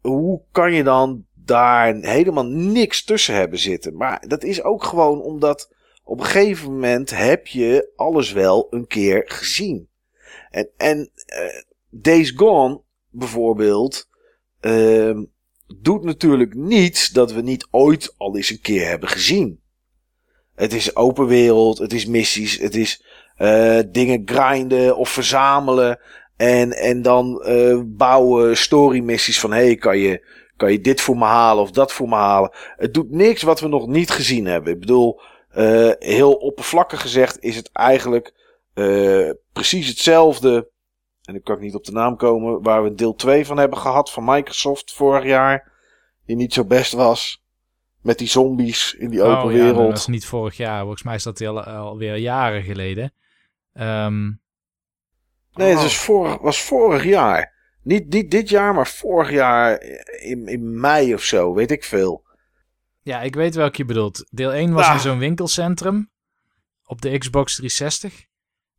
Hoe kan je dan daar helemaal niks tussen hebben zitten? Maar dat is ook gewoon omdat op een gegeven moment heb je alles wel een keer gezien. En, en eh, Days Gone bijvoorbeeld ehm, doet natuurlijk niets dat we niet ooit al eens een keer hebben gezien. Het is open wereld, het is missies, het is eh, dingen grinden of verzamelen. En, en dan eh, bouwen story missies van hey, kan je, kan je dit voor me halen of dat voor me halen. Het doet niks wat we nog niet gezien hebben. Ik bedoel, eh, heel oppervlakkig gezegd is het eigenlijk precies hetzelfde. En ik kan ik niet op de naam komen. Waar we deel 2 van hebben gehad van Microsoft vorig jaar. Die niet zo best was. Met die zombies in die open oh, ja, wereld. dat is niet vorig jaar. Volgens mij is dat al, alweer jaren geleden. Ehm, Nee, het oh. is vorig, was vorig jaar. Niet, niet dit jaar, maar vorig jaar in, in mei of zo, weet ik veel. Ja, ik weet welke je bedoelt. Deel 1 was Ah. in zo'n winkelcentrum op de Xbox 360.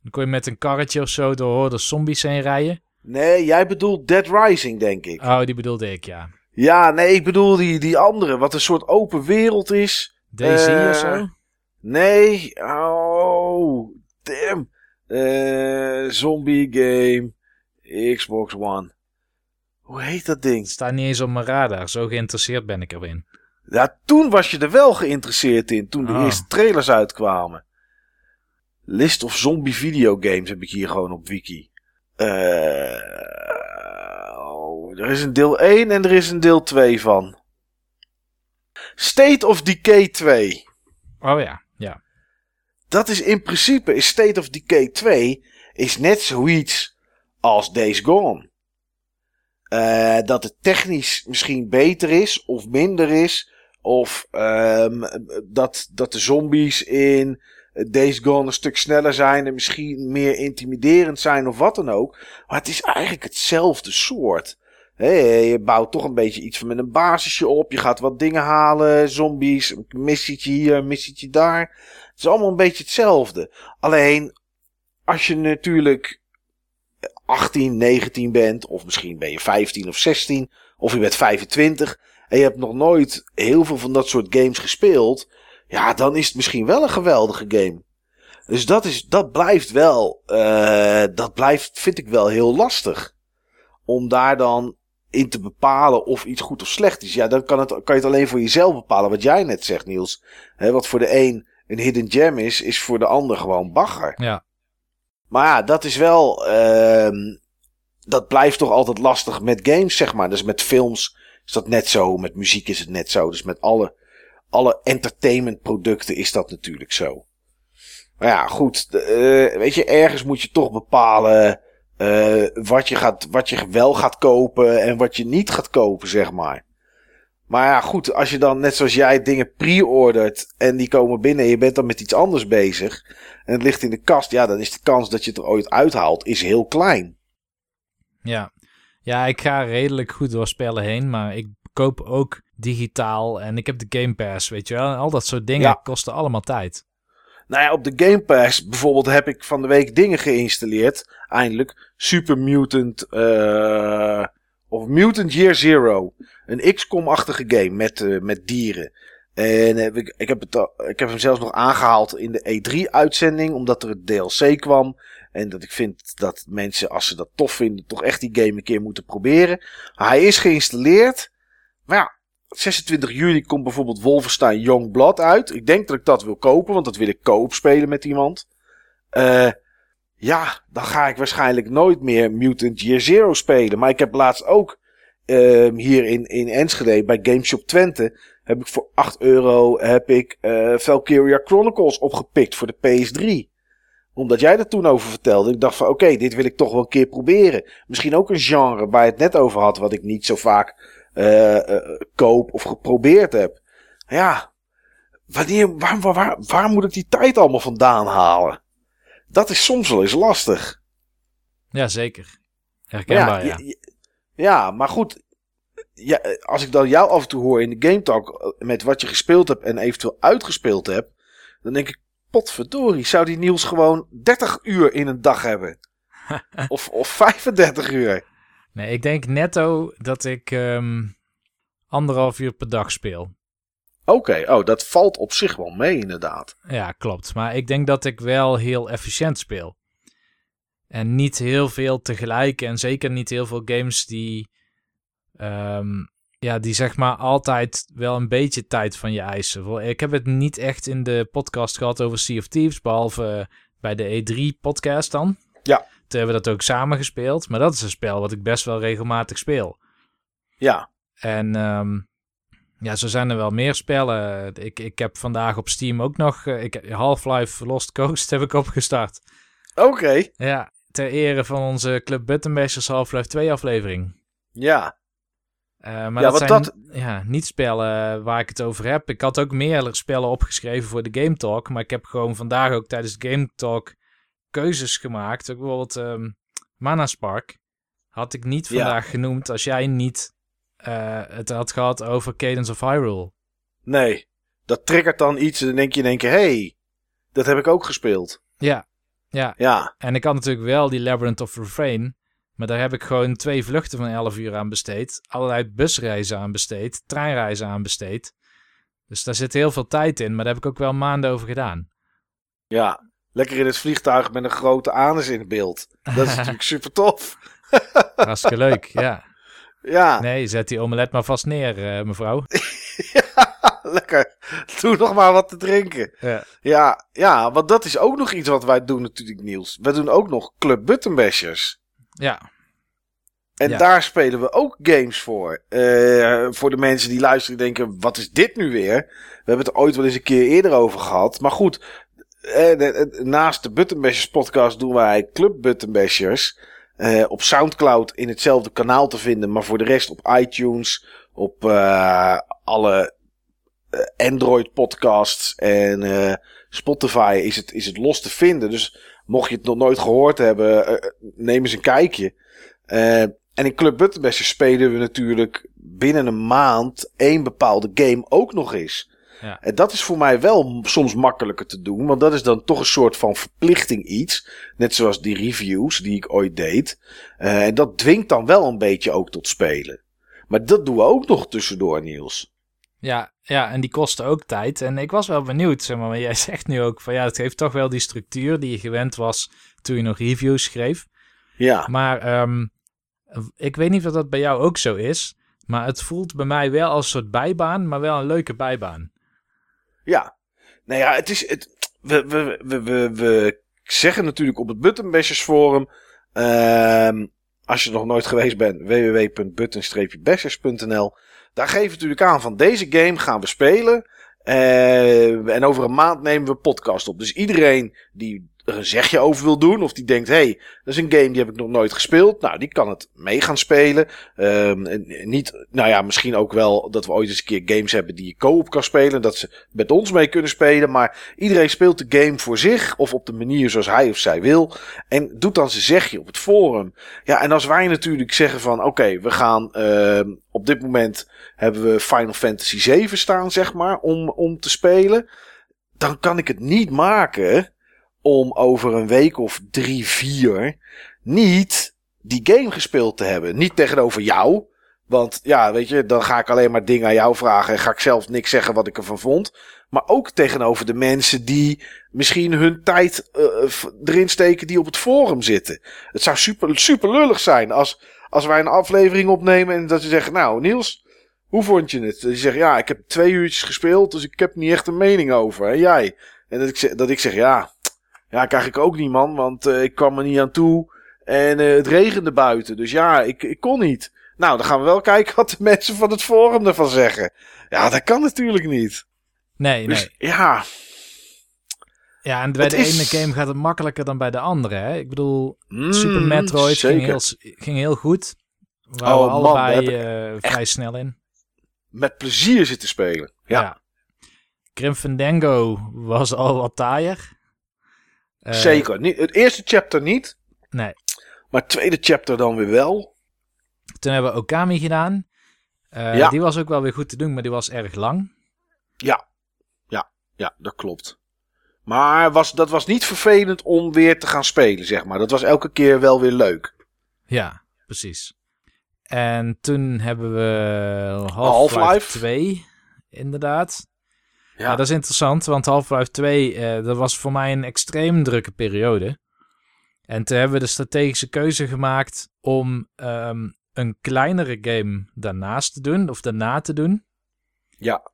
Dan kon je met een karretje of zo door de zombies heen rijden. Nee, jij bedoelt Dead Rising, denk ik. Oh, die bedoelde ik, ja. Ja, nee, ik bedoel die, die andere, wat een soort open wereld is. Daisy Eh, of zo? Nee, oh, damn. Eh, zombie game, Xbox One. Hoe heet dat ding? Het staat niet eens op mijn radar. Zo geïnteresseerd ben ik erin. Ja, toen was je er wel geïnteresseerd in, toen de Ah. eerste trailers uitkwamen. List of zombie videogames heb ik hier gewoon op wiki. Eh, er is een deel 1 en er is een deel 2 van. State of Decay 2. Oh ja, ja. Dat is in principe, is State of Decay 2 is net zoiets als Days Gone. Eh, dat het technisch misschien beter is of minder is. Of ehm, dat, dat de zombies in Days Gone een stuk sneller zijn en misschien meer intimiderend zijn of wat dan ook. Maar het is eigenlijk hetzelfde soort. Hey, je bouwt toch een beetje iets van met een basisje op. Je gaat wat dingen halen. Zombies, missietje hier, missietje daar. Het is allemaal een beetje hetzelfde. Alleen, als je natuurlijk 18, 19 bent, of misschien ben je 15 of 16, of je bent 25 en je hebt nog nooit heel veel van dat soort games gespeeld, ja, dan is het misschien wel een geweldige game. Dus dat, is, dat blijft wel, uh, dat blijft, vind ik wel heel lastig. Om daar dan in te bepalen of iets goed of slecht is. Ja, dan kan, het, kan je het alleen voor jezelf bepalen, wat jij net zegt, Niels. He, wat voor de een een hidden gem is, is voor de ander gewoon bagger. Ja. Maar ja, dat is wel, uh, dat blijft toch altijd lastig met games, zeg maar. Dus met films is dat net zo, met muziek is het net zo. Dus met alle, alle entertainmentproducten is dat natuurlijk zo. Maar ja, goed, uh, weet je, ergens moet je toch bepalen uh, wat, je gaat, wat je wel gaat kopen en wat je niet gaat kopen, zeg maar. Maar ja, goed, als je dan net zoals jij dingen pre-ordert en die komen binnen en je bent dan met iets anders bezig en het ligt in de kast, ja, dan is de kans dat je het er ooit uithaalt is heel klein. Ja. ja, ik ga redelijk goed door spellen heen, maar ik koop ook digitaal en ik heb de Game Pass, weet je wel. En al dat soort dingen kosten allemaal tijd. Nou ja, op de Game Pass bijvoorbeeld heb ik van de week dingen geïnstalleerd. Eindelijk. Super Mutant. Uh, of Mutant Year Zero. Een XCOM-achtige game met, uh, met dieren. En ik, ik, heb het, ik heb hem zelfs nog aangehaald in de E3-uitzending. Omdat er het DLC kwam. En dat ik vind dat mensen, als ze dat tof vinden, toch echt die game een keer moeten proberen. Hij is geïnstalleerd. Maar ja, 26 juli komt bijvoorbeeld Wolfenstein Youngblood uit. Ik denk dat ik dat wil kopen, want dat wil ik koop spelen met iemand. Uh, ja, dan ga ik waarschijnlijk nooit meer Mutant Year Zero spelen. Maar ik heb laatst ook uh, hier in, in Enschede bij Gameshop Twente... heb ik voor 8 euro heb ik, uh, Valkyria Chronicles opgepikt voor de PS3 omdat jij er toen over vertelde. Ik dacht van oké, dit wil ik toch wel een keer proberen. Misschien ook een genre waar je het net over had. Wat ik niet zo vaak koop of geprobeerd heb. Ja, wanneer, waar, waar, waar, waar moet ik die tijd allemaal vandaan halen? Dat is soms wel eens lastig. Ja, zeker. Herkenbaar, ja. Ja, ja maar goed. Ja, als ik dan jou af en toe hoor in de Game Talk met wat je gespeeld hebt en eventueel uitgespeeld hebt, dan denk ik, potverdorie, zou die Niels gewoon 30 uur in een dag hebben? of, of 35 uur? Nee, ik denk netto dat ik um, anderhalf uur per dag speel. Oké, oh, dat valt op zich wel mee inderdaad. Ja, klopt. Maar ik denk dat ik wel heel efficiënt speel. En niet heel veel tegelijk. En zeker niet heel veel games die, um, ja, die zeg maar altijd wel een beetje tijd van je eisen. Ik heb het niet echt in de podcast gehad over Sea of Thieves. Behalve bij de E3-podcast dan. Ja. Toen hebben we dat ook samen gespeeld. Maar dat is een spel wat ik best wel regelmatig speel. Ja. En um, ja, zo zijn er wel meer spellen. Ik, ik heb vandaag op Steam ook nog uh, Half-Life Lost Coast heb ik opgestart. Oké. Okay. Ja, ter ere van onze Club Buttonbashers Half-Life 2 aflevering. Ja. Uh, maar ja, dat zijn dat... Ja, niet spellen waar ik het over heb. Ik had ook meerdere spellen opgeschreven voor de Game Talk. Maar ik heb gewoon vandaag ook tijdens de Game Talk keuzes gemaakt. Ook bijvoorbeeld um, Mana Spark had ik niet vandaag ja. genoemd als jij niet uh, het had gehad over Cadence of Hyrule. Nee, dat triggert dan iets en dan denk je in één keer, hey, dat heb ik ook gespeeld. Ja, ja. ja. En ik had natuurlijk wel die Labyrinth of Refrain, maar daar heb ik gewoon twee vluchten van 11 uur aan besteed. Allerlei busreizen aan besteed, treinreizen aan besteed. Dus daar zit heel veel tijd in, maar daar heb ik ook wel maanden over gedaan. Ja, lekker in het vliegtuig met een grote anus in beeld. Dat is natuurlijk super tof. Hartstikke leuk, ja. Ja. Nee, zet die omelet maar vast neer, uh, mevrouw. ja, lekker. Doe nog maar wat te drinken. Ja. ja. Ja, want dat is ook nog iets wat wij doen natuurlijk, Niels. We doen ook nog Club Buttonbashers. Ja. En ja. daar spelen we ook games voor. Uh, voor de mensen die luisteren denken, wat is dit nu weer? We hebben het er ooit wel eens een keer eerder over gehad. Maar goed, naast de Buttonbashers podcast doen wij Club Buttonbashers. Uh, op Soundcloud in hetzelfde kanaal te vinden, maar voor de rest op iTunes, op uh, alle eh, Android podcasts en Spotify is het, is het los te vinden. Dus mocht je het nog nooit gehoord hebben, neem eens een kijkje. en in Club Buttonbashers spelen we natuurlijk binnen een maand één bepaalde game ook nog eens. Ja. En dat is voor mij wel soms makkelijker te doen. Want dat is dan toch een soort van verplichting iets. Net zoals die reviews die ik ooit deed. Uh, en dat dwingt dan wel een beetje ook tot spelen. Maar dat doen we ook nog tussendoor, Niels. Ja, ja, en die kosten ook tijd. En ik was wel benieuwd, zeg maar, maar jij zegt nu ook van ja, het heeft toch wel die structuur die je gewend was toen je nog reviews schreef. Ja. Maar um, ik weet niet of dat bij jou ook zo is. Maar het voelt bij mij wel als een soort bijbaan, maar wel een leuke bijbaan. Ja. Nou ja, het is. We, we, we, we, we zeggen natuurlijk op het Buttonbashers Forum. Uh, als je nog nooit geweest bent, www.button-bashers.nl. Daar geven we natuurlijk aan van deze game gaan we spelen. Uh, en over een maand nemen we podcast op. Dus iedereen die een zegje over wil doen. Of die denkt, hé, hey, dat is een game die heb ik nog nooit gespeeld. Nou, die kan het mee gaan spelen. Um, niet, nou ja, misschien ook wel dat we ooit eens een keer games hebben die je co-op kan spelen. Dat ze met ons mee kunnen spelen. Maar iedereen speelt de game voor zich. Of op de manier zoals hij of zij wil. En doet dan zijn zegje op het forum. Ja, en als wij natuurlijk zeggen van, oké, we gaan uh, op dit moment hebben we Final Fantasy 7 staan, zeg maar, om, om te spelen. Dan kan ik het niet maken om over een week of drie, vier niet die game gespeeld te hebben. Niet tegenover jou. Want ja, weet je, dan ga ik alleen maar dingen aan jou vragen en ga ik zelf niks zeggen wat ik ervan vond. Maar ook tegenover de mensen die misschien hun tijd uh, erin steken die op het forum zitten. Het zou super, super lullig zijn als, als wij een aflevering opnemen en dat je zegt, nou Niels, hoe vond je het? Je zegt, ja, ik heb twee uurtjes gespeeld, dus ik heb niet echt een mening over. En jij? En dat ik, dat ik zeg, ja, ja, krijg ik ook niet, man. Want uh, ik kwam er niet aan toe. En uh, het regende buiten. Dus ja, ik, ik kon niet. Nou, dan gaan we wel kijken wat de mensen van het forum ervan zeggen. Ja, dat kan natuurlijk niet. Nee, dus, nee. Ja. Ja, en bij de ene game gaat het makkelijker dan bij de andere. Hè? Ik bedoel, mm, Super Metroid ging heel, ging heel goed. We waren oh, allebei uh, vrij snel in. Met plezier zitten spelen. Ja. ja. Grim Fandango was al wat taaier. Uh, Zeker. Niet, het eerste chapter niet. Nee. Maar het tweede chapter dan weer wel. Toen hebben we Okami gedaan. Uh, ja. Die was ook wel weer goed te doen, maar die was erg lang. Ja. Ja, ja dat klopt. Maar was, dat was niet vervelend om weer te gaan spelen, zeg maar. Dat was elke keer wel weer leuk. Ja, precies. En toen hebben we Half-Life Half 2, inderdaad. Ja. dat is interessant, want Half-Life 2, uh, dat was voor mij een extreem drukke periode. En toen hebben we de strategische keuze gemaakt om um, een kleinere game daarnaast te doen, of daarna te doen. Ja.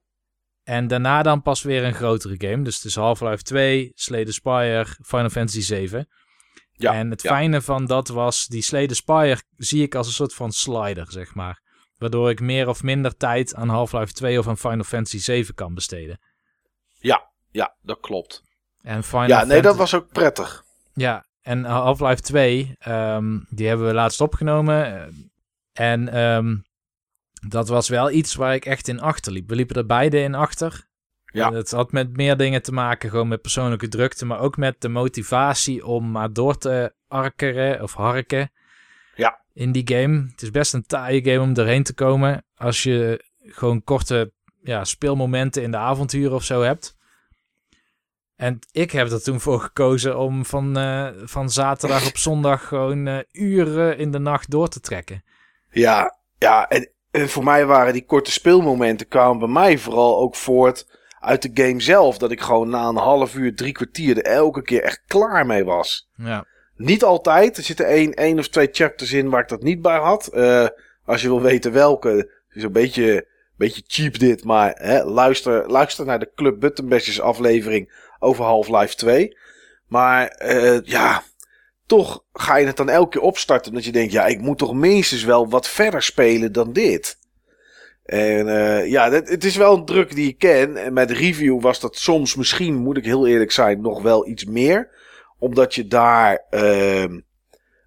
En daarna dan pas weer een grotere game. Dus het is Half-Life 2, Slay the Spire, Final Fantasy 7. Ja, en het fijne van dat was, die Slay the Spire zie ik als een soort van slider, zeg maar. Waardoor ik meer of minder tijd aan Half-Life 2 of aan Final Fantasy 7 kan besteden. Ja, ja, dat klopt. En Final ja, nee, dat was ook prettig. Ja, en Half-Life 2, um, ehm, die hebben we laatst opgenomen. En um, dat was wel iets waar ik echt in achterliep. We liepen er beide in achter. Ja. Het had met meer dingen te maken, gewoon met persoonlijke drukte, maar ook met de motivatie om maar door te arkeren of harken. Ja. In die game. Het is best een taaie game om erheen te komen. Als je gewoon korte ja, speelmomenten in de avonturen of zo hebt. En ik heb er toen voor gekozen om van, uh, van zaterdag op zondag gewoon uh, uren in de nacht door te trekken. Ja, ja en, en, voor mij waren die korte speelmomenten kwamen bij mij vooral ook voort uit de game zelf. Dat ik gewoon na een half uur, drie kwartier er elke keer echt klaar mee was. Ja. Niet altijd. Er zitten één, één of twee chapters in waar ik dat niet bij had. Uh, als je wil weten welke, is een beetje Beetje cheap dit, maar hè, luister, luister naar de Club Buttonbashers aflevering over Half-Life 2. Maar uh, ja, toch ga je het dan elke keer opstarten. Dat je denkt, ja, ik moet toch minstens wel wat verder spelen dan dit. En uh, ja, het, is wel een druk die ik ken. En met review was dat soms misschien, moet ik heel eerlijk zijn, nog wel iets meer. Omdat je daar uh,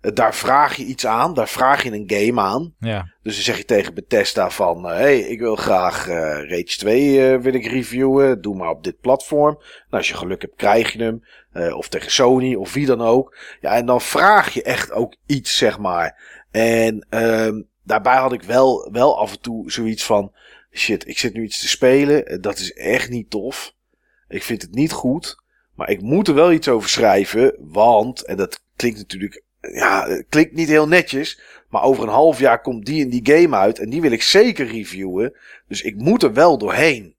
daar vraag je iets aan, daar vraag je een game aan. Ja. Dus dan zeg je tegen Bethesda van... Hé, hey, ik wil graag eh, Rage 2 eh, wil ik reviewen. Doe maar op dit platform. Nou, als je geluk hebt, krijg je hem. Eh, of tegen Sony, of wie dan ook. Ja, en dan vraag je echt ook iets, zeg maar. En ehm daarbij had ik wel, wel af en toe zoiets van... Shit, ik zit nu iets te spelen. eh, Dat is echt niet tof. Ik vind het niet goed. Maar ik moet er wel iets over schrijven. Want, en dat klinkt natuurlijk... Ja, het klinkt niet heel netjes. Maar over een half jaar komt die en die game uit. En die wil ik zeker reviewen. Dus ik moet er wel doorheen.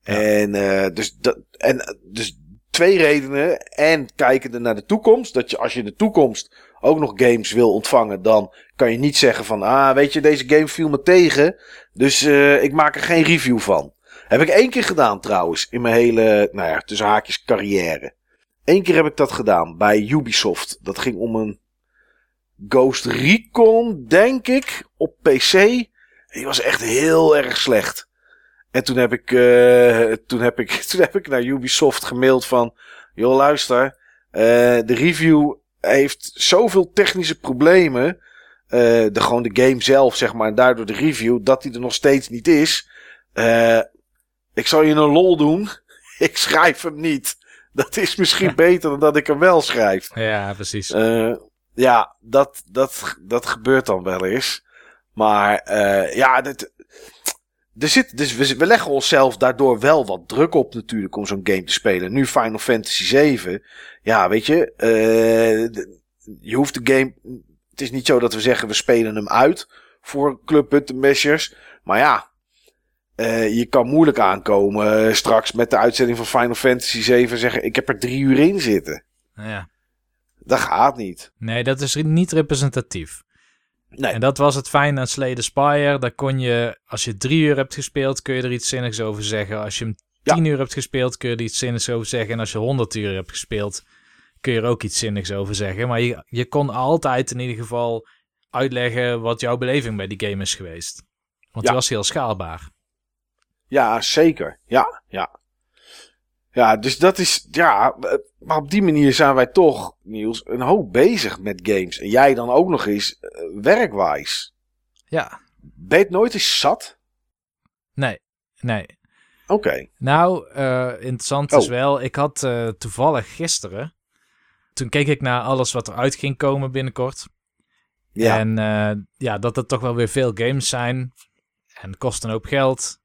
Ja. En, eh, dus, dat, en eh, dus twee redenen. En kijkende naar de toekomst. Dat je als je in de toekomst ook nog games wil ontvangen. Dan kan je niet zeggen van. Ah, weet je, deze game viel me tegen. Dus eh, ik maak er geen review van. Heb ik één keer gedaan trouwens. In mijn hele, nou ja, tussen haakjes carrière. Eén keer heb ik dat gedaan bij Ubisoft. Dat ging om een Ghost Recon, denk ik, op PC. Die was echt heel erg slecht. En toen heb ik, eh, toen heb ik, toen heb ik naar Ubisoft gemaild van, joh luister, eh, de review heeft zoveel technische problemen, eh, de, gewoon de game zelf zeg maar, en daardoor de review, dat die er nog steeds niet is. Ik zal je een lol doen, ik schrijf hem niet. Dat is misschien beter dan dat ik hem wel schrijf. Ja, precies. Ja, dat, dat, dat gebeurt dan wel eens. Maar eh, ja, dit, er zit, dus we, we leggen onszelf daardoor wel wat druk op natuurlijk om zo'n game te spelen. Nu Final Fantasy 7. Ja, weet je, eh, je hoeft de game... Het is niet zo dat we zeggen we spelen hem uit voor Club Mashers. Maar ja, eh, je kan moeilijk aankomen straks met de uitzending van Final Fantasy 7 zeggen ik heb er drie uur in zitten. Ja. Dat gaat niet. Nee, dat is niet representatief. Nee. En dat was het fijn aan Slay the Spire. Daar kon je, als je drie uur hebt gespeeld, kun je er iets zinnigs over zeggen. Als je hem Ja. tien uur hebt gespeeld, kun je er iets zinnigs over zeggen. En als je honderd uur hebt gespeeld, kun je er ook iets zinnigs over zeggen. Maar je, je kon altijd in ieder geval uitleggen wat jouw beleving bij die game is geweest. Want Ja. die was heel schaalbaar. Ja, zeker. Ja, ja. Ja, dus dat is, ja, eh, maar op die manier zijn wij toch, Niels, een hoop bezig met games. En jij dan ook nog eens eh, werkwijs. Ja, Ben je het nooit eens zat? nee, nee. Oké. Nou, eh, interessant is Oh. wel, ik had eh, toevallig gisteren, toen keek ik naar alles wat eruit ging komen binnenkort. Ja. En ja, dat er toch wel weer veel games zijn. En kost een hoop geld,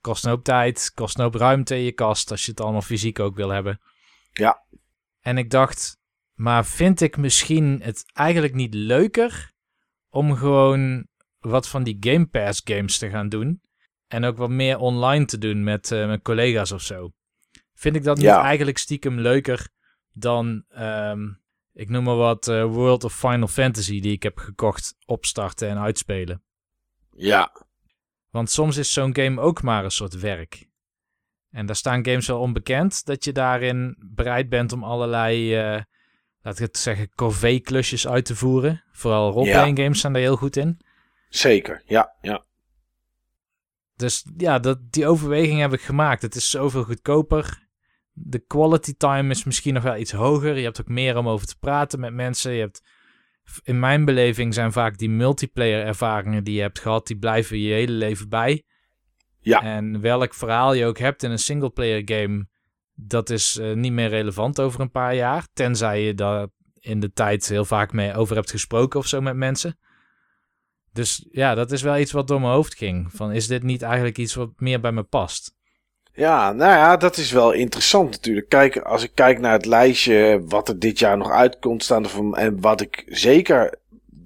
kost een hoop tijd, kost een hoop ruimte in je kast als je het allemaal fysiek ook wil hebben. Ja. En ik dacht, maar vind ik misschien het eigenlijk niet leuker om gewoon wat van die Game Pass games te gaan doen? En ook wat meer online te doen met eh, mijn collega's of zo. Vind ik dat niet eigenlijk stiekem leuker dan, ehm, ik noem maar wat, eh, World of Final Fantasy die ik heb gekocht, opstarten en uitspelen? Ja. Want soms is zo'n game ook maar een soort werk. En daar staan games wel onbekend dat je daarin bereid bent om allerlei, eh laat ik het zeggen, corvée-klusjes uit te voeren. Vooral roleplaying games zijn daar heel goed in. Zeker. Ja, ja. Dus ja, dat, die overweging heb ik gemaakt. Het is zoveel goedkoper. De quality time is misschien nog wel iets hoger. Je hebt ook meer om over te praten met mensen. Je hebt, in mijn beleving zijn vaak die multiplayer ervaringen die je hebt gehad, die blijven je hele leven bij. Ja. En welk verhaal je ook hebt in een singleplayer game, dat is eh, niet meer relevant over een paar jaar. Tenzij je daar in de tijd heel vaak mee over hebt gesproken of zo met mensen. Dus ja, dat is wel iets wat door mijn hoofd ging. Van is dit niet eigenlijk iets wat meer bij me past? Ja, nou ja, dat is wel interessant natuurlijk. Kijk, als ik kijk naar het lijstje wat er dit jaar nog uitkomt, staan van, en wat ik zeker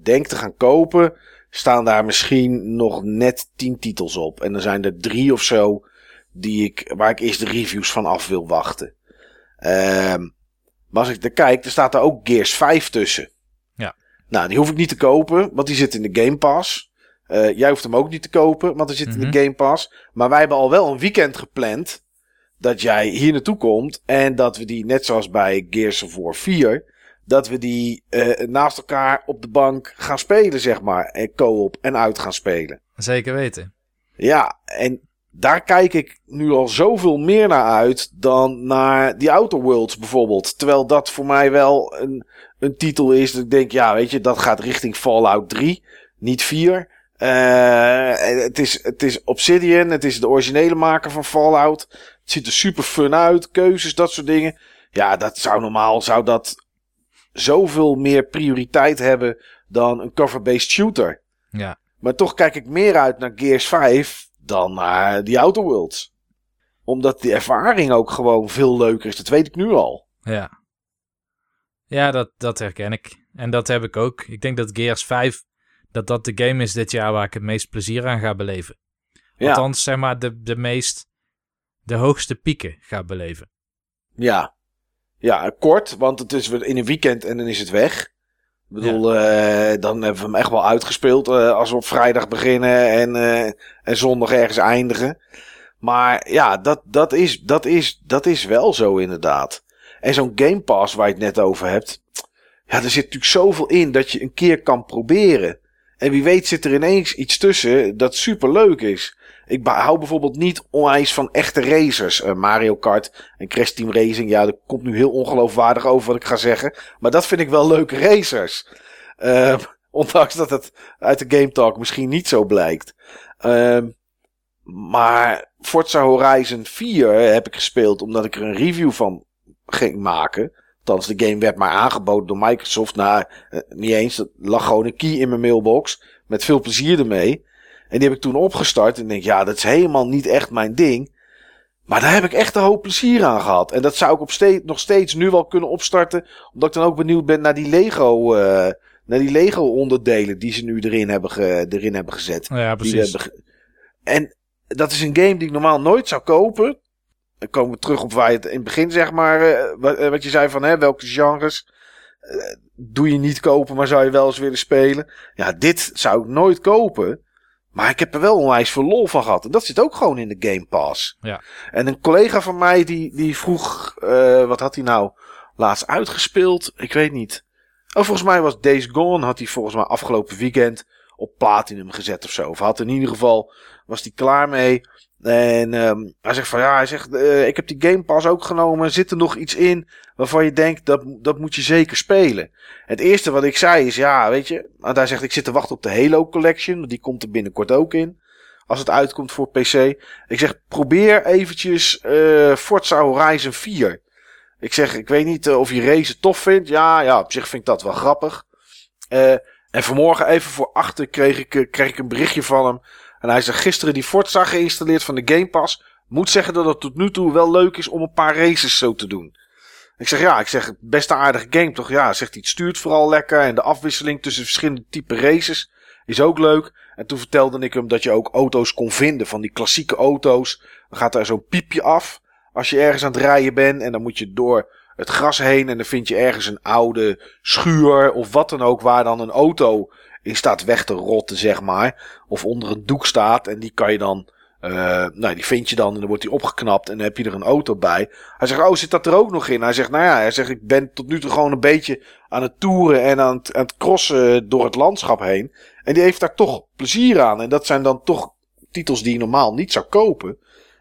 denk te gaan kopen, staan daar misschien nog net tien titels op. En er zijn er drie of zo die ik, waar ik eerst de reviews van af wil wachten. Ehm maar als ik er kijk, er staat er ook Gears 5 tussen. Ja. Nou, die hoef ik niet te kopen, want die zit in de Game Pass. Eh, jij hoeft hem ook niet te kopen, want hij zit in Mhm. de Game Pass. Maar wij hebben al wel een weekend gepland dat jij hier naartoe komt en dat we die, net zoals bij Gears of War 4, dat we die eh, naast elkaar op de bank gaan spelen, zeg maar. En co-op en uit gaan spelen. Zeker weten. Ja, en daar kijk ik nu al zoveel meer naar uit dan naar die Outer Worlds bijvoorbeeld. Terwijl dat voor mij wel een, een titel is dat ik denk, ja, weet je, dat gaat richting Fallout 3, niet 4. Uh, het, is, het is Obsidian, het is de originele maker van Fallout. Het ziet er super fun uit, keuzes, dat soort dingen. Ja, dat zou normaal, zou dat zoveel meer prioriteit hebben dan een cover-based shooter. Ja. Maar toch kijk ik meer uit naar Gears 5 dan naar die Outer Worlds. Omdat die ervaring ook gewoon veel leuker is. Dat weet ik nu al. Ja. Ja, dat, dat herken ik. En dat heb ik ook. Ik denk dat Gears 5, dat dat de game is dit jaar waar ik het meest plezier aan ga beleven. Ja. Althans, zeg maar, de, de meest, de hoogste pieken ga beleven. Ja. Ja, kort, want het is in een weekend en dan is het weg. Ik bedoel, eh, dan hebben we hem echt wel uitgespeeld eh, als we op vrijdag beginnen en, eh, en zondag ergens eindigen. Maar ja, dat, dat, is, dat, is, dat is wel zo inderdaad. En zo'n Game Pass waar je het net over hebt. Ja, er zit natuurlijk zoveel in dat je een keer kan proberen. En wie weet zit er ineens iets tussen dat super leuk is. Ik hou bijvoorbeeld niet onwijs van echte racers. Uh, Mario Kart en Crash Team Racing. Ja, dat komt nu heel ongeloofwaardig over wat ik ga zeggen. Maar dat vind ik wel leuke racers. Uh, ondanks dat het uit de Game Talk misschien niet zo blijkt. Uh, maar Forza Horizon 4 heb ik gespeeld omdat ik er een review van ging maken. Althans, de game werd maar aangeboden door Microsoft. Nou, niet eens. Dat lag gewoon een key in mijn mailbox. Met veel plezier ermee. En die heb ik toen opgestart. En denk, ja, dat is helemaal niet echt mijn ding. Maar daar heb ik echt een hoop plezier aan gehad. En dat zou ik op steeds, nog steeds nu wel kunnen opstarten. Omdat ik dan ook benieuwd ben naar die Lego, uh, naar die Lego onderdelen die ze nu erin hebben, ge, erin hebben gezet. Ja, precies. Hebben en dat is een game die ik normaal nooit zou kopen. Dan komen we terug op waar je het in het begin, zeg maar, uh, wat, uh, wat, je zei van, hè, welke genres doe je niet kopen, maar zou je wel eens willen spelen. Ja, dit zou ik nooit kopen. Maar ik heb er wel onwijs veel lol van gehad. En dat zit ook gewoon in de Game Pass. Ja. En een collega van mij die, die vroeg, uh, wat had hij nou laatst uitgespeeld? Ik weet niet. Oh, volgens mij was Days Gone, had hij volgens mij afgelopen weekend op Platinum gezet of zo. Of had in ieder geval, was hij klaar mee. En um, hij zegt van ja, hij zegt, uh, ik heb die Game Pass ook genomen. Zit er nog iets in waarvan je denkt dat, dat moet je zeker spelen? Het eerste wat ik zei is ja, weet je. Want hij zegt ik zit te wachten op de Halo Collection. Die komt er binnenkort ook in. Als het uitkomt voor PC. Ik zeg probeer eventjes uh, Forza Horizon 4. Ik zeg ik weet niet uh, of je race tof vindt. Ja, ja, op zich vind ik dat wel grappig. En vanmorgen even voor achter kreeg ik, kreeg ik een berichtje van hem. En hij zegt gisteren die Forza geïnstalleerd van de Game Pass. Moet zeggen dat het tot nu toe wel leuk is om een paar races zo te doen. Ik zeg ja, ik zeg best een aardige game toch? Ja, zegt hij stuurt vooral lekker. En de afwisseling tussen verschillende type races is ook leuk. En toen vertelde ik hem dat je ook auto's kon vinden van die klassieke auto's. Dan gaat er zo'n piepje af als je ergens aan het rijden bent. En dan moet je door het gras heen en dan vind je ergens een oude schuur of wat dan ook waar dan een auto in staat weg te rotten, zeg maar. Of onder een doek staat en die kan je dan, uh, nou die vind je dan en dan wordt die opgeknapt en dan heb je er een auto bij. Hij zegt, oh zit dat er ook nog in? Hij zegt, nou ja, hij zegt, ik ben tot nu toe gewoon een beetje aan het toeren en aan het, aan het crossen door het landschap heen. En die heeft daar toch plezier aan. En dat zijn dan toch titels die je normaal niet zou kopen.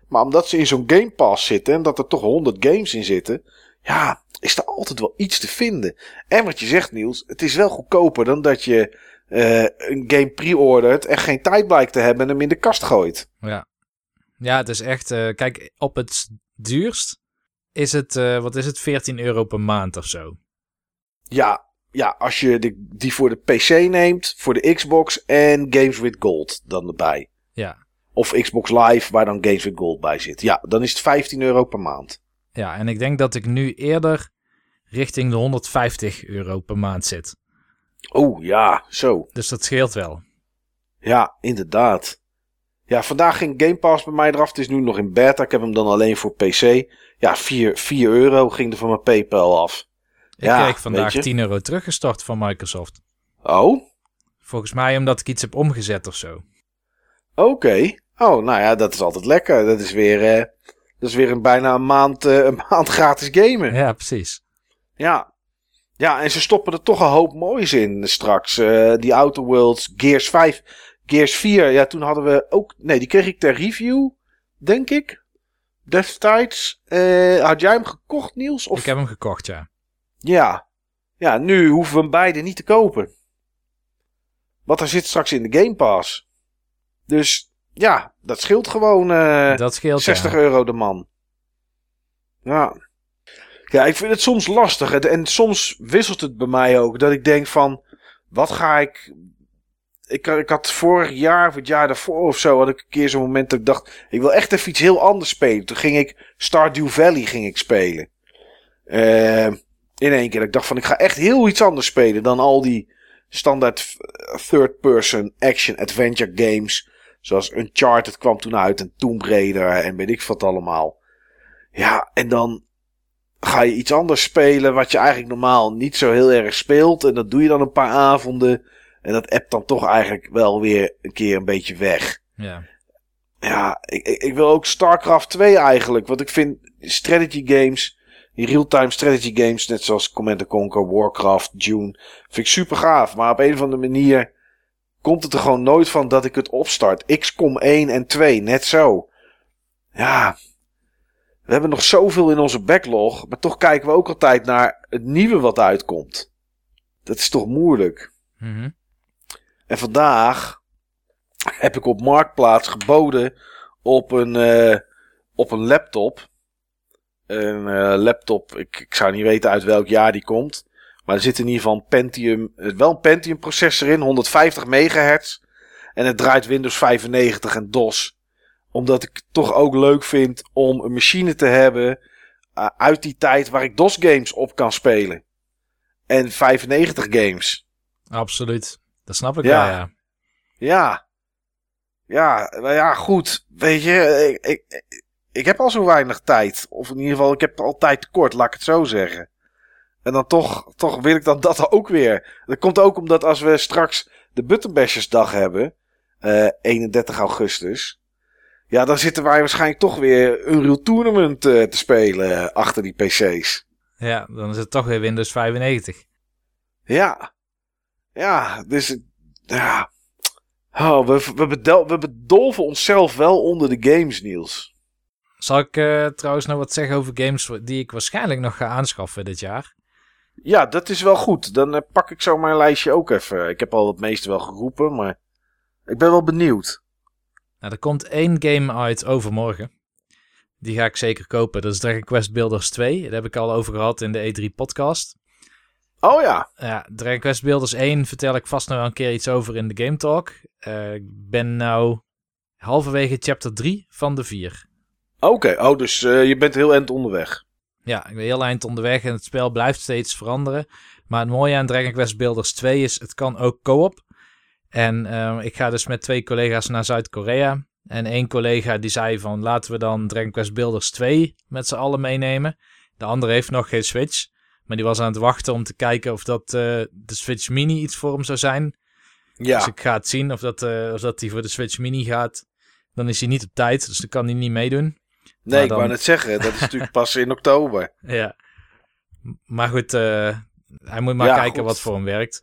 Maar omdat ze in zo'n Game Pass zitten en dat er toch 100 games in zitten, ja, is er altijd wel iets te vinden. En wat je zegt, Niels, het is wel goedkoper dan dat je uh, een game pre-ordert en geen tijd blijkt te hebben en hem in de kast gooit. Ja, ja het is echt, uh, kijk, op het duurst is het, uh, wat is het, 14 euro per maand of zo. Ja, ja als je de, die voor de PC neemt, voor de Xbox en Games with Gold dan erbij. Ja. Of Xbox Live, waar dan Games with Gold bij zit. Ja, dan is het 15 euro per maand. Ja, en ik denk dat ik nu eerder richting de 150 euro per maand zit. Oh ja, zo. Dus dat scheelt wel. Ja, inderdaad. Ja, vandaag ging Game Pass bij mij eraf. Het is nu nog in beta. Ik heb hem dan alleen voor PC. Ja, 4, 4 euro ging er van mijn PayPal af. Ik ja, kreeg vandaag 10 euro teruggestort van Microsoft. Oh? Volgens mij omdat ik iets heb omgezet of zo. Oké. Okay. Oh, nou ja, dat is altijd lekker. Dat is weer, eh, dat is weer een, bijna een maand, uh, een maand gratis gamen. Ja, precies. Ja. Ja, en ze stoppen er toch een hoop moois in straks. Uh, die Outer Worlds, Gears 5, Gears 4. Ja, toen hadden we ook... Nee, die kreeg ik ter review denk ik. Destijds. Eh, had jij hem gekocht, Niels? Of... Ik heb hem gekocht, ja. Ja. Ja, nu hoeven we hem beide niet te kopen. Want hij zit straks in de Game Pass. Dus ja, dat scheelt gewoon eh, dat scheelt, 60 ja. euro de man. Ja. Ja, ik vind het soms lastig. En, soms wisselt het bij mij ook. Dat ik denk van, wat ga ik... Ik, ik had vorig jaar of het jaar daarvoor of zo... had ik een keer zo'n moment dat ik dacht... ik wil echt even iets heel anders spelen. Toen ging ik Stardew Valley ging ik spelen. Eh, in één keer. Ik dacht van, ik ga echt heel iets anders spelen... dan al die standaard third-person action-adventure games... Zoals Uncharted kwam toen uit en Tomb Raider en weet ik wat allemaal. Ja, en dan ga je iets anders spelen wat je eigenlijk normaal niet zo heel erg speelt. En dat doe je dan een paar avonden. En dat appt dan toch eigenlijk wel weer een keer een beetje weg. Ja. Ja, ik, ik, wil ook StarCraft 2 eigenlijk. Want ik vind strategy games, die real-time strategy games, net zoals Command Conquer, Warcraft, Dune, vind ik super gaaf. Maar op een of andere manier komt het er gewoon nooit van dat ik het opstart. XCOM 1 en 2, net zo. Ja, we hebben nog zoveel in onze backlog, maar toch kijken we ook altijd naar het nieuwe wat uitkomt. Dat is toch moeilijk. Mhm. En vandaag heb ik op Marktplaats geboden op een, eh, op een laptop. Een eh, laptop, ik, ik zou niet weten uit welk jaar die komt. Maar er zit in ieder geval een Pentium, eh, wel een Pentium processor in, 150 megahertz. En het draait Windows 95 en DOS. Omdat ik het toch ook leuk vind om een machine te hebben uh, uit die tijd waar ik DOS games op kan spelen. En 95 games. Absoluut. Dat snap ik Ja. wel, ja. Ja. Ja, maar ja, goed. Weet je, ik, ik, ik heb al zo weinig tijd. Of in ieder geval, ik heb altijd tekort, laat ik het zo zeggen. En dan toch, toch wil ik dan dat ook weer. Dat komt ook omdat als we straks de Buttonbashers hebben, eh 31 augustus. Ja, dan zitten wij waarschijnlijk toch weer Unreal Tournament eh, te spelen achter die PC's. Ja, dan is het toch weer Windows 95. Ja. Ja, dus ja. Oh, we, we, bedel, we bedolven onszelf wel onder de games, Niels. Zal ik eh, trouwens nog wat zeggen over games die ik waarschijnlijk nog ga aanschaffen dit jaar? Ja, dat is wel goed. Dan eh, pak ik zo mijn lijstje ook even. Ik heb al het meeste wel geroepen, maar ik ben wel benieuwd. Nou, er komt één game uit overmorgen. Die ga ik zeker kopen. Dat is Dragon Quest Builders 2. Daar heb ik al over gehad in de E3 podcast. Oh ja. Ja, Dragon Quest Builders 1 vertel ik vast nog wel een keer iets over in de Game Talk. Eh, ik ben nou halverwege chapter 3 van de 4. Oké, oh, dus eh, je bent heel eind onderweg. Ja, ik ben heel eind onderweg en het spel blijft steeds veranderen. Maar het mooie aan Dragon Quest Builders 2 is, het kan ook co-op. En eh, ik ga dus met twee collega's naar Zuid-Korea. En één collega die zei van laten we dan Dragon Quest Builders 2 met z'n allen meenemen. De andere heeft nog geen Switch. Maar die was aan het wachten om te kijken of dat eh, de Switch Mini iets voor hem zou zijn. Ja. Dus ik ga het zien of dat, eh, of dat hij voor de Switch Mini gaat. Dan is hij niet op tijd, dus dan kan hij niet meedoen. nee, ik wou net zeggen. Dat is natuurlijk pas in oktober. Ja. Maar goed, eh, hij moet maar Ja, kijken goed. wat voor hem werkt.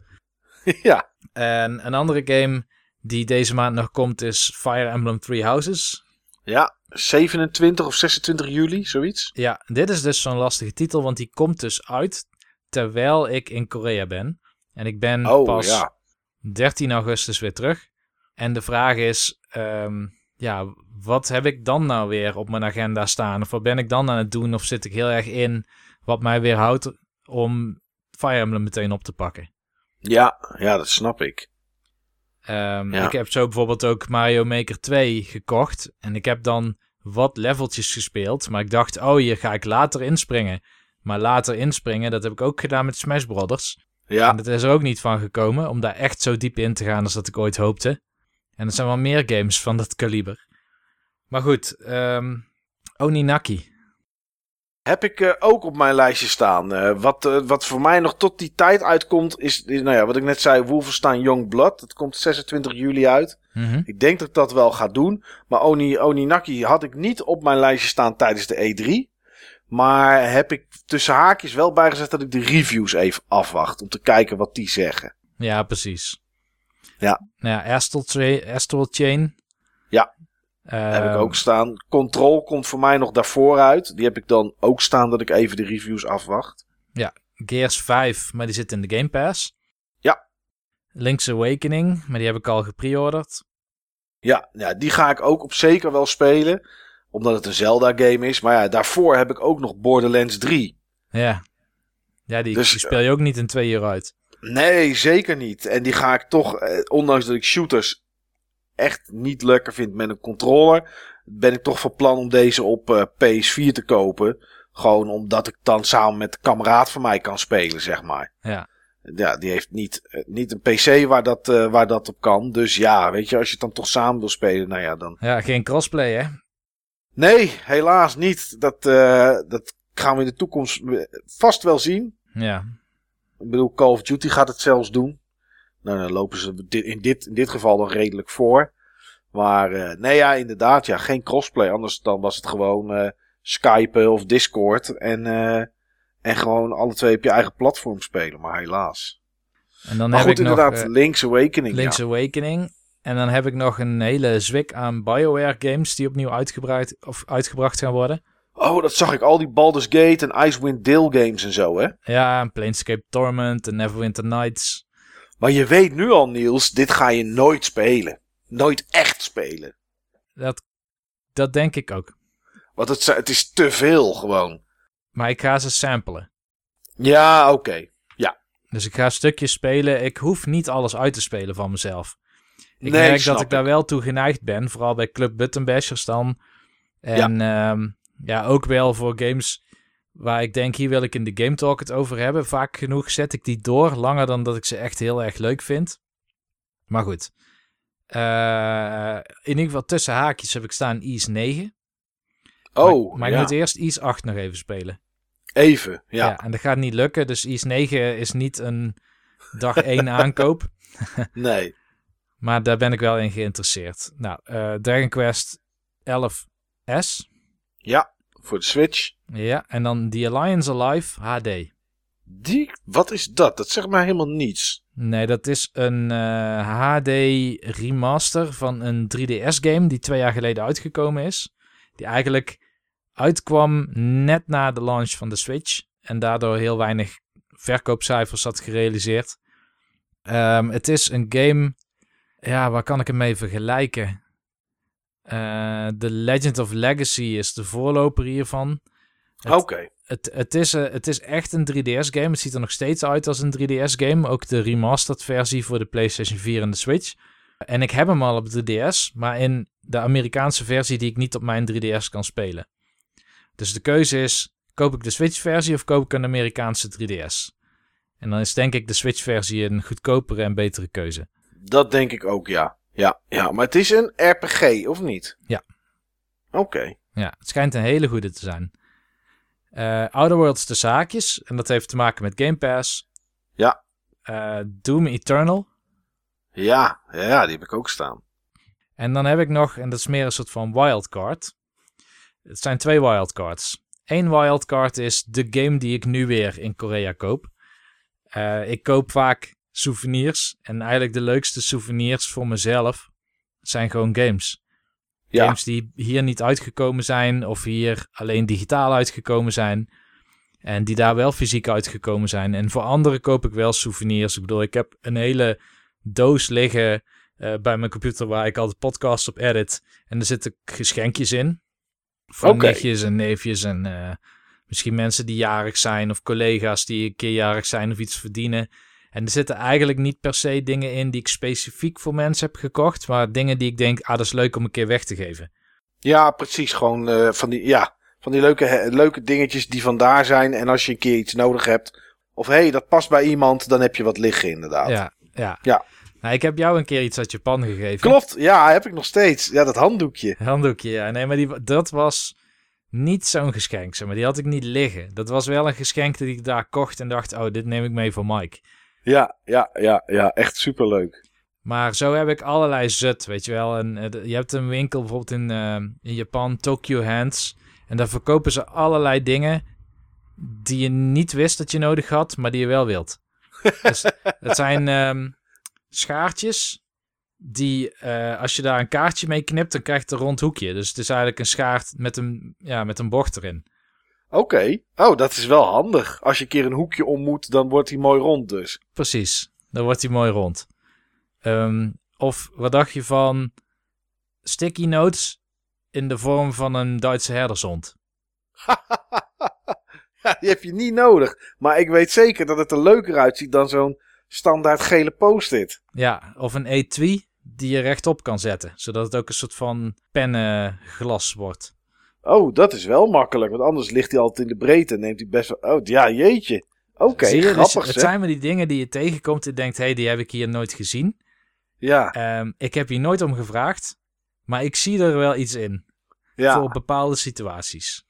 ja. En een andere game die deze maand nog komt is Fire Emblem Three Houses. Ja. 27 of 26 juli, zoiets. Ja, dit is dus zo'n lastige titel, want die komt dus uit terwijl ik in Korea ben. En ik ben Oh, pas ja. 13 augustus weer terug. En de vraag is, ehm, ja, wat heb ik dan nou weer op mijn agenda staan? Of wat ben ik dan aan het doen? Of zit ik heel erg in wat mij weerhoudt om Fire Emblem meteen op te pakken? Ja, ja, dat snap ik. Ehm, Ja. Ik heb zo bijvoorbeeld ook Mario Maker 2 gekocht. En ik heb dan wat leveltjes gespeeld. Maar ik dacht, oh, hier ga ik later inspringen. Maar later inspringen, dat heb ik ook gedaan met Smash Brothers. Ja. En dat is er ook niet van gekomen, om daar echt zo diep in te gaan als dat ik ooit hoopte. En er zijn wel meer games van dat kaliber. Maar goed, ehm Oninaki. Heb ik eh, ook op mijn lijstje staan. Eh, wat, eh, wat voor mij nog tot die tijd uitkomt, is, is nou ja, wat ik net zei, Wolfenstein Young Blood. Dat komt 26 juli uit. Mhm. Ik denk dat ik dat wel ga doen. Maar Oni, Oninaki had ik niet op mijn lijstje staan tijdens de E3. Maar heb ik tussen haakjes wel bijgezet dat ik de reviews even afwacht. Om te kijken wat die zeggen. Ja, precies. Ja. Nou ja, Astral, Tra- Astral Chain. Ja. heb ik Ehm, ook staan. Control komt voor mij nog daarvoor uit. Die heb ik dan ook staan dat ik even de reviews afwacht. Gears 5, maar die zit in de Game Pass. Ja. Link's Awakening, maar die heb ik al gepreorderd. Ja, ja, die ga ik ook op zeker wel spelen. Omdat het een Zelda-game is. Maar ja, daarvoor heb ik ook nog Borderlands 3. Ja. Ja, die, Dus, die speel je ook niet in twee uur uit. Nee, zeker niet. En die ga ik toch, eh, ondanks dat ik shooters echt niet lekker vind met een controller, ben ik toch van plan om deze op eh, PS4 te kopen. Gewoon omdat ik dan samen met een kameraad van mij kan spelen, zeg maar. Ja. Ja, die heeft niet, eh, niet een PC waar dat, eh, waar dat op kan. Dus ja, weet je, als je het dan toch samen wil spelen, nou ja, dan. Ja, geen crossplay, hè? Nee, helaas niet. Dat, dat gaan we in de toekomst vast wel zien. Ja. Ik bedoel, Call of Duty gaat het zelfs doen. Nou, dan lopen ze in dit, in dit geval dan redelijk voor. Maar eh, nee, ja, inderdaad, ja, geen crossplay. Anders dan was het gewoon eh Skype of Discord. En, eh, en gewoon alle twee op je eigen platform spelen. Maar helaas. En dan maar heb goed, ik nog inderdaad, eh, Link's Awakening. Link's ja. Awakening. En dan heb ik nog een hele zwik aan BioWare games die opnieuw uitgebracht, of uitgebracht gaan worden. Oh, dat zag ik. Al die Baldur's Gate en Icewind Dale games en zo, hè. Ja, en Planescape Torment en Neverwinter Nights. Maar je weet nu al, Niels, dit ga je nooit spelen. Nooit echt spelen. Dat, dat denk ik ook. Want het, het is te veel gewoon. Maar ik ga ze samplen. Ja, oké. Dus ik ga stukjes spelen. Ik hoef niet alles uit te spelen van mezelf. Ik Nee, merk dat ik daar wel toe geneigd ben. Vooral bij Club Button Bashers dan. En ja. ja, ook wel voor games waar ik denk, hier wil ik in de Game Talk het over hebben. Vaak genoeg zet ik die door. Langer dan dat ik ze echt heel erg leuk vind. Maar goed. Uh, in ieder geval tussen haakjes heb ik staan Ease 9. Oh, Maar, maar ja. ik moet eerst Ease 8 nog even spelen. Even, ja. Ja. en dat gaat niet lukken. Dus Ease 9 is niet een dag 1 aankoop. Nee. Maar daar ben ik wel in geïnteresseerd. Nou, uh, Dragon Quest 11S. Ja, voor de Switch. Ja, en dan The Alliance Alive HD. Die, wat is dat? Dat zegt mij helemaal niets. Nee, dat is een uh, HD remaster van een 3DS game die twee jaar geleden uitgekomen is. Die eigenlijk uitkwam net na de launch van de Switch. En daardoor heel weinig verkoopcijfers had gerealiseerd. Um, het is een game... Ja, waar kan ik hem mee vergelijken? Uh, The Legend of Legacy is de voorloper hiervan. Oké. Okay. Het, het, is, uh, het is echt een 3DS-game. Het ziet er nog steeds uit als een 3DS-game. Ook de remastered versie voor de PlayStation 4 en de Switch. En ik heb hem al op 3DS, maar in de Amerikaanse versie die ik niet op mijn 3DS kan spelen. Dus de keuze is, koop ik de Switch-versie of koop ik een Amerikaanse 3DS? En dan is denk ik de Switch-versie een goedkopere en betere keuze. Dat denk ik ook, ja. Ja, ja maar het is een RPG, of niet? Ja. Oké. Okay. Ja, het schijnt een hele goede te zijn. Uh, Outer Worlds de zaakjes, en dat heeft te maken met Game Pass. Ja. Uh, Doom Eternal. Ja, ja, die heb ik ook staan. En dan heb ik nog, en dat is meer een soort van wildcard. Het zijn twee wildcards. Eén wildcard is de game die ik nu weer in Korea koop. Uh, ik koop vaak souvenirs. En eigenlijk de leukste souvenirs voor mezelf zijn gewoon games. Ja. Games die hier niet uitgekomen zijn of hier alleen digitaal uitgekomen zijn. En die daar wel fysiek uitgekomen zijn. En voor anderen koop ik wel souvenirs. Ik bedoel, ik heb een hele doos liggen uh, bij mijn computer waar ik altijd podcasts op edit. En er zitten geschenkjes in. Van okay. nichtjes en neefjes en uh, misschien mensen die jarig zijn of collega's die een keer jarig zijn of iets verdienen. En er zitten eigenlijk niet per se dingen in die ik specifiek voor mensen heb gekocht, maar dingen die ik denk, ah, dat is leuk om een keer weg te geven. Ja, precies. Gewoon uh, van die, ja, van die leuke, leuke dingetjes die vandaar zijn. En als je een keer iets nodig hebt, of hé, hey, dat past bij iemand, dan heb je wat liggen inderdaad. Ja, ja. ja. Nou, ik heb jou een keer iets uit Japan gegeven. Klopt, ja, heb ik nog steeds. Ja, dat handdoekje. Handdoekje, ja. Nee, maar die, dat was niet zo'n geschenk, zeg maar. Die had ik niet liggen. Dat was wel een geschenk dat ik daar kocht en dacht, oh, dit neem ik mee voor Mike. Ja, ja, ja, ja, echt superleuk. Maar zo heb ik allerlei zut, weet je wel. En, uh, je hebt een winkel bijvoorbeeld in, uh, in Japan, Tokyo Hands. En daar verkopen ze allerlei dingen die je niet wist dat je nodig had, maar die je wel wilt. dus het zijn um, schaartjes, die, eh, als je daar een kaartje mee knipt, dan krijg je een rond hoekje. Dus het is eigenlijk een schaart met een, ja, met een bocht erin. Oké. Oh, dat is wel handig. Als je een keer een hoekje om moet, dan wordt hij mooi rond dus. Precies, dan wordt hij mooi rond. Ehm, of wat dacht je van sticky notes in de vorm van een Duitse herdershond? ja, die heb je niet nodig. Maar ik weet zeker dat het er leuker uitziet dan zo'n standaard gele post-it. Ja, of een etui die je rechtop kan zetten. Zodat het ook een soort van pennenglas wordt. Oh, dat is wel makkelijk. Want anders ligt hij altijd in de breedte en neemt hij best wel... Oh, ja, jeetje. Oké, je? Dus grappig het zijn maar die dingen die je tegenkomt en denkt... hé, hey, die heb ik hier nooit gezien. Ja, Ehm, ik heb hier nooit om gevraagd. Maar ik zie er wel iets in. ja. Voor bepaalde situaties.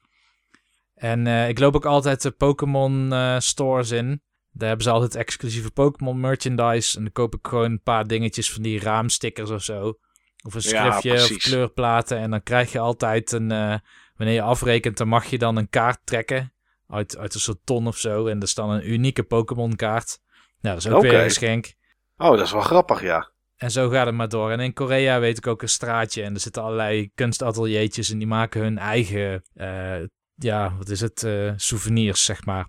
En eh, ik loop ook altijd de Pokémon eh, stores in. Daar hebben ze altijd exclusieve Pokémon merchandise. En dan koop ik gewoon een paar dingetjes van die raamstickers of zo. Of een Ja, schriftje of kleurplaten. En dan krijg je altijd een... eh, wanneer je afrekent, dan mag je dan een kaart trekken. Uit, uit een soort ton of zo. En er is dan een unieke Pokémon kaart. Nou, dat is ook weer een geschenk. Oh, dat is wel grappig, ja. En zo gaat het maar door. En in Korea weet ik ook een straatje. En er zitten allerlei kunstateliertjes. En die maken hun eigen, eh, ja, wat is het, eh, souvenirs, zeg maar.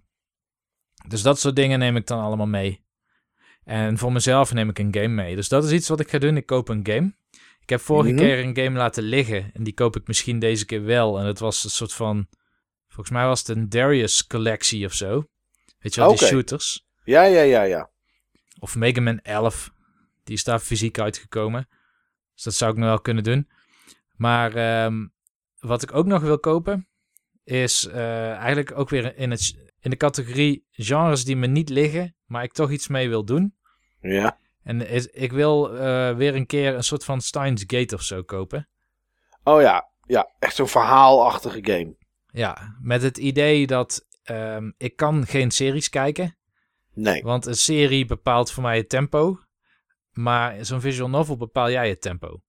Dus dat soort dingen neem ik dan allemaal mee. En voor mezelf neem ik een game mee. Dus dat is iets wat ik ga doen. Ik koop een game. Ik heb vorige Mhm. keer een game laten liggen. En die koop ik misschien deze keer wel. En het was een soort van, volgens mij was het een Darius collectie of zo. Weet je wel, die Oké. shooters. Ja, ja, ja, ja. Of Mega Man 11. Die is daar fysiek uitgekomen. Dus dat zou ik nog wel kunnen doen. Maar ehm, wat ik ook nog wil kopen... is eh, eigenlijk ook weer in, het, in de categorie genres die me niet liggen... maar ik toch iets mee wil doen. Ja. En is, ik wil eh, weer een keer een soort van Steins Gate of zo kopen. Oh ja, ja. Echt zo'n verhaalachtige game. Ja, met het idee dat ehm, ik kan geen series kijken... Nee. Want een serie bepaalt voor mij het tempo. Maar zo'n visual novel bepaal jij het tempo.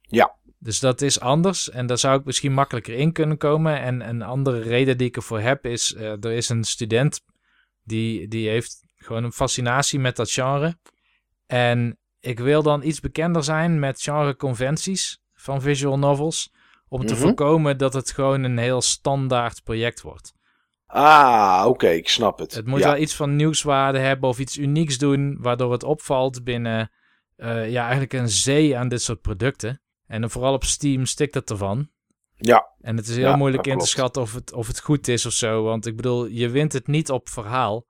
Ja. Dus dat is anders. En daar zou ik misschien makkelijker in kunnen komen. En een andere reden die ik ervoor heb is... eh, er is een student die, die heeft gewoon een fascinatie met dat genre. En ik wil dan iets bekender zijn met genreconventies van visual novels. Om te Mhm. voorkomen dat het gewoon een heel standaard project wordt. Ah, oké, ik snap het. Het moet ja. wel iets van nieuwswaarde hebben of iets unieks doen, waardoor het opvalt binnen eh, ja, eigenlijk een zee aan dit soort producten. En dan vooral op Steam stikt het ervan. Ja, En het is heel Ja, moeilijk in te schatten of het, of het goed is of zo. Want ik bedoel, je wint het niet op verhaal.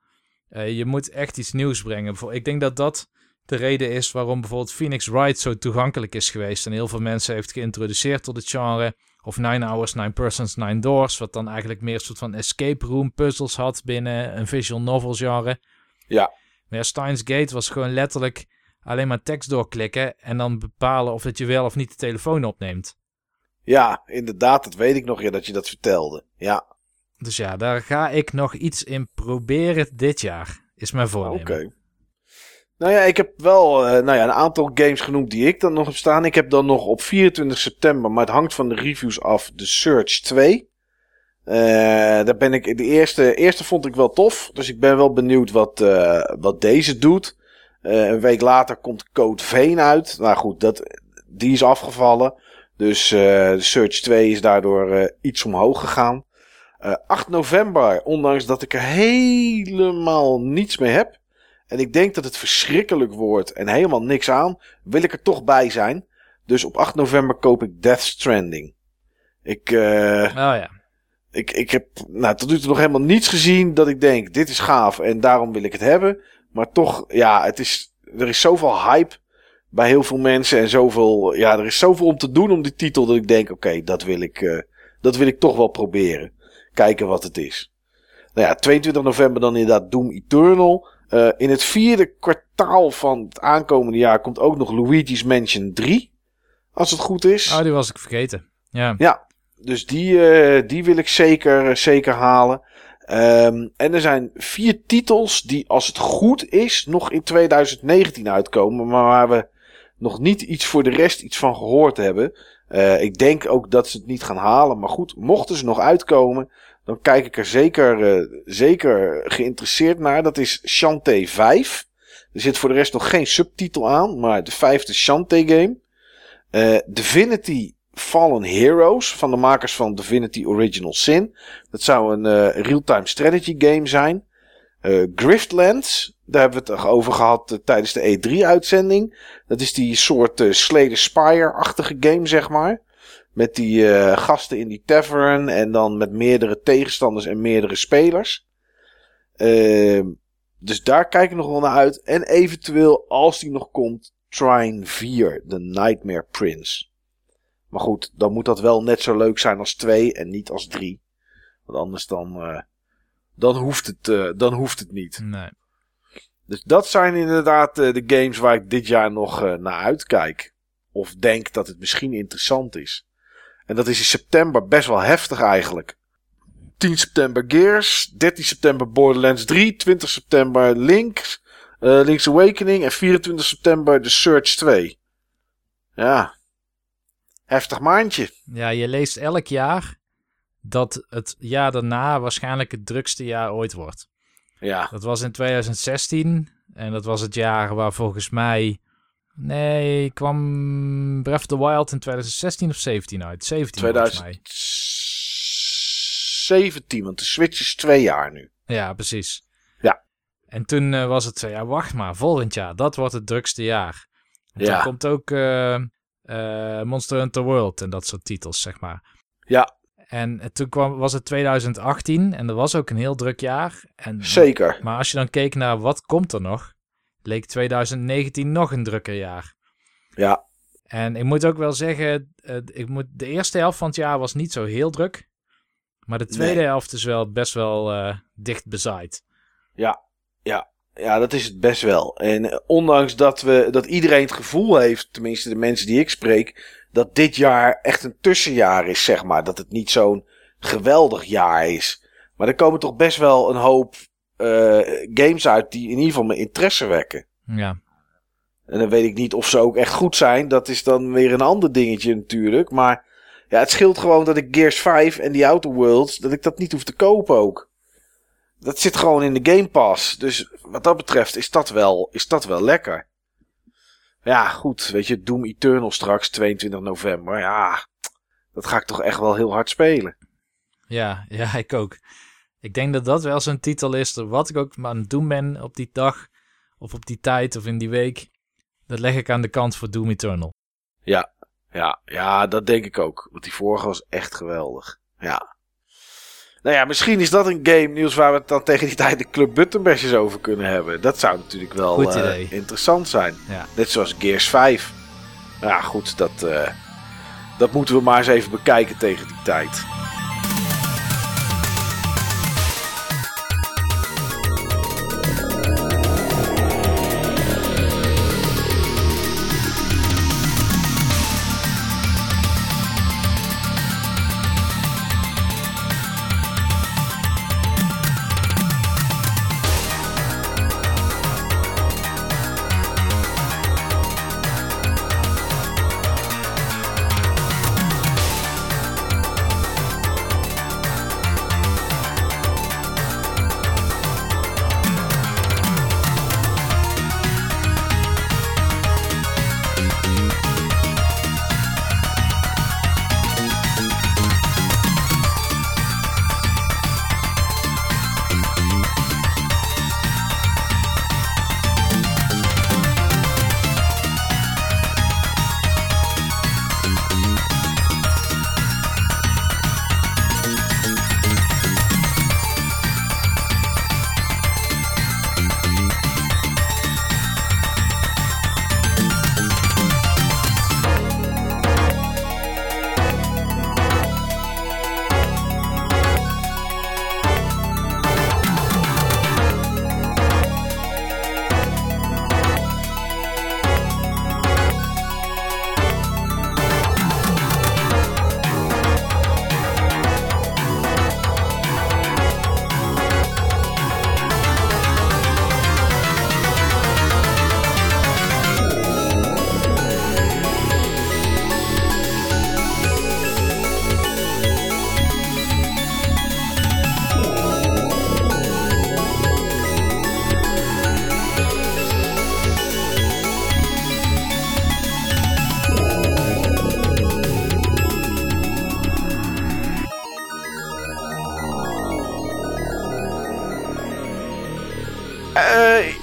Eh, je moet echt iets nieuws brengen. Ik denk dat dat de reden is waarom bijvoorbeeld Phoenix Wright zo toegankelijk is geweest. En heel veel mensen heeft geïntroduceerd tot het genre. Of Nine Hours, Nine Persons, Nine Doors. Wat dan eigenlijk meer een soort van escape room puzzles had binnen een visual novel genre. Ja. Maar ja, Steins Gate was gewoon letterlijk alleen maar tekst doorklikken. En dan bepalen of dat je wel of niet de telefoon opneemt. ja, inderdaad, dat weet ik nog, ja, dat je dat vertelde. Ja, Dus ja, daar ga ik nog iets in proberen dit jaar. Is mijn oké. voornemen. Nou ja, ik heb wel eh, nou ja, een aantal games genoemd die ik dan nog heb staan. Ik heb dan nog op 24 september, maar het hangt van de reviews af, The Search 2. Eh, daar ben ik, de eerste, eerste vond ik wel tof, dus ik ben wel benieuwd wat, eh, wat deze doet. Een week later komt Code Veen uit. Nou goed, dat, die is afgevallen. Dus de Search 2 is daardoor iets omhoog gegaan. Eh 8 november, ondanks dat ik er helemaal niets mee heb. En ik denk dat het verschrikkelijk wordt en helemaal niks aan. Wil ik er toch bij zijn. Dus op 8 november koop ik Death Stranding. Ik, eh, Oh ja. ik, ik heb nou, tot nu toe nog helemaal niets gezien dat ik denk, dit is gaaf en daarom wil ik het hebben. Maar toch, ja, het is, er is zoveel hype bij heel veel mensen en zoveel, ja, er is zoveel om te doen om die titel dat ik denk, oké, dat wil ik, eh, dat wil ik toch wel proberen. Kijken wat het is. Nou ja, 22 november dan inderdaad Doom Eternal. Eh, in het vierde kwartaal van het aankomende jaar komt ook nog Luigi's Mansion 3. Als het goed is. Oh, die was ik vergeten. Ja. Ja, dus die, eh, die wil ik zeker, eh, zeker halen. Ehm, en er zijn vier titels die, als het goed is, nog in 2019 uitkomen. Maar waar we nog niet iets voor de rest iets van gehoord hebben. Ik denk ook dat ze het niet gaan halen. Maar goed, mochten ze nog uitkomen, dan kijk ik er zeker, eh, zeker geïnteresseerd naar. Dat is Shantae 5. Er zit voor de rest nog geen subtitel aan, maar de vijfde Shantae-game. Eh, Divinity Fallen Heroes van de makers van Divinity Original Sin. Dat zou een eh, real-time strategy game zijn. Griftlands, daar hebben we het over gehad eh, tijdens de E3-uitzending. Dat is die soort Slay Spire-achtige game, zeg maar. Met die gasten in die tavern en dan met meerdere tegenstanders en meerdere spelers. Ehm, dus daar kijk ik nog wel naar uit. En eventueel, als die nog komt, Trine 4, The Nightmare Prince. Maar goed, dan moet dat wel net zo leuk zijn als 2 en niet als 3. Want anders dan, uh, dan, hoeft het, uh, dan hoeft het niet. Nee. Dus dat zijn inderdaad de games waar ik dit jaar nog naar uitkijk. Of denk dat het misschien interessant is. En dat is in september best wel heftig eigenlijk. 10 september Gears, 13 september Borderlands 3, 20 september Link, Link's Awakening en 24 september The Search 2. Ja, heftig maandje. Ja, je leest elk jaar dat het jaar daarna waarschijnlijk het drukste jaar ooit wordt. Ja. Dat was in 2016 en dat was het jaar waar volgens mij... Nee, kwam Breath of the Wild in 2016 of 17 uit? 17 2017, want de Switch is twee jaar nu. Ja, precies. Ja. En toen uh, was het ja wacht maar, volgend jaar, dat wordt het drukste jaar. En ja. Toen komt ook uh, uh, Monster Hunter World en dat soort titels, zeg maar. Ja. En toen kwam, was het 2018 en dat was ook een heel druk jaar. En, Zeker. Maar als je dan keek naar wat komt er nog, leek 2019 nog een drukker jaar. Ja. En ik moet ook wel zeggen, ik moet, de eerste helft van het jaar was niet zo heel druk. Maar de tweede Nee. helft is wel best wel uh, dicht bezaaid. Ja, ja. Ja, dat is het best wel. En eh, ondanks dat, we, dat iedereen het gevoel heeft, tenminste de mensen die ik spreek, dat dit jaar echt een tussenjaar is, zeg maar. Dat het niet zo'n geweldig jaar is. Maar er komen toch best wel een hoop uh, games uit die in ieder geval mijn interesse wekken. Ja. En dan weet ik niet of ze ook echt goed zijn. Dat is dan weer een ander dingetje natuurlijk. Maar ja, het scheelt gewoon dat ik Gears 5 en die Outer Worlds, dat ik dat niet hoef te kopen ook. Dat zit gewoon in de Game Pass. Dus wat dat betreft is dat wel, is dat wel lekker. Ja, goed. Weet je, Doom Eternal straks, 22 november. Ja, dat ga ik toch echt wel heel hard spelen. Ja, ja, ik ook. Ik denk dat dat wel zo'n titel is. Wat ik ook maar aan het doen ben op die dag, of op die tijd, of in die week. Dat leg ik aan de kant voor Doom Eternal. Ja, ja, ja, dat denk ik ook. Want die vorige was echt geweldig. Ja. Nou ja, misschien is dat een game nieuws waar we het dan tegen die tijd de Club Buttonbashers over kunnen hebben. Dat zou natuurlijk wel. Uh, interessant zijn. Ja. Net zoals Gears 5. Ja, goed, dat, uh, dat moeten we maar eens even bekijken tegen die tijd.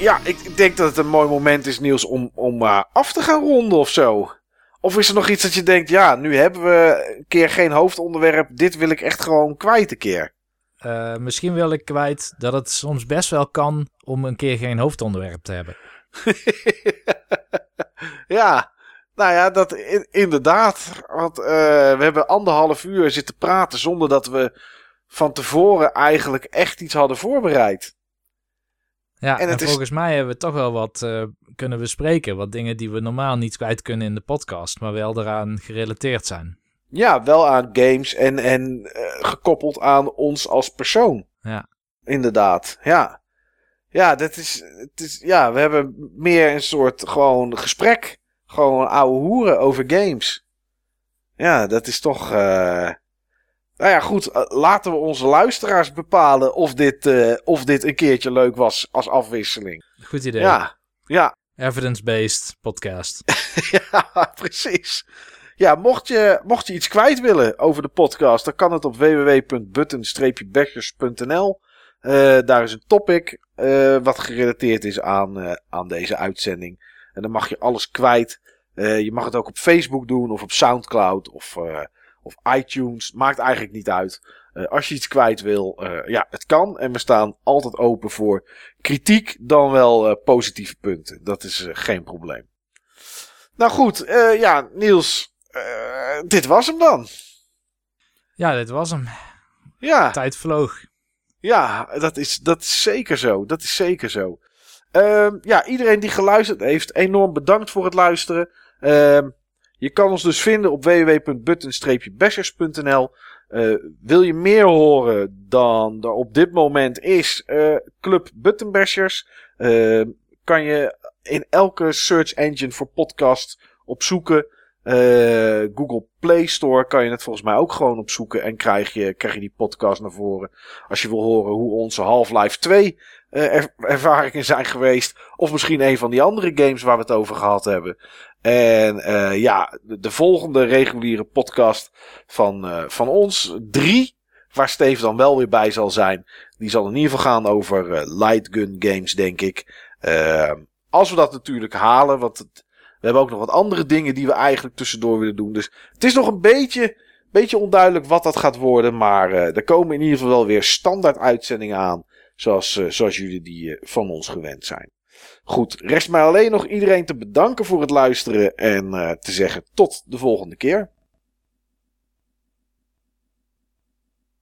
Ja, ik denk dat het een mooi moment is, Niels, om, om uh, af te gaan ronden of zo. Of is er nog iets dat je denkt, ja, nu hebben we een keer geen hoofdonderwerp. Dit wil ik echt gewoon kwijt een keer. Uh, misschien wil ik kwijt dat het soms best wel kan om een keer geen hoofdonderwerp te hebben. ja, nou ja, dat inderdaad. Want uh, we hebben anderhalf uur zitten praten zonder dat we van tevoren eigenlijk echt iets hadden voorbereid. Ja, en, volgens mij hebben we toch wel wat uh, kunnen bespreken. Wat dingen die we normaal niet kwijt kunnen in de podcast, maar wel eraan gerelateerd zijn. Ja, wel aan games en, en uh, gekoppeld aan ons als persoon. Ja. Inderdaad, ja. Ja, dat is, het is, ja, we hebben meer een soort gewoon gesprek. Gewoon ouwe hoeren over games. Ja, dat is toch... Uh, nou ja, goed. Eh, laten we onze luisteraars bepalen of dit, uh, of dit een keertje leuk was als afwisseling. Goed idee. Ja, ja. Evidence-based podcast. ja, precies. Ja, mocht je, mocht je iets kwijt willen over de podcast, dan kan het op www.button-bashers.nl. Uh, daar is een topic uh, wat gerelateerd is aan, aan deze uitzending. En dan mag je alles kwijt. je mag het ook op Facebook doen of op Soundcloud of of iTunes. Maakt eigenlijk niet uit. Uh, als je iets kwijt wil, uh, ja, het kan. En we staan altijd open voor kritiek, dan wel uh, positieve punten. Dat is geen probleem. Nou goed, ja, Niels, dit was hem dan. Ja, dit was hem. Ja. Tijd vloog. Ja, dat is, dat is zeker zo. Dat is zeker zo. Ehm, ja, iedereen die geluisterd heeft, enorm bedankt voor het luisteren. Ehm, je kan ons dus vinden op www.button-bashers.nl. Uh, wil je meer horen dan er op dit moment is uh, Club Button Bashers? Uh, kan je in elke search engine voor podcast opzoeken. Google Play Store kan je het volgens mij ook gewoon opzoeken. En krijg je, krijg je die podcast naar voren. Als je wil horen hoe onze Half-Life 2 er ervaringen zijn geweest. Of misschien een van die andere games waar we het over gehad hebben. En uh, ja, de, volgende reguliere podcast van, uh, van ons, drie, waar Steve dan wel weer bij zal zijn. Die zal in ieder geval gaan over uh, light gun games, denk ik. als we dat natuurlijk halen, want we hebben ook nog wat andere dingen die we eigenlijk tussendoor willen doen. Dus het is nog een beetje, beetje onduidelijk wat dat gaat worden. Maar er komen in ieder geval wel weer standaard uitzendingen aan. Zoals, zoals jullie die van ons gewend zijn. Goed, rest mij alleen nog iedereen te bedanken voor het luisteren en uh, te zeggen tot de volgende keer.